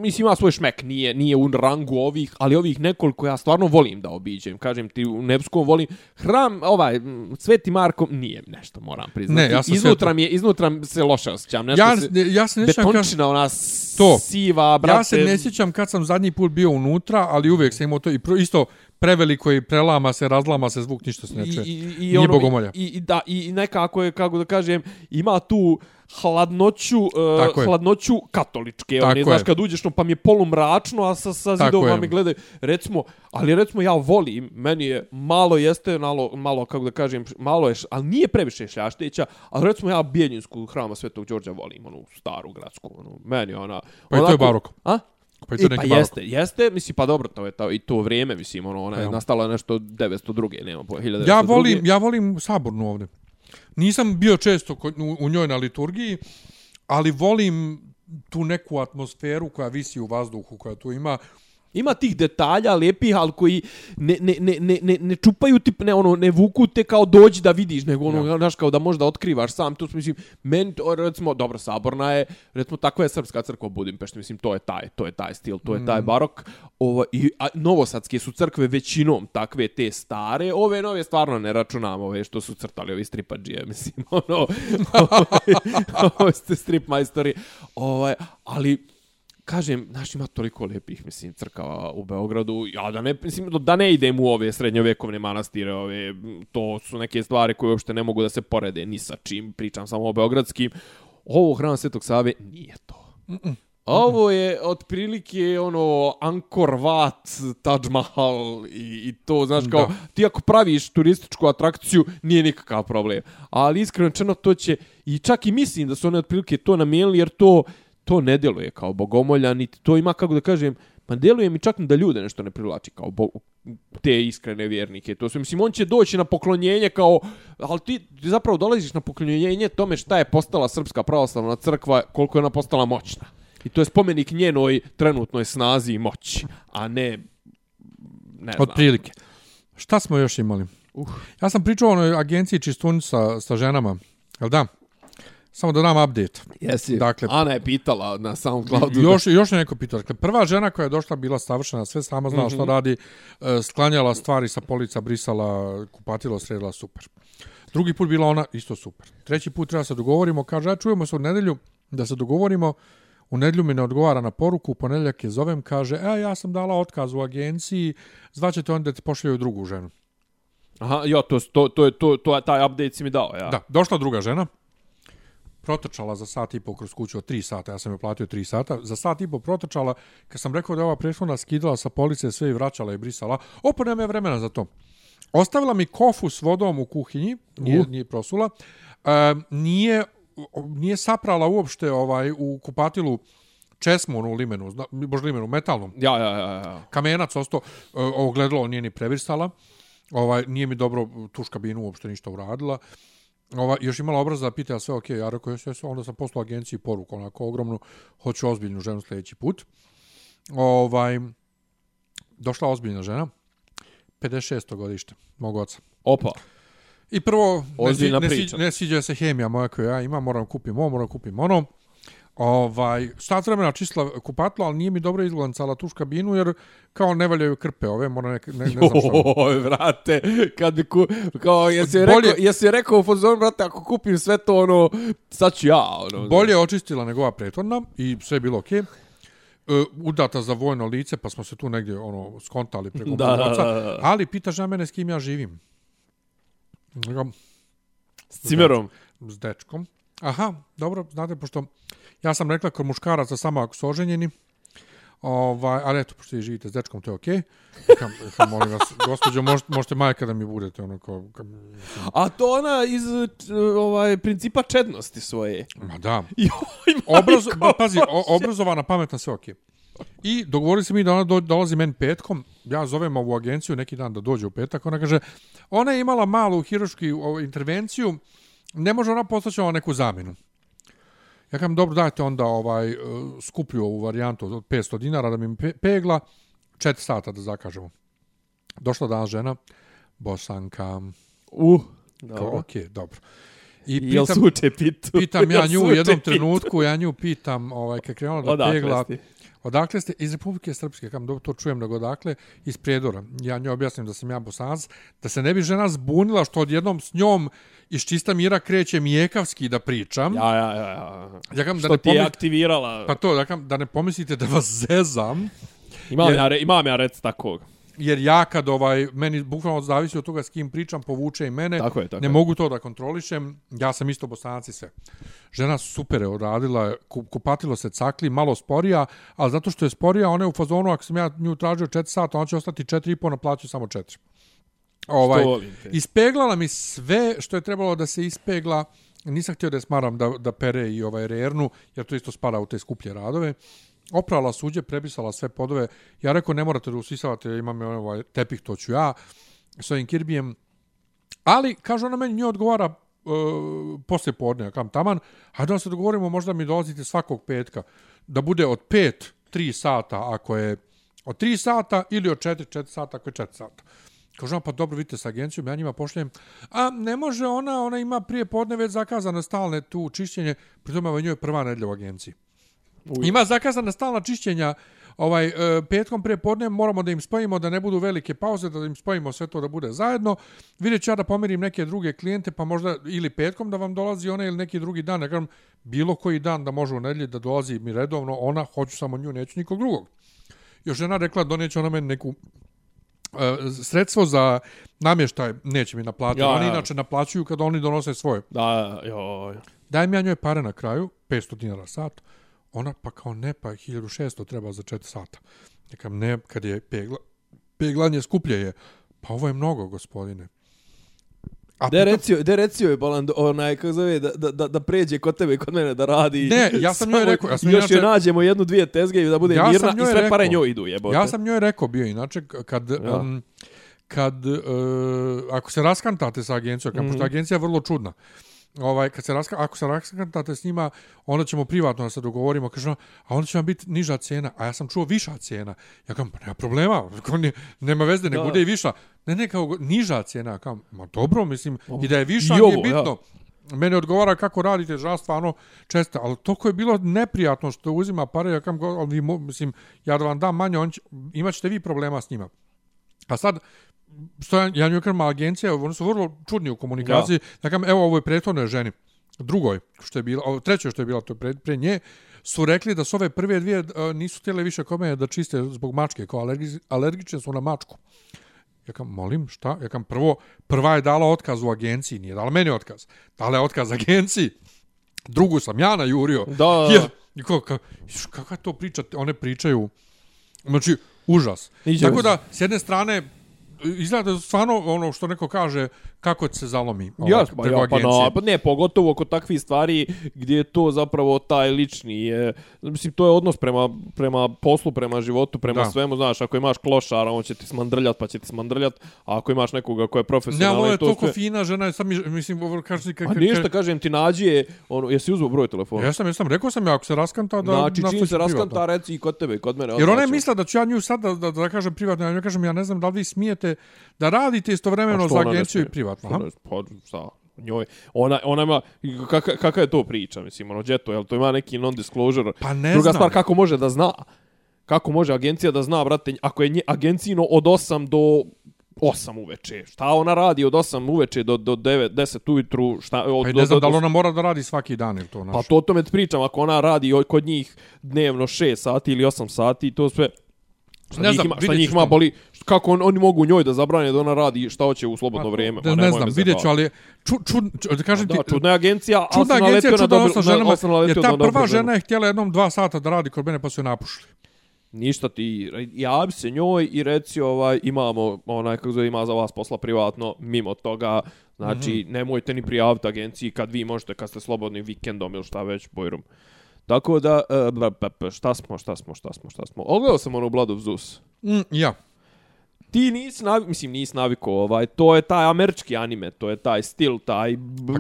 mislim, ima svoj šmek, nije, nije u rangu ovih, ali ovih nekoliko ja stvarno volim da obiđem. Kažem ti, u Nevskom volim. Hram, ovaj, Sveti Marko, nije nešto, moram priznati. Ne, ja sam iznutra mi je, iznutra se loše osjećam. Nešto Ja, se, ja se ne sjećam kad, betončina, ona To. siva, brate. ja se ne sjećam kad sam zadnji put bio unutra, ali uvijek sam imao to i pro, isto preveliko i prelama se, razlama se zvuk, ništa se ne čuje. I, i, i, Nije ono, bogomolja. I, i, da, i nekako je, kako da kažem, ima tu hladnoću, uh, hladnoću katoličke. Tako One, znaš, je. kad uđeš, no, pa mi je polumračno, a sa, sa zidovima mi gledaju. Recimo, ali recimo ja volim, meni je malo jeste, malo, malo kako da kažem, malo je, ali nije previše šljašteća, ali recimo ja Bijeljinsku hrama Svetog Đorđa volim, onu staru gradsku, onu, meni ona... Pa i to je barok. A? Pa i to je E, neki pa jeste, jeste, mislim, pa dobro, to je to, i to vrijeme, mislim, ono, ona je Evo. nastala nešto 902. nema po 1902. Ja volim, ja volim sabornu ovde. Nisam bio često u, u njoj na liturgiji, ali volim tu neku atmosferu koja visi u vazduhu, koja tu ima. Ima tih detalja lijepih, ali koji ne, ne, ne, ne, ne, ne čupaju ti, ne, ono, ne vuku te kao dođi da vidiš, nego ono, Ja. znaš, kao da možda otkrivaš sam. Tu mislim, meni, to, recimo, dobro, saborna je, recimo, takva je srpska crkva u Budimpešti, mislim, to je taj, to je taj stil, to je Mm. taj barok. Ovo, i, a, novosadske su crkve većinom takve te stare, ove nove stvarno ne računamo, ove što su crtali ovi stripadžije, mislim, ono, ovo ste strip majstori, ovaj, ali, kažem, znaš, ima toliko lepih, mislim, crkava u Beogradu, ja da ne, mislim, da ne idem u ove srednjovekovne manastire, ove, to su neke stvari koje uopšte ne mogu da se porede ni sa čim, pričam samo o beogradskim. Ovo hram Svetog Save nije to. Mm -mm. Ovo je otprilike ono Angkor Wat, Taj Mahal i, i to, znaš, kao, da. ti ako praviš turističku atrakciju, nije nikakav problem. Ali iskreno čeno to će, i čak i mislim da su one otprilike to namijenili, jer to, to ne djeluje kao bogomolja, niti to ima, kako da kažem, pa djeluje mi čak da ljude nešto ne privlači kao bo, te iskrene vjernike. To su, mislim, on će doći na poklonjenje kao, ali ti, ti zapravo dolaziš na poklonjenje tome šta je postala Srpska pravoslavna crkva, koliko je ona postala moćna. I to je spomenik njenoj trenutnoj snazi i moći, a ne, ne znam. Od prilike. Šta smo još imali? Uh. Ja sam pričao o onoj agenciji čistun sa, sa ženama, jel da? Samo da dam update. Jesi. Dakle, Ana je pitala na SoundCloudu. Još, još je neko pitao. Dakle, prva žena koja je došla bila savršena, sve sama znala mm -hmm. što radi, e, sklanjala stvari sa polica, brisala, kupatilo, sredila, super. Drugi put bila ona, isto super. Treći put treba se dogovorimo, kaže, ja čujemo se u nedelju da se dogovorimo, u nedelju mi ne odgovara na poruku, u ponedeljak je zovem, kaže, e, ja sam dala otkaz u agenciji, zvaćete onda da ti pošljaju drugu ženu. Aha, ja, to, to, to, to, to, taj update si mi dao, ja. Da, došla druga žena, protrčala za sat i pol kroz kuću od 3 sata, ja sam joj platio 3 sata, za sat i pol protrčala, kad sam rekao da je ova prethodna skidala sa police sve i vraćala i brisala, opa, nema je vremena za to. Ostavila mi kofu s vodom u kuhinji, nije, uh. nije prosula, e, nije, nije saprala uopšte ovaj u kupatilu česmu onu limenu, bož limenu, metalnom. Ja, ja, ja. ja. Kamenac osto, e, ovo gledalo, nije ni previrsala. Ovaj, nije mi dobro tuš kabinu uopšte ništa uradila ova, još imala obraza da pita sve ok, ja rekao, jesu, jesu, onda sam poslao agenciji poruku, onako ogromnu, hoću ozbiljnu ženu sljedeći put. Ovaj, došla ozbiljna žena, 56. godište, mog oca. Opa. I prvo, ne, si, ne, si, ne siđe se hemija moja koju ja imam, moram kupiti ovo, moram kupiti ono. Ovaj, sat vremena čistila kupatlo, ali nije mi dobro izglancala tuš kabinu, jer kao ne valjaju krpe ove, mora ne, ne, ne znam što. Oj, vrate, kad bi ku, kao, jesi, Bolje, rekao, jesi rekao u fazonu, vrate, ako kupim sve to, ono, sad ću ja, ono. Bolje je očistila nego ova pretvorna i sve je bilo okej. Okay. Uh, udata za vojno lice, pa smo se tu negdje ono skontali preko da, oca, ali pitaš na mene s kim ja živim. S cimerom? S dečkom. Aha, dobro, znate, pošto Ja sam rekla kod muškaraca samo ako su oženjeni, ovaj, ali eto, pošto vi živite s dečkom, to je okej. Okay. Kam, molim vas, gospođo, možete, možete majka da mi budete. Ono, kao, kao, A to ona iz ovaj, principa čednosti svoje. Ma da. Obrazo, ba, pazi, o, obrazovana, pametna, sve okej. Okay. I dogovorili se mi da ona do, dolazi meni petkom, ja zovem ovu agenciju neki dan da dođe u petak, ona kaže, ona je imala malu hirušku intervenciju, ne može ona postaći neku zamenu. Ja kam dobro dajte onda ovaj e, skuplju ovu varijantu od 500 dinara da mi pegla 4 sata da zakažemo. Došla danas žena Bosanka. Uh, dobro. Ok, dobro. I pitam, Jel suče pitu? Pitam ja nju u jednom pitu. trenutku, ja nju pitam ovaj, kad krenula da Odakle pegla. Odakle ste? Iz Republike Srpske, kam dobro to čujem nego odakle, iz Prijedora. Ja nju objasnim da sam ja bosanac, da se ne bi žena zbunila što odjednom s njom iz čista mira kreće Mijekavski da pričam. Ja, ja, ja. ja. ja kam, što da ne ti je aktivirala? Pa to, da, kam, da ne pomislite da vas zezam. Imam, jer, ja, imam ja rec takvog. Jer ja kad ovaj, meni bukvalno zavisi od toga s kim pričam, povuče i mene, tako je, tako ne je. mogu to da kontrolišem, ja sam isto bosanac i sve. Žena super je odradila, kupatilo se cakli, malo sporija, ali zato što je sporija, ona je u fazonu, ako sam ja nju tražio 4 sata, ona će ostati 4,5 na plaću samo 4 ovaj, ispeglala mi sve što je trebalo da se ispegla. Nisam htio da je smaram da, da pere i ovaj rernu, jer to isto spada u te skuplje radove. Oprala suđe, prebisala sve podove. Ja rekao, ne morate da usisavate, imam ovaj tepih, to ću ja s ovim kirbijem. Ali, kaže ona meni, nje odgovara e, poslije podne, ja kam taman, a da se dogovorimo, možda mi dolazite svakog petka, da bude od 5, 3 sata, ako je od 3 sata, ili od 4, 4 sata, ako je 4 sata. Kažu, pa dobro, vidite sa agencijom, ja njima pošljem. A ne može ona, ona ima prije podne već zakazano stalne tu čišćenje, pritom je njoj prva nedlja u agenciji. Ima zakazana stalna čišćenja ovaj e, petkom pre podne moramo da im spojimo da ne budu velike pauze da im spojimo sve to da bude zajedno vidjet ću ja da pomirim neke druge klijente pa možda ili petkom da vam dolazi ona ili neki drugi dan kažem bilo koji dan da može u nedelji da dolazi mi redovno ona hoću samo nju neću nikog drugog još žena rekla doneće ona meni neku e, sredstvo za namještaj neće mi naplatiti. Ja, oni inače naplaćuju kada oni donose svoje. Da, joj. Dajem ja njoj pare na kraju, 500 dinara sat. Ona pa kao ne, pa 1600 treba za 4 sata. Nekam ne, kad je pegla, peglanje skuplje je. Pa ovo je mnogo, gospodine. A De recio, de recio je Baland, onaj, kako zove, da, da, da, pređe kod tebe i kod mene da radi. Ne, ja sam njoj rekao, ja sam još inače- je nađemo jednu, dvije tezge i da bude Ja mirna i sve rekao. pare njoj idu, jebote. Ja sam njoj rekao bio inače kad Ja. um, kad uh, ako se raskantate sa agencijom, kad mm Mhm. pošto agencija je vrlo čudna. Ovaj kad se raska, ako se raskantate s njima, onda ćemo privatno da se dogovorimo, kaže, ona, a onda će vam biti niža cena, a ja sam čuo viša cena. Ja kažem, pa nema problema, ne, nema veze, ne Da. bude i viša. Ne, ne, kao niža cena, kao, ma dobro, mislim, i da je viša, I nije ovo, bitno. Mene odgovara kako radite, žal stvarno često, ali toliko je bilo neprijatno što uzima pare, ja kam, go- ali vi, mislim, ja da vam dam manje, on će, imat ćete vi problema s njima. A sad, što ja, ja njoj kažem, agencija, oni su vrlo čudni u komunikaciji, ja kažem, evo ovoj prethodnoj ženi, drugoj, što je bila, o, trećoj što je bila to pre, pre nje, su rekli da su ove prve dvije e, nisu htjele više kome da čiste zbog mačke, kao alergi, alergične su na mačku. Ja kam, molim, šta? Ja kam, prvo, prva je dala otkaz u agenciji, nije dala meni otkaz. Dala je otkaz agenciji. Drugu sam ja najurio. Da, da, da. Kako, kako, kakva je to priča? One pričaju, znači, užas. Iđe Tako da, s jedne strane, izgleda da stvarno ono što neko kaže, kako se zalomi ovaj, Jas, pa, preko ja, pa, na, pa ne, pogotovo kod takvih stvari gdje je to zapravo taj lični, je, mislim, to je odnos prema, prema poslu, prema životu, prema Da. svemu, znaš, ako imaš klošara, on će ti smandrljat, pa će ti smandrljat, a ako imaš nekoga ko je Ne, profesionalan, ali ovo je to toliko sve... fina žena, sam, mi- mislim, ovo kaže, ka, A ništa, kažem ti, nađi je, ono, jesi uzeo broj telefona? Ja sam, ja sam, rekao sam ja, ako se raskanta, da... znači, čim se raskanta, reci i kod tebe, i kod mene. Jer ona je mislila da ću ja nju sad da, da, da kažem privatno, ja kažem, ja ne znam da li vi smijete da radite istovremeno za ona agenciju i privatno. Ne- Pa, šta, njoj, ona, ona ima, kaka, kaka je to priča, mislim, ono, gdje to, jel to ima neki non-disclosure? Pa ne Druga znam. stvar, kako može da zna? Kako može agencija da zna, brate, ako je nje, agencijino od 8 do 8 uveče. Šta ona radi od 8 uveče do, do 9, 10 ujutru? Šta, od, Pa i do, ne znam do, da li do, ona mora da radi svaki dan ili to, Pa znaš. to o tome pričam, ako ona radi kod njih dnevno 6 sati ili 8 sati, to sve... Šta Ne njih znam, ima, šta njih ima boli, kako on, oni mogu njoj da zabrane da ona radi šta hoće u slobodno Pa, vrijeme. Da, Pa ne nemoj znam, vidjet ću, ali ču, ču, ču, da kažem Da, ti, čudna je agencija, čudna agencija, naletio na čudna dobro, ženama, na, jer ta prva žena je htjela jednom dva sata da radi kod mene pa su je napušili. Ništa ti, javi se njoj i reci ovaj, imamo, onaj, kako zove, ima za vas posla privatno, mimo toga, znači, mm -hmm. nemojte ni prijaviti agenciji kad vi možete, kad ste slobodni vikendom ili šta već, bojrum. Tako da, uh, šta smo, šta smo, šta smo, šta smo. Ogledao sam ono Blood of Zeus. Mm, ja. Ti nisi navi, mislim nisi naviko, ovaj, to je taj američki anime, to je taj stil, taj...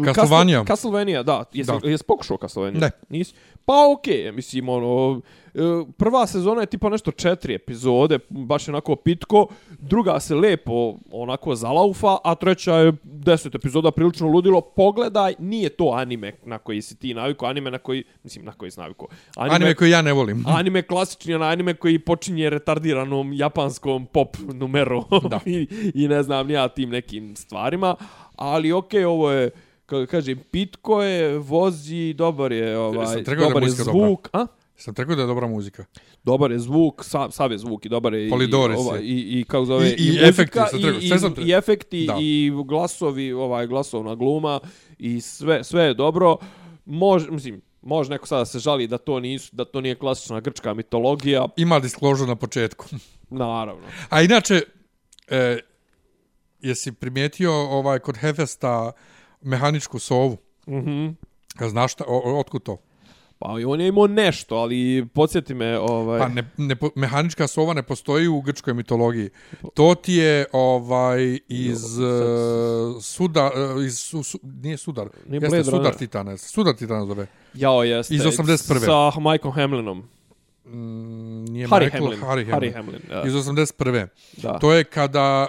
Castlevania? Castle- Castlevania, da. Jesi, Da. jesi pokušao Castlevania? Ne. Nisi? Pa okej, okay, mislim, ono, e, prva sezona je tipa nešto četiri epizode, baš onako pitko, druga se lepo onako zalaufa, a treća je deset epizoda prilično ludilo. Pogledaj, nije to anime na koji si ti naviko, anime na koji, mislim, na koji si naviko. Anime, anime koji ja ne volim. Anime klasični, anime koji počinje retardiranom japanskom pop numeru Da. I, i ne znam ja tim nekim stvarima, ali okej, ovo je kažem, pitko je, vozi, dobar je, ovaj, rekao da je dobar je muzika dobra. zvuk, a? Sam rekao da je dobra muzika. Dobar je zvuk, sa, sav je zvuk i dobar je i, je. i, i kako zove, I- i muzika, efekti, sam i, rekao, i, sve sam tre- i efekti, Da. i glasovi, ovaj, glasovna gluma, i sve, sve je dobro. Može, mislim, može neko sada se žali da to nisu, da to nije klasična grčka mitologija, Ima disclosure na početku. naravno. A inače, e, jesi primijetio ovaj kod Hefesta mehaničku sovu? Mhm. A Znaš šta, o, o, otkud to? Pa on je imao nešto, ali podsjeti me, ovaj... Pa ne, ne, mehanička sova ne postoji u grčkoj mitologiji. To ti je ovaj iz uh, suda uh, iz su, su, nije sudar. Nije Jeste Blade sudar Runner. Titana. Sudar Titana zove. Jao, jeste. Iz 81.. Sa Michael Hamlinom. Mm, nije Harry Michael, Hamlin. Harry Hamlin. Harry Hamlin, da. Iz 81. Da. To je kada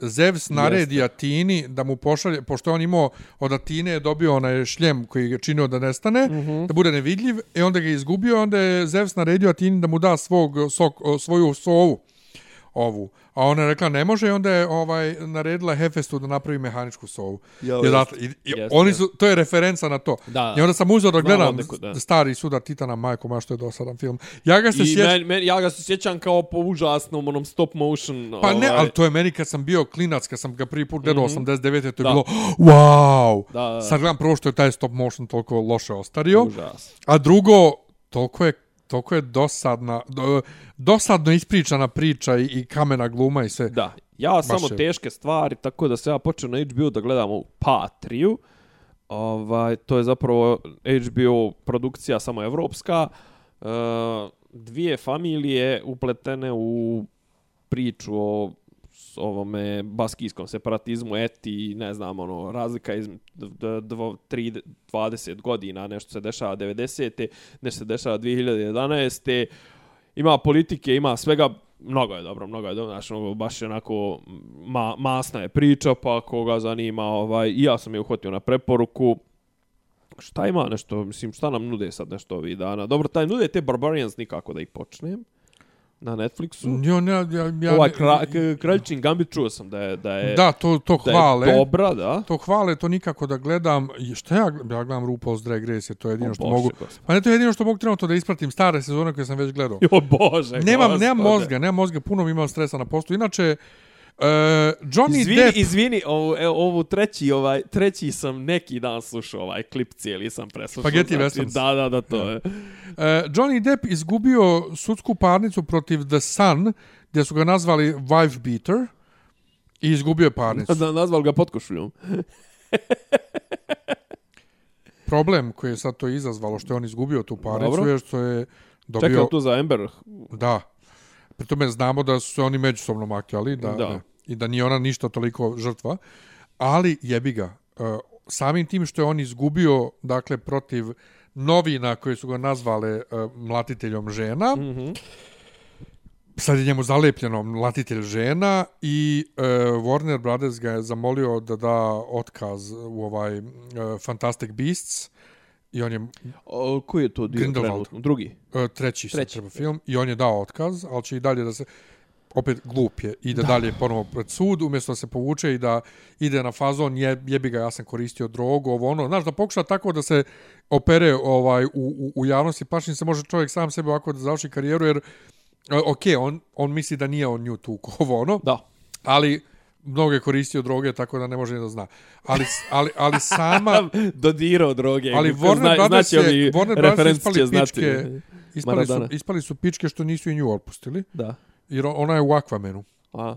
uh, Zeus naredi Atini da mu pošalje, pošto je on imao od Atine je dobio onaj šljem koji ga činio da nestane, mm -hmm. da bude nevidljiv, i onda ga je izgubio, onda je Zeus naredio Atini da mu da svog, sok, svoju sovu ovu. A ona je rekla ne može i onda je ovaj naredila Hefestu da napravi mehaničku sovu. Jo, I odatle- i, i Jeste, oni su, to je referenca na to. Da. I onda sam uzeo da gledam da. stari suda Titana, majko, ma što je dosadan film. Ja ga se I sjećam... men, men, ja ga se sjećam kao po užasnom onom stop motion. Pa ne, ovaj, ali to je meni kad sam bio klinac, kad sam ga prvi put gledao mm -hmm. 89. to je Da. bilo wow! Da, da. Sad gledam prvo što je taj stop motion toliko loše ostario, Užas. a drugo, toliko je toliko je dosadna, do, dosadno ispričana priča i, i kamena gluma i sve. Da. Ja samo je. teške stvari, tako da se ja počeo na HBO da gledam ovu Patriju. Ovaj, to je zapravo HBO produkcija samo evropska. E, dvije familije upletene u priču o ovome baskijskom separatizmu, eti, ne znam, ono, razlika iz 3, 20 godina, nešto se dešava 90. nešto se dešava 2011. Ima politike, ima svega, mnogo je dobro, mnogo je dobro, znači, ono, baš je onako ma, masna je priča, pa koga zanima, ovaj, i ja sam je uhvatio na preporuku, šta ima nešto, mislim, šta nam nude sad nešto ovih dana? Dobro, taj nude te Barbarians nikako da ih počnem na Netflixu. Jo, ne, ja, ja, Ovaj ne- kra, k- Kraljičin Gambit čuo sam da je, da je, da, to, to da hvale. je dobra, da. To hvale, to nikako da gledam. Šta ja, ja gledam RuPaul's Drag Race, to je jedino O što Bože, mogu... gospod. Pa ne, to je jedino što mogu trenutno da ispratim stare sezone koje sam već gledao. Jo, Bože, Nemam, nemam gospode. mozga, nemam mozga, puno mi imam stresa na postu. Inače, uh, Johnny Izvini, Depp... izvini, ovu, evo, ovu treći, ovaj, treći sam neki dan slušao ovaj klip cijeli sam preslušao. Spaghetti znači, westerns. Da, da, da, to je. Uh, Johnny Depp izgubio sudsku parnicu protiv The Sun, gdje su ga nazvali wife beater i izgubio je parnicu. Da, nazval ga potkošuljom. Problem koji je sad to izazvalo, što je on izgubio tu parnicu, Dobro. je što je dobio... Čekao tu za Amber. Da. Pri tome znamo da su se oni međusobno makljali da, Da. da. i da nije ona ništa toliko žrtva. Ali jebi ga. Uh, samim tim što je on izgubio dakle protiv novina koje su ga nazvale uh, mlatiteljom žena, mm -hmm. sad je njemu zalepljeno mlatitelj žena i uh, Warner Brothers ga je zamolio da da otkaz u ovaj uh, Fantastic Beasts i on je O, koji je to dio Grindelwald. trenutno? Drugi. E, treći, Treći. treba film i on je dao otkaz, ali će i dalje da se opet glup je, ide da. dalje ponovo pred sud, umjesto da se povuče i da ide na fazon, je, jebi ga, ja sam koristio drogu, ovo ono, znaš, da pokuša tako da se opere ovaj u, u, u javnosti, pašnim se može čovjek sam sebe ovako da završi karijeru, jer, e, ok, on, on misli da nije on nju tu, ovo ono, Da. ali mnogo je koristio droge, tako da ne može ni da zna. Ali, ali, ali sama... Dodirao droge. Ali Warner zna- Brothers znači je, ovi Warner Brothers ispali znati. pičke, ispali su, ispali su pičke što nisu i nju otpustili, Da. jer ona je u Aquamanu. A.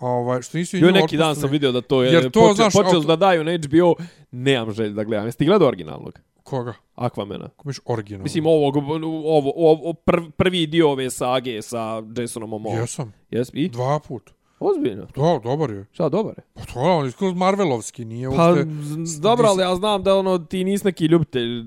Ovaj, što nisu i nju neki dan sam vidio da to je Jer to, počeli, znaš, počeli auto- da daju na HBO, nemam želje da gledam. Jesi ti gledao originalnog? Koga? Aquamana. Ko originalno? Mislim ovog ovo, ovo prv, prvi dio ove sage sa Jasonom Momoa. Jesam. Jes i Dva put. Ozbiljno. Da, dobar je. Šta dobar je. Pa to je on skroz Marvelovski, nije Pa uopšte... z- dobro, ali ja znam da ono ti nisi neki ljubitelj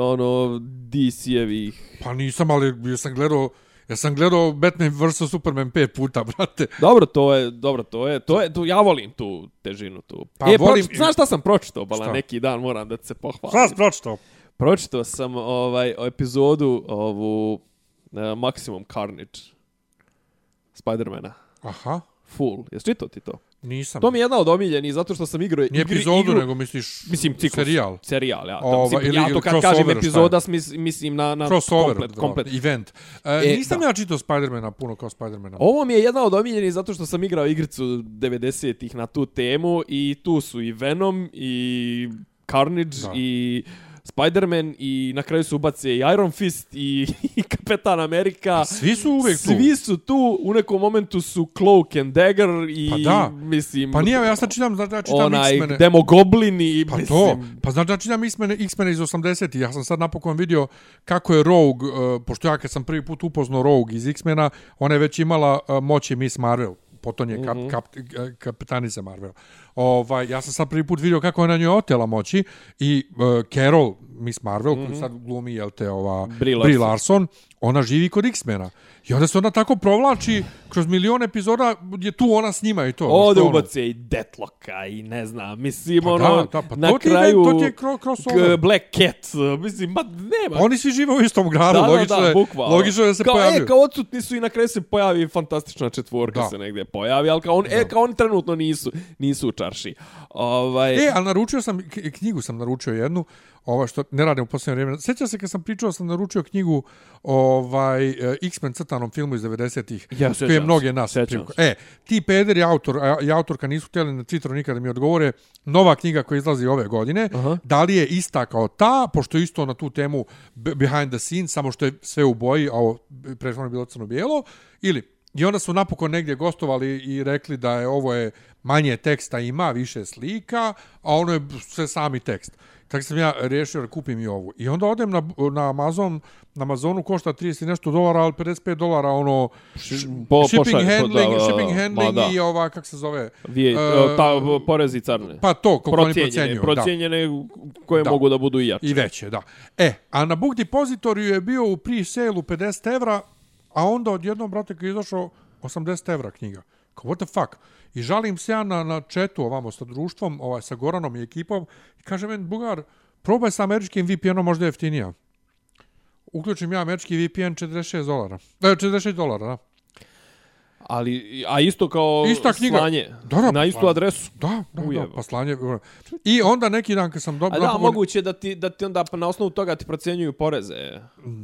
ono DC-evih. Pa nisam, ali ja sam gledao... Ja sam gledao Batman vs. Superman pet puta, brate. Dobro, to je, dobro, to je, to je, to, ja volim tu težinu tu. Pa e, volim- proč, znaš šta sam pročitao, bala, Šta? neki dan moram da se pohvalim. Šta si pročitao? Pročitao sam ovaj epizodu ovu uh, Maximum Carnage Spidermana. Aha, Full. Jesi čitao ti to? nisam. To mi je jedna od omiljenih zato što sam igrao Nije igri, epizodu, igru, nego misliš mislim ciklus, serijal. Serijal, ja. Ova, mislim, ili- ja to kad kažem epizoda smis, mislim na na Crossover, komplet, komplet. komplet. event. E, E, nisam da. ja čitao Spidermana puno kao Spidermana. Ovo mi je jedna od omiljenih zato što sam igrao igricu 90-ih na tu temu i tu su i Venom i Carnage Da. i Spider-Man i na kraju su ubace i Iron Fist i, i Kapetan Amerika. Svi su uvek tu. Svi su tu, u nekom momentu su Cloak and Dagger i Pa da. mislim... Pa nije, ja sad čitam, znači ja čitam onaj X-mene. Demogoblin i Pa mislim... to, pa znači ja čitam X-mene, X-mene iz 80 Ja sam sad napokon vidio kako je Rogue, uh, pošto ja kad sam prvi put upoznao Rogue iz X-mena, ona je već imala uh, moći Miss Marvel potom je kap, Mhm. kap, uh, kapetanica Marvel. Ovaj, ja sam sad prvi put vidio kako je na njoj otela moći i uh, Carol, Miss Marvel, mm -hmm. koju sad glumi, jel te, ova, Mhm. Brie Brie Larson. Larson, ona živi kod X-mena. I onda se ona tako provlači kroz milion epizoda je tu ona s njima i to. Što ono? ubace i Deathlocka i ne znam, mislim, Pa ono, da, da, pa na to ti je- kraju to ti je cro- crossover. k- Black Cat, mislim, ma nema. Oni svi žive u istom gradu, da, logično, da, da, je, logično je da se kao, pojavljuju. E, kao odsutni su i na kraju se pojavi fantastična četvorka Da. se negdje pojavi, ali kao, on, e, kao oni trenutno nisu, nisu u čarši. Ovaj, E, ali naručio sam, knjigu sam naručio jednu, ovo što ne radim u posljednje vrijeme. Sjeća se kad sam pričao, sam naručio knjigu ovaj, e, X-Men crtanom filmu iz 90-ih, Ja, koji je sjećam mnoge nas sjećam privukao. E, ti peder i autor, i autorka nisu htjeli na Twitteru nikada da mi odgovore, nova knjiga koja izlazi ove godine, Aha. da li je ista kao ta, pošto je isto na tu temu be- behind the scenes, samo što je sve u boji, a ovo prethodno je bilo crno-bijelo, ili I onda su napokon negdje gostovali i rekli da je ovo je manje teksta ima, više slika, a ono je sve sami tekst. Tako sam ja riješio da kupim i ovu. I onda odem na, na Amazon, na Amazonu košta 30 i nešto dolara, ali 55 dolara ono š, po- shipping pošalje, po- handling, da, da, shipping ma handling da. i ova, kak se zove? Vije, E, ta, porezi i carne. Pa to, koliko oni procijenjene, procenjuju. Da. procijenjene koje Da. mogu da budu i jače. I veće, da. E, a na Book Depositoriju je bio u pre-sale-u 50 evra, a onda odjednom, brate, kad je izašao 80 evra knjiga. Kao, what the fuck? I žalim se ja na, na četu ovamo sa društvom, ovaj, sa Goranom i ekipom, i kaže meni, Bugar, probaj sa američkim VPN-om, možda je jeftinija. Uključim ja američki VPN 46 dolara. E, 46 dolara, da. Ali, a isto kao Ista knjiga. slanje Da, da, na istu pa- adresu. Da, da, da, pa slanje. I onda neki dan kad sam A dobro... da, moguće je da ti, da ti onda na osnovu toga ti procjenjuju poreze,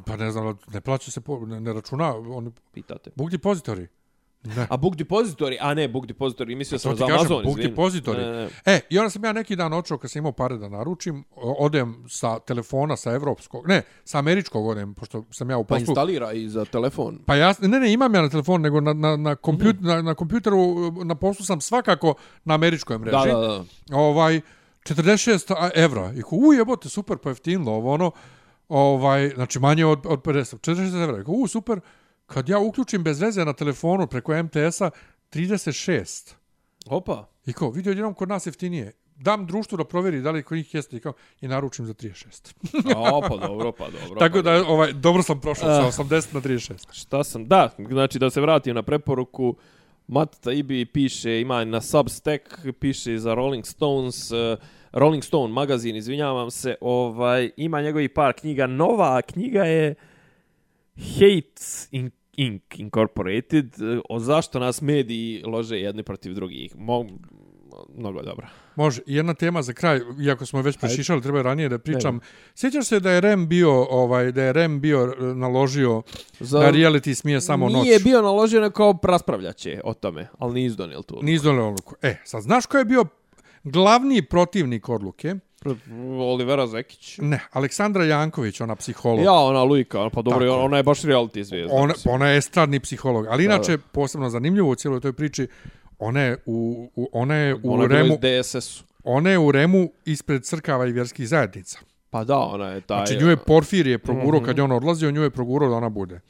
Pa ne znam, ne plaća se, po, ne, ne računa, oni, pitate. Book Depository. Ne. A Book Depository? A ne, Book Depository, mislio sam za Amazon, Book. Depository. Ne, ne. E, i onda sam ja neki dan očeo kad sam imao pare da naručim, odem sa telefona, sa evropskog, ne, sa američkog odem, pošto sam ja u Pa poslu. instalira i za telefon. Pa ja, ne, ne, imam ja na telefon, nego na, na, na, kompjut, Mhm. na, na kompjuteru, na poslu sam svakako na američkoj mreži. Da, da, da. Ovaj, 46 a- evra. I ko, u jebote, super, pojeftinilo ovo, ono, ovaj, znači manje od, od 50, 46 evra. I ko, u, super, kad ja uključim bez veze na telefonu preko MTS-a, 36. Opa. I kao, vidio jednom kod nas jeftinije. Dam društvu da provjeri da li kod njih jeste i kao, i naručim za 36. A, pa dobro, pa dobro. Tako pa da, ovaj, dobro sam prošao Ah. sa 80 na 36. Šta sam? Da, znači da se vratim na preporuku. Matt Taibbi piše, ima na Substack, piše za Rolling Stones, uh, Rolling Stone magazin, izvinjavam se, ovaj, ima njegovi par knjiga. Nova knjiga je Hate in Inc. Incorporated, uh, o zašto nas mediji lože jedni protiv drugih. Mo, mnogo dobro. Može, jedna tema za kraj, iako smo već prešišali, treba ranije da pričam. Sjećaš se da je REM bio, ovaj, da je REM bio e, naložio Za, da reality smije samo noć. Nije bio naložio neko raspravljaće o tome, ali nije izdonijel tu. Nisu doneli odluku. E, sad, znaš ko je bio glavni protivnik odluke? Olivera Zekić. Ne, Aleksandra Janković, ona psiholog. Ja, ona Lujka, ona- pa dobro, Tako je. ona je baš reality zvijezda. Ona, ona je estradni psiholog, ali Da, inače, posebno zanimljivo u cijeloj toj priči, ona je u, u, ona je u ona je bila Remu, iz DSS-u. ona je u Remu ispred crkava i vjerskih zajednica. Pa da, ona je taj... Znači, nju je Porfirije progurao Mhm. kad je on odlazio, nju je progurao da ona bude.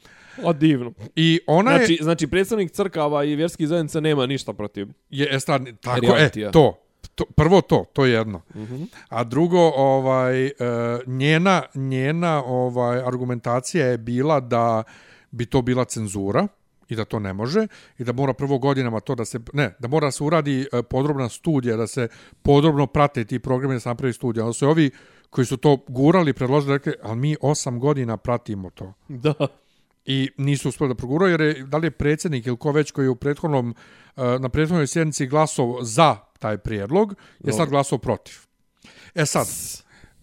O, divno. I ona je, Znači, znači, predstavnik crkava i vjerskih zajednica nema ništa protiv. je estradni, tako, e, to, to, prvo to, to je jedno. Mhm. A drugo, ovaj, e, njena, njena ovaj, argumentacija je bila da bi to bila cenzura i da to ne može i da mora prvo godinama to da se ne da mora se uradi e, podrobna studija da se podrobno prate ti programi da se napravi studija onda su ovi koji su to gurali predložili rekli ali mi osam godina pratimo to Da. I nisu uspjeli da proguraju jer je, da li je predsjednik ili ko već koji je u prethodnom e, na prethodnoj sjednici glasov za taj prijedlog je sad glasov protiv. E sad,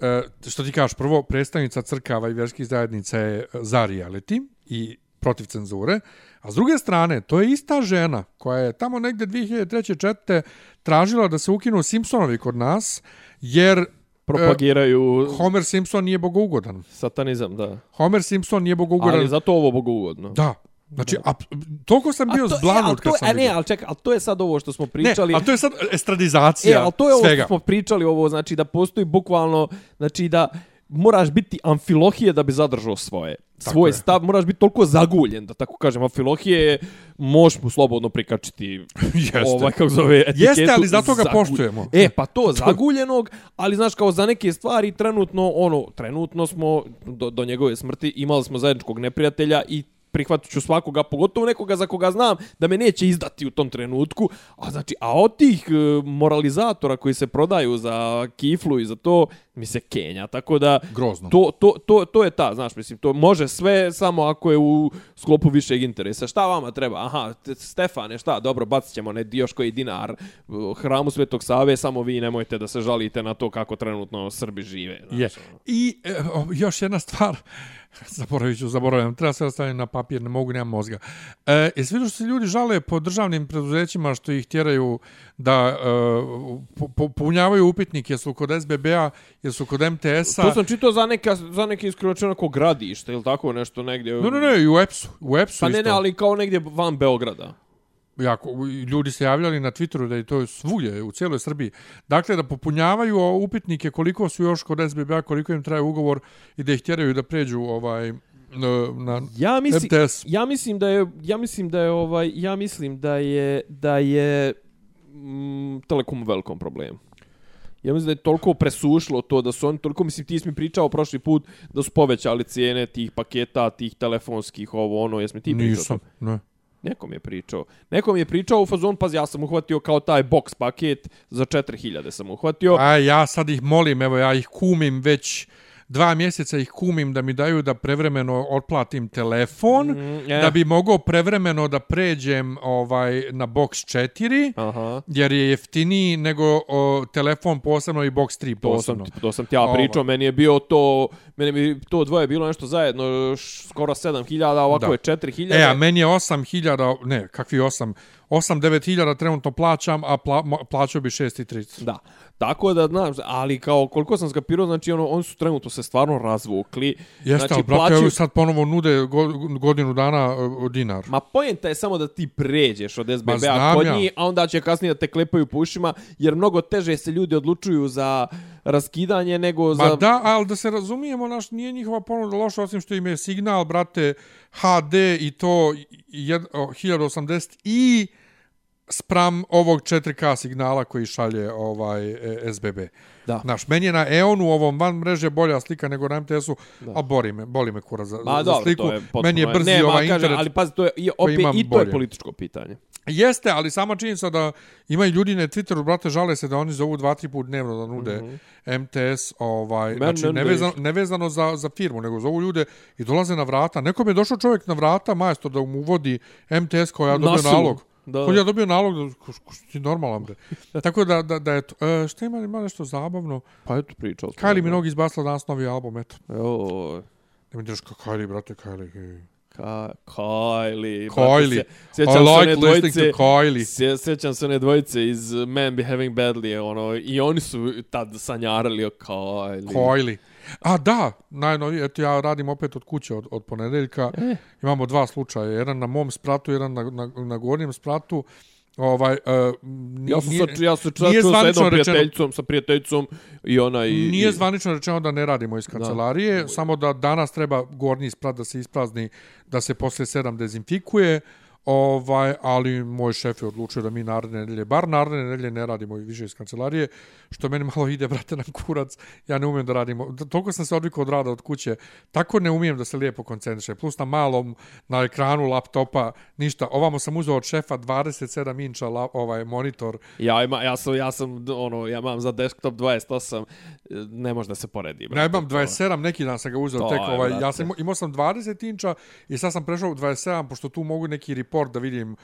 e, što ti kažeš, prvo, predstavnica crkava i vjerskih zajednica je za reality i protiv cenzure, a s druge strane, to je ista žena koja je tamo negde 2003. četvrte tražila da se ukinu Simpsonovi kod nas, jer Propagiraju Homer Simpson nije bogougodan. satanizam, da. Homer Simpson nije bogougodan. Ali zato ovo bogougodno. Da. Znači, a, toliko sam bio e, zblanut kad sam A ne, vidio. ali čekaj, ali to je sad ovo što smo Ne, pričali. ali to je sad E, estradizacija ali to je ovo svega. što smo pričali, ovo znači da postoji bukvalno, znači da moraš biti amfilohije da bi zadržao svoje. Svoj je. stav, moraš biti toliko zaguljen, da tako kažem, a Filohije možeš mu slobodno prikačiti Jeste. ovaj, kako zove, etiketu. Jeste, ali zato ga zagulj- poštujemo. E, pa to, zaguljenog, ali znaš, kao za neke stvari, trenutno, ono, trenutno smo, do, do njegove smrti, imali smo zajedničkog neprijatelja i prihvatit ću svakoga, pogotovo nekoga za koga znam da me neće izdati u tom trenutku. A znači, a od tih e, moralizatora koji se prodaju za kiflu i za to, mi se kenja. Tako da, Grozno. to, to, to, to je ta, znaš, mislim, to može sve samo ako je u sklopu višeg interesa. Šta vama treba? Aha, Stefane, šta? Dobro, bacit ćemo ne, još koji dinar u hramu Svetog Save, samo vi nemojte da se žalite na to kako trenutno Srbi žive. Znaš, Je. ono. I e, još jedna stvar, zaboravit ću, zaboravljam, treba sve ostaviti na papir, ne mogu, nemam mozga. E, jesi vidio što se ljudi žale po državnim preduzećima što ih tjeraju da e, po- punjavaju upitnik, jesu kod SBB-a, jesu kod MTS-a? To sam čitao za, neka, za neke iskročeno onako gradište ili tako nešto negdje. Ne, ne, ne, i u EPS-u. U EPS-u Pa ne, isto. ne, ali kao negdje van Beograda. Jako, ljudi se javljali na Twitteru da je to svugdje u cijeloj Srbiji. Dakle, da popunjavaju upitnike koliko su još kod SBB-a, koliko im traje ugovor i da ih tjeraju da pređu ovaj, na, Ja mislim, MTS. ja mislim da je ja mislim da je ovaj ja mislim da je da je mm, Telekom u velikom problemu. Ja mislim da je toliko presušilo to da su oni toliko mislim ti mi pričao prošli put da su povećali cijene tih paketa, tih telefonskih ovo ono, jesmo ti pričao? Nisam, ne. Nekom je pričao. Nekom je pričao u fazon, pa ja sam uhvatio kao taj box paket za 4000 sam uhvatio. A ja sad ih molim, evo ja ih kumim već dva mjeseca ih kumim da mi daju da prevremeno otplatim telefon, Mm, e. da bi mogao prevremeno da pređem ovaj na box 4, Aha. jer je jeftiniji nego o, telefon posebno i box 3 To sam, posebno. to sam ti ja Ovaj. pričao, meni je bio to, meni bi to dvoje bilo nešto zajedno, š- skoro 7000, ovako Da. je 4000. E, a meni je 8000, ne, kakvi 8, 8-9000 trenutno plaćam, a pla, plaćao bi 6,30. Da. Tako da, znaš, ali kao koliko sam skapirao, znači ono, oni su trenutno se stvarno razvukli. Jeste, znači, ali brate, plaćaju- evo sad ponovo nude go, godinu dana e, dinar. Ma pojenta je samo da ti pređeš od SBB-a kod ja. njih, a onda će kasnije da te klepaju po ušima, jer mnogo teže se ljudi odlučuju za raskidanje nego za... Ma da, ali da se razumijemo, naš, nije njihova ponuda loša, osim što im je signal, brate, HD i to jed, o, 1080 i spram ovog 4K signala koji šalje ovaj e, SBB. Da. Naš, meni je na EON-u ovom van mreže bolja slika nego na MTS-u, a bori me, boli me kura za, Ma za dobro, sliku. je potpuno... meni je brzi ne, ma, ovaj kažem, internet. Ali pazi, to je, i, opet, i to je bolje. političko pitanje. Jeste, ali sama činjenica da imaju ljudi na Twitteru, brate, žale se da oni zovu dva, tri put dnevno da nude mm -hmm. MTS, ovaj, Men- znači nevezano, nevezano za, za firmu, nego zovu ljude i dolaze na vrata. Nekom je došao čovjek na vrata, majstor, da mu uvodi MTS koja ja dobio Na nalog. Da. Koji ja dobio nalog, da, ko, ko, što ti normalan, bre. Tako da, da, da je to. E, šta ima, ima nešto zabavno? Pa eto, pričao. Kylie Minogue izbacila danas novi album, eto. Evo, Ne mi držiš kao Kylie, brate, Kylie. hej. Ka Kylie. Kylie. brate, se- I Sjećam se like listening dvojice, to Kylie. sje- sjećam se one dvojice iz Man Behaving Badly, ono, i oni su tad sanjarali o Kylie. Kylie. A da, najnovije, eto ja radim opet od kuće od, od ponedeljka. E. Imamo dva slučaja, jedan na mom spratu, jedan na, na, na gornjem spratu. Ovaj, uh, Ja sam, nije, sad, ja sam nije čuo sa jednom rečeno- prijateljicom, sa prijateljicom i ona i... nije i, zvanično rečeno da ne radimo iz kancelarije, da. samo da danas treba gornji sprat da se isprazni, da se posle sedam dezinfikuje. Ovaj, ali moj šef je odlučio da mi naredne nedelje, bar naredne nedelje ne radimo više iz kancelarije, što meni malo ide, brate, na kurac. Ja ne umijem da radimo. Toliko sam se odvikao od rada od kuće, tako ne umijem da se lijepo koncentrišem. Plus na malom, na ekranu laptopa, ništa. Ovamo sam uzeo od šefa 27 inča la, ovaj monitor. Ja, ima, ja, sam, ja sam, ono, ja imam za desktop 28, ne može da se poredi. Ja brate, imam to. 27, neki dan sam ga uzeo To tek, je, ovaj, brate. ja sam imao, imao sam 20 inča i sad sam prešao u 27, pošto tu mogu neki report da vidim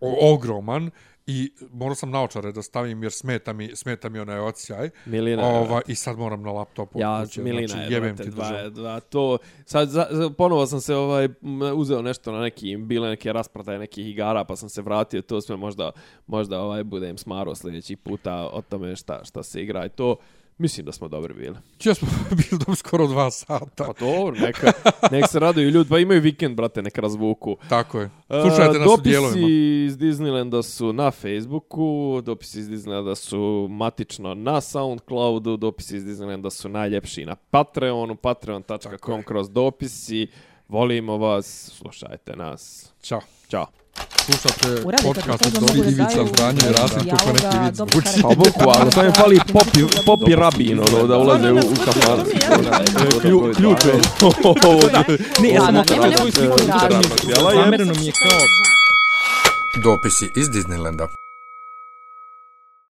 o, ogroman i morao sam naočare da stavim jer smeta mi, smeta mi onaj odsjaj. Milina Ova, I sad moram na laptopu. Ja, kuće, Milina znači, je, jebem brate, ti dva, dva, to, sad, za, za, ponovo sam se ovaj, uzeo nešto na neki, bile neke rasprodaje nekih igara, pa sam se vratio, to sve možda, možda ovaj, budem smaro sljedeći puta o tome šta, šta se igra i to, mislim da smo dobri bili. Čio smo bili do skoro dva sata. Pa dobro, neka, nek se raduju ljudi, pa imaju vikend, brate, nek razvuku. Tako je. Slušajte E, nas u dopisi dijelovima. iz Disneylanda su na Facebooku, dopisi iz Disneylanda su matično na Soundcloudu, dopisi iz Disneylanda su najljepši na Patreonu, patreon.com kroz dopisi. Volimo vas, slušajte nas. Ćao. Ćao. Slušate podcast to, od Dobri da Ivica daju Zdanje i Rasim kako neki vid zvuči. Pa bukvalno, samo im fali popi, popi rabin, ono, da ulaze u, u kafan. Klju, ključ je. Ne, ja sam Da, okrenuo nema- nema svoju sliku nikakvog u razloga. Zamereno mi je kao Dopisi iz Disneylanda.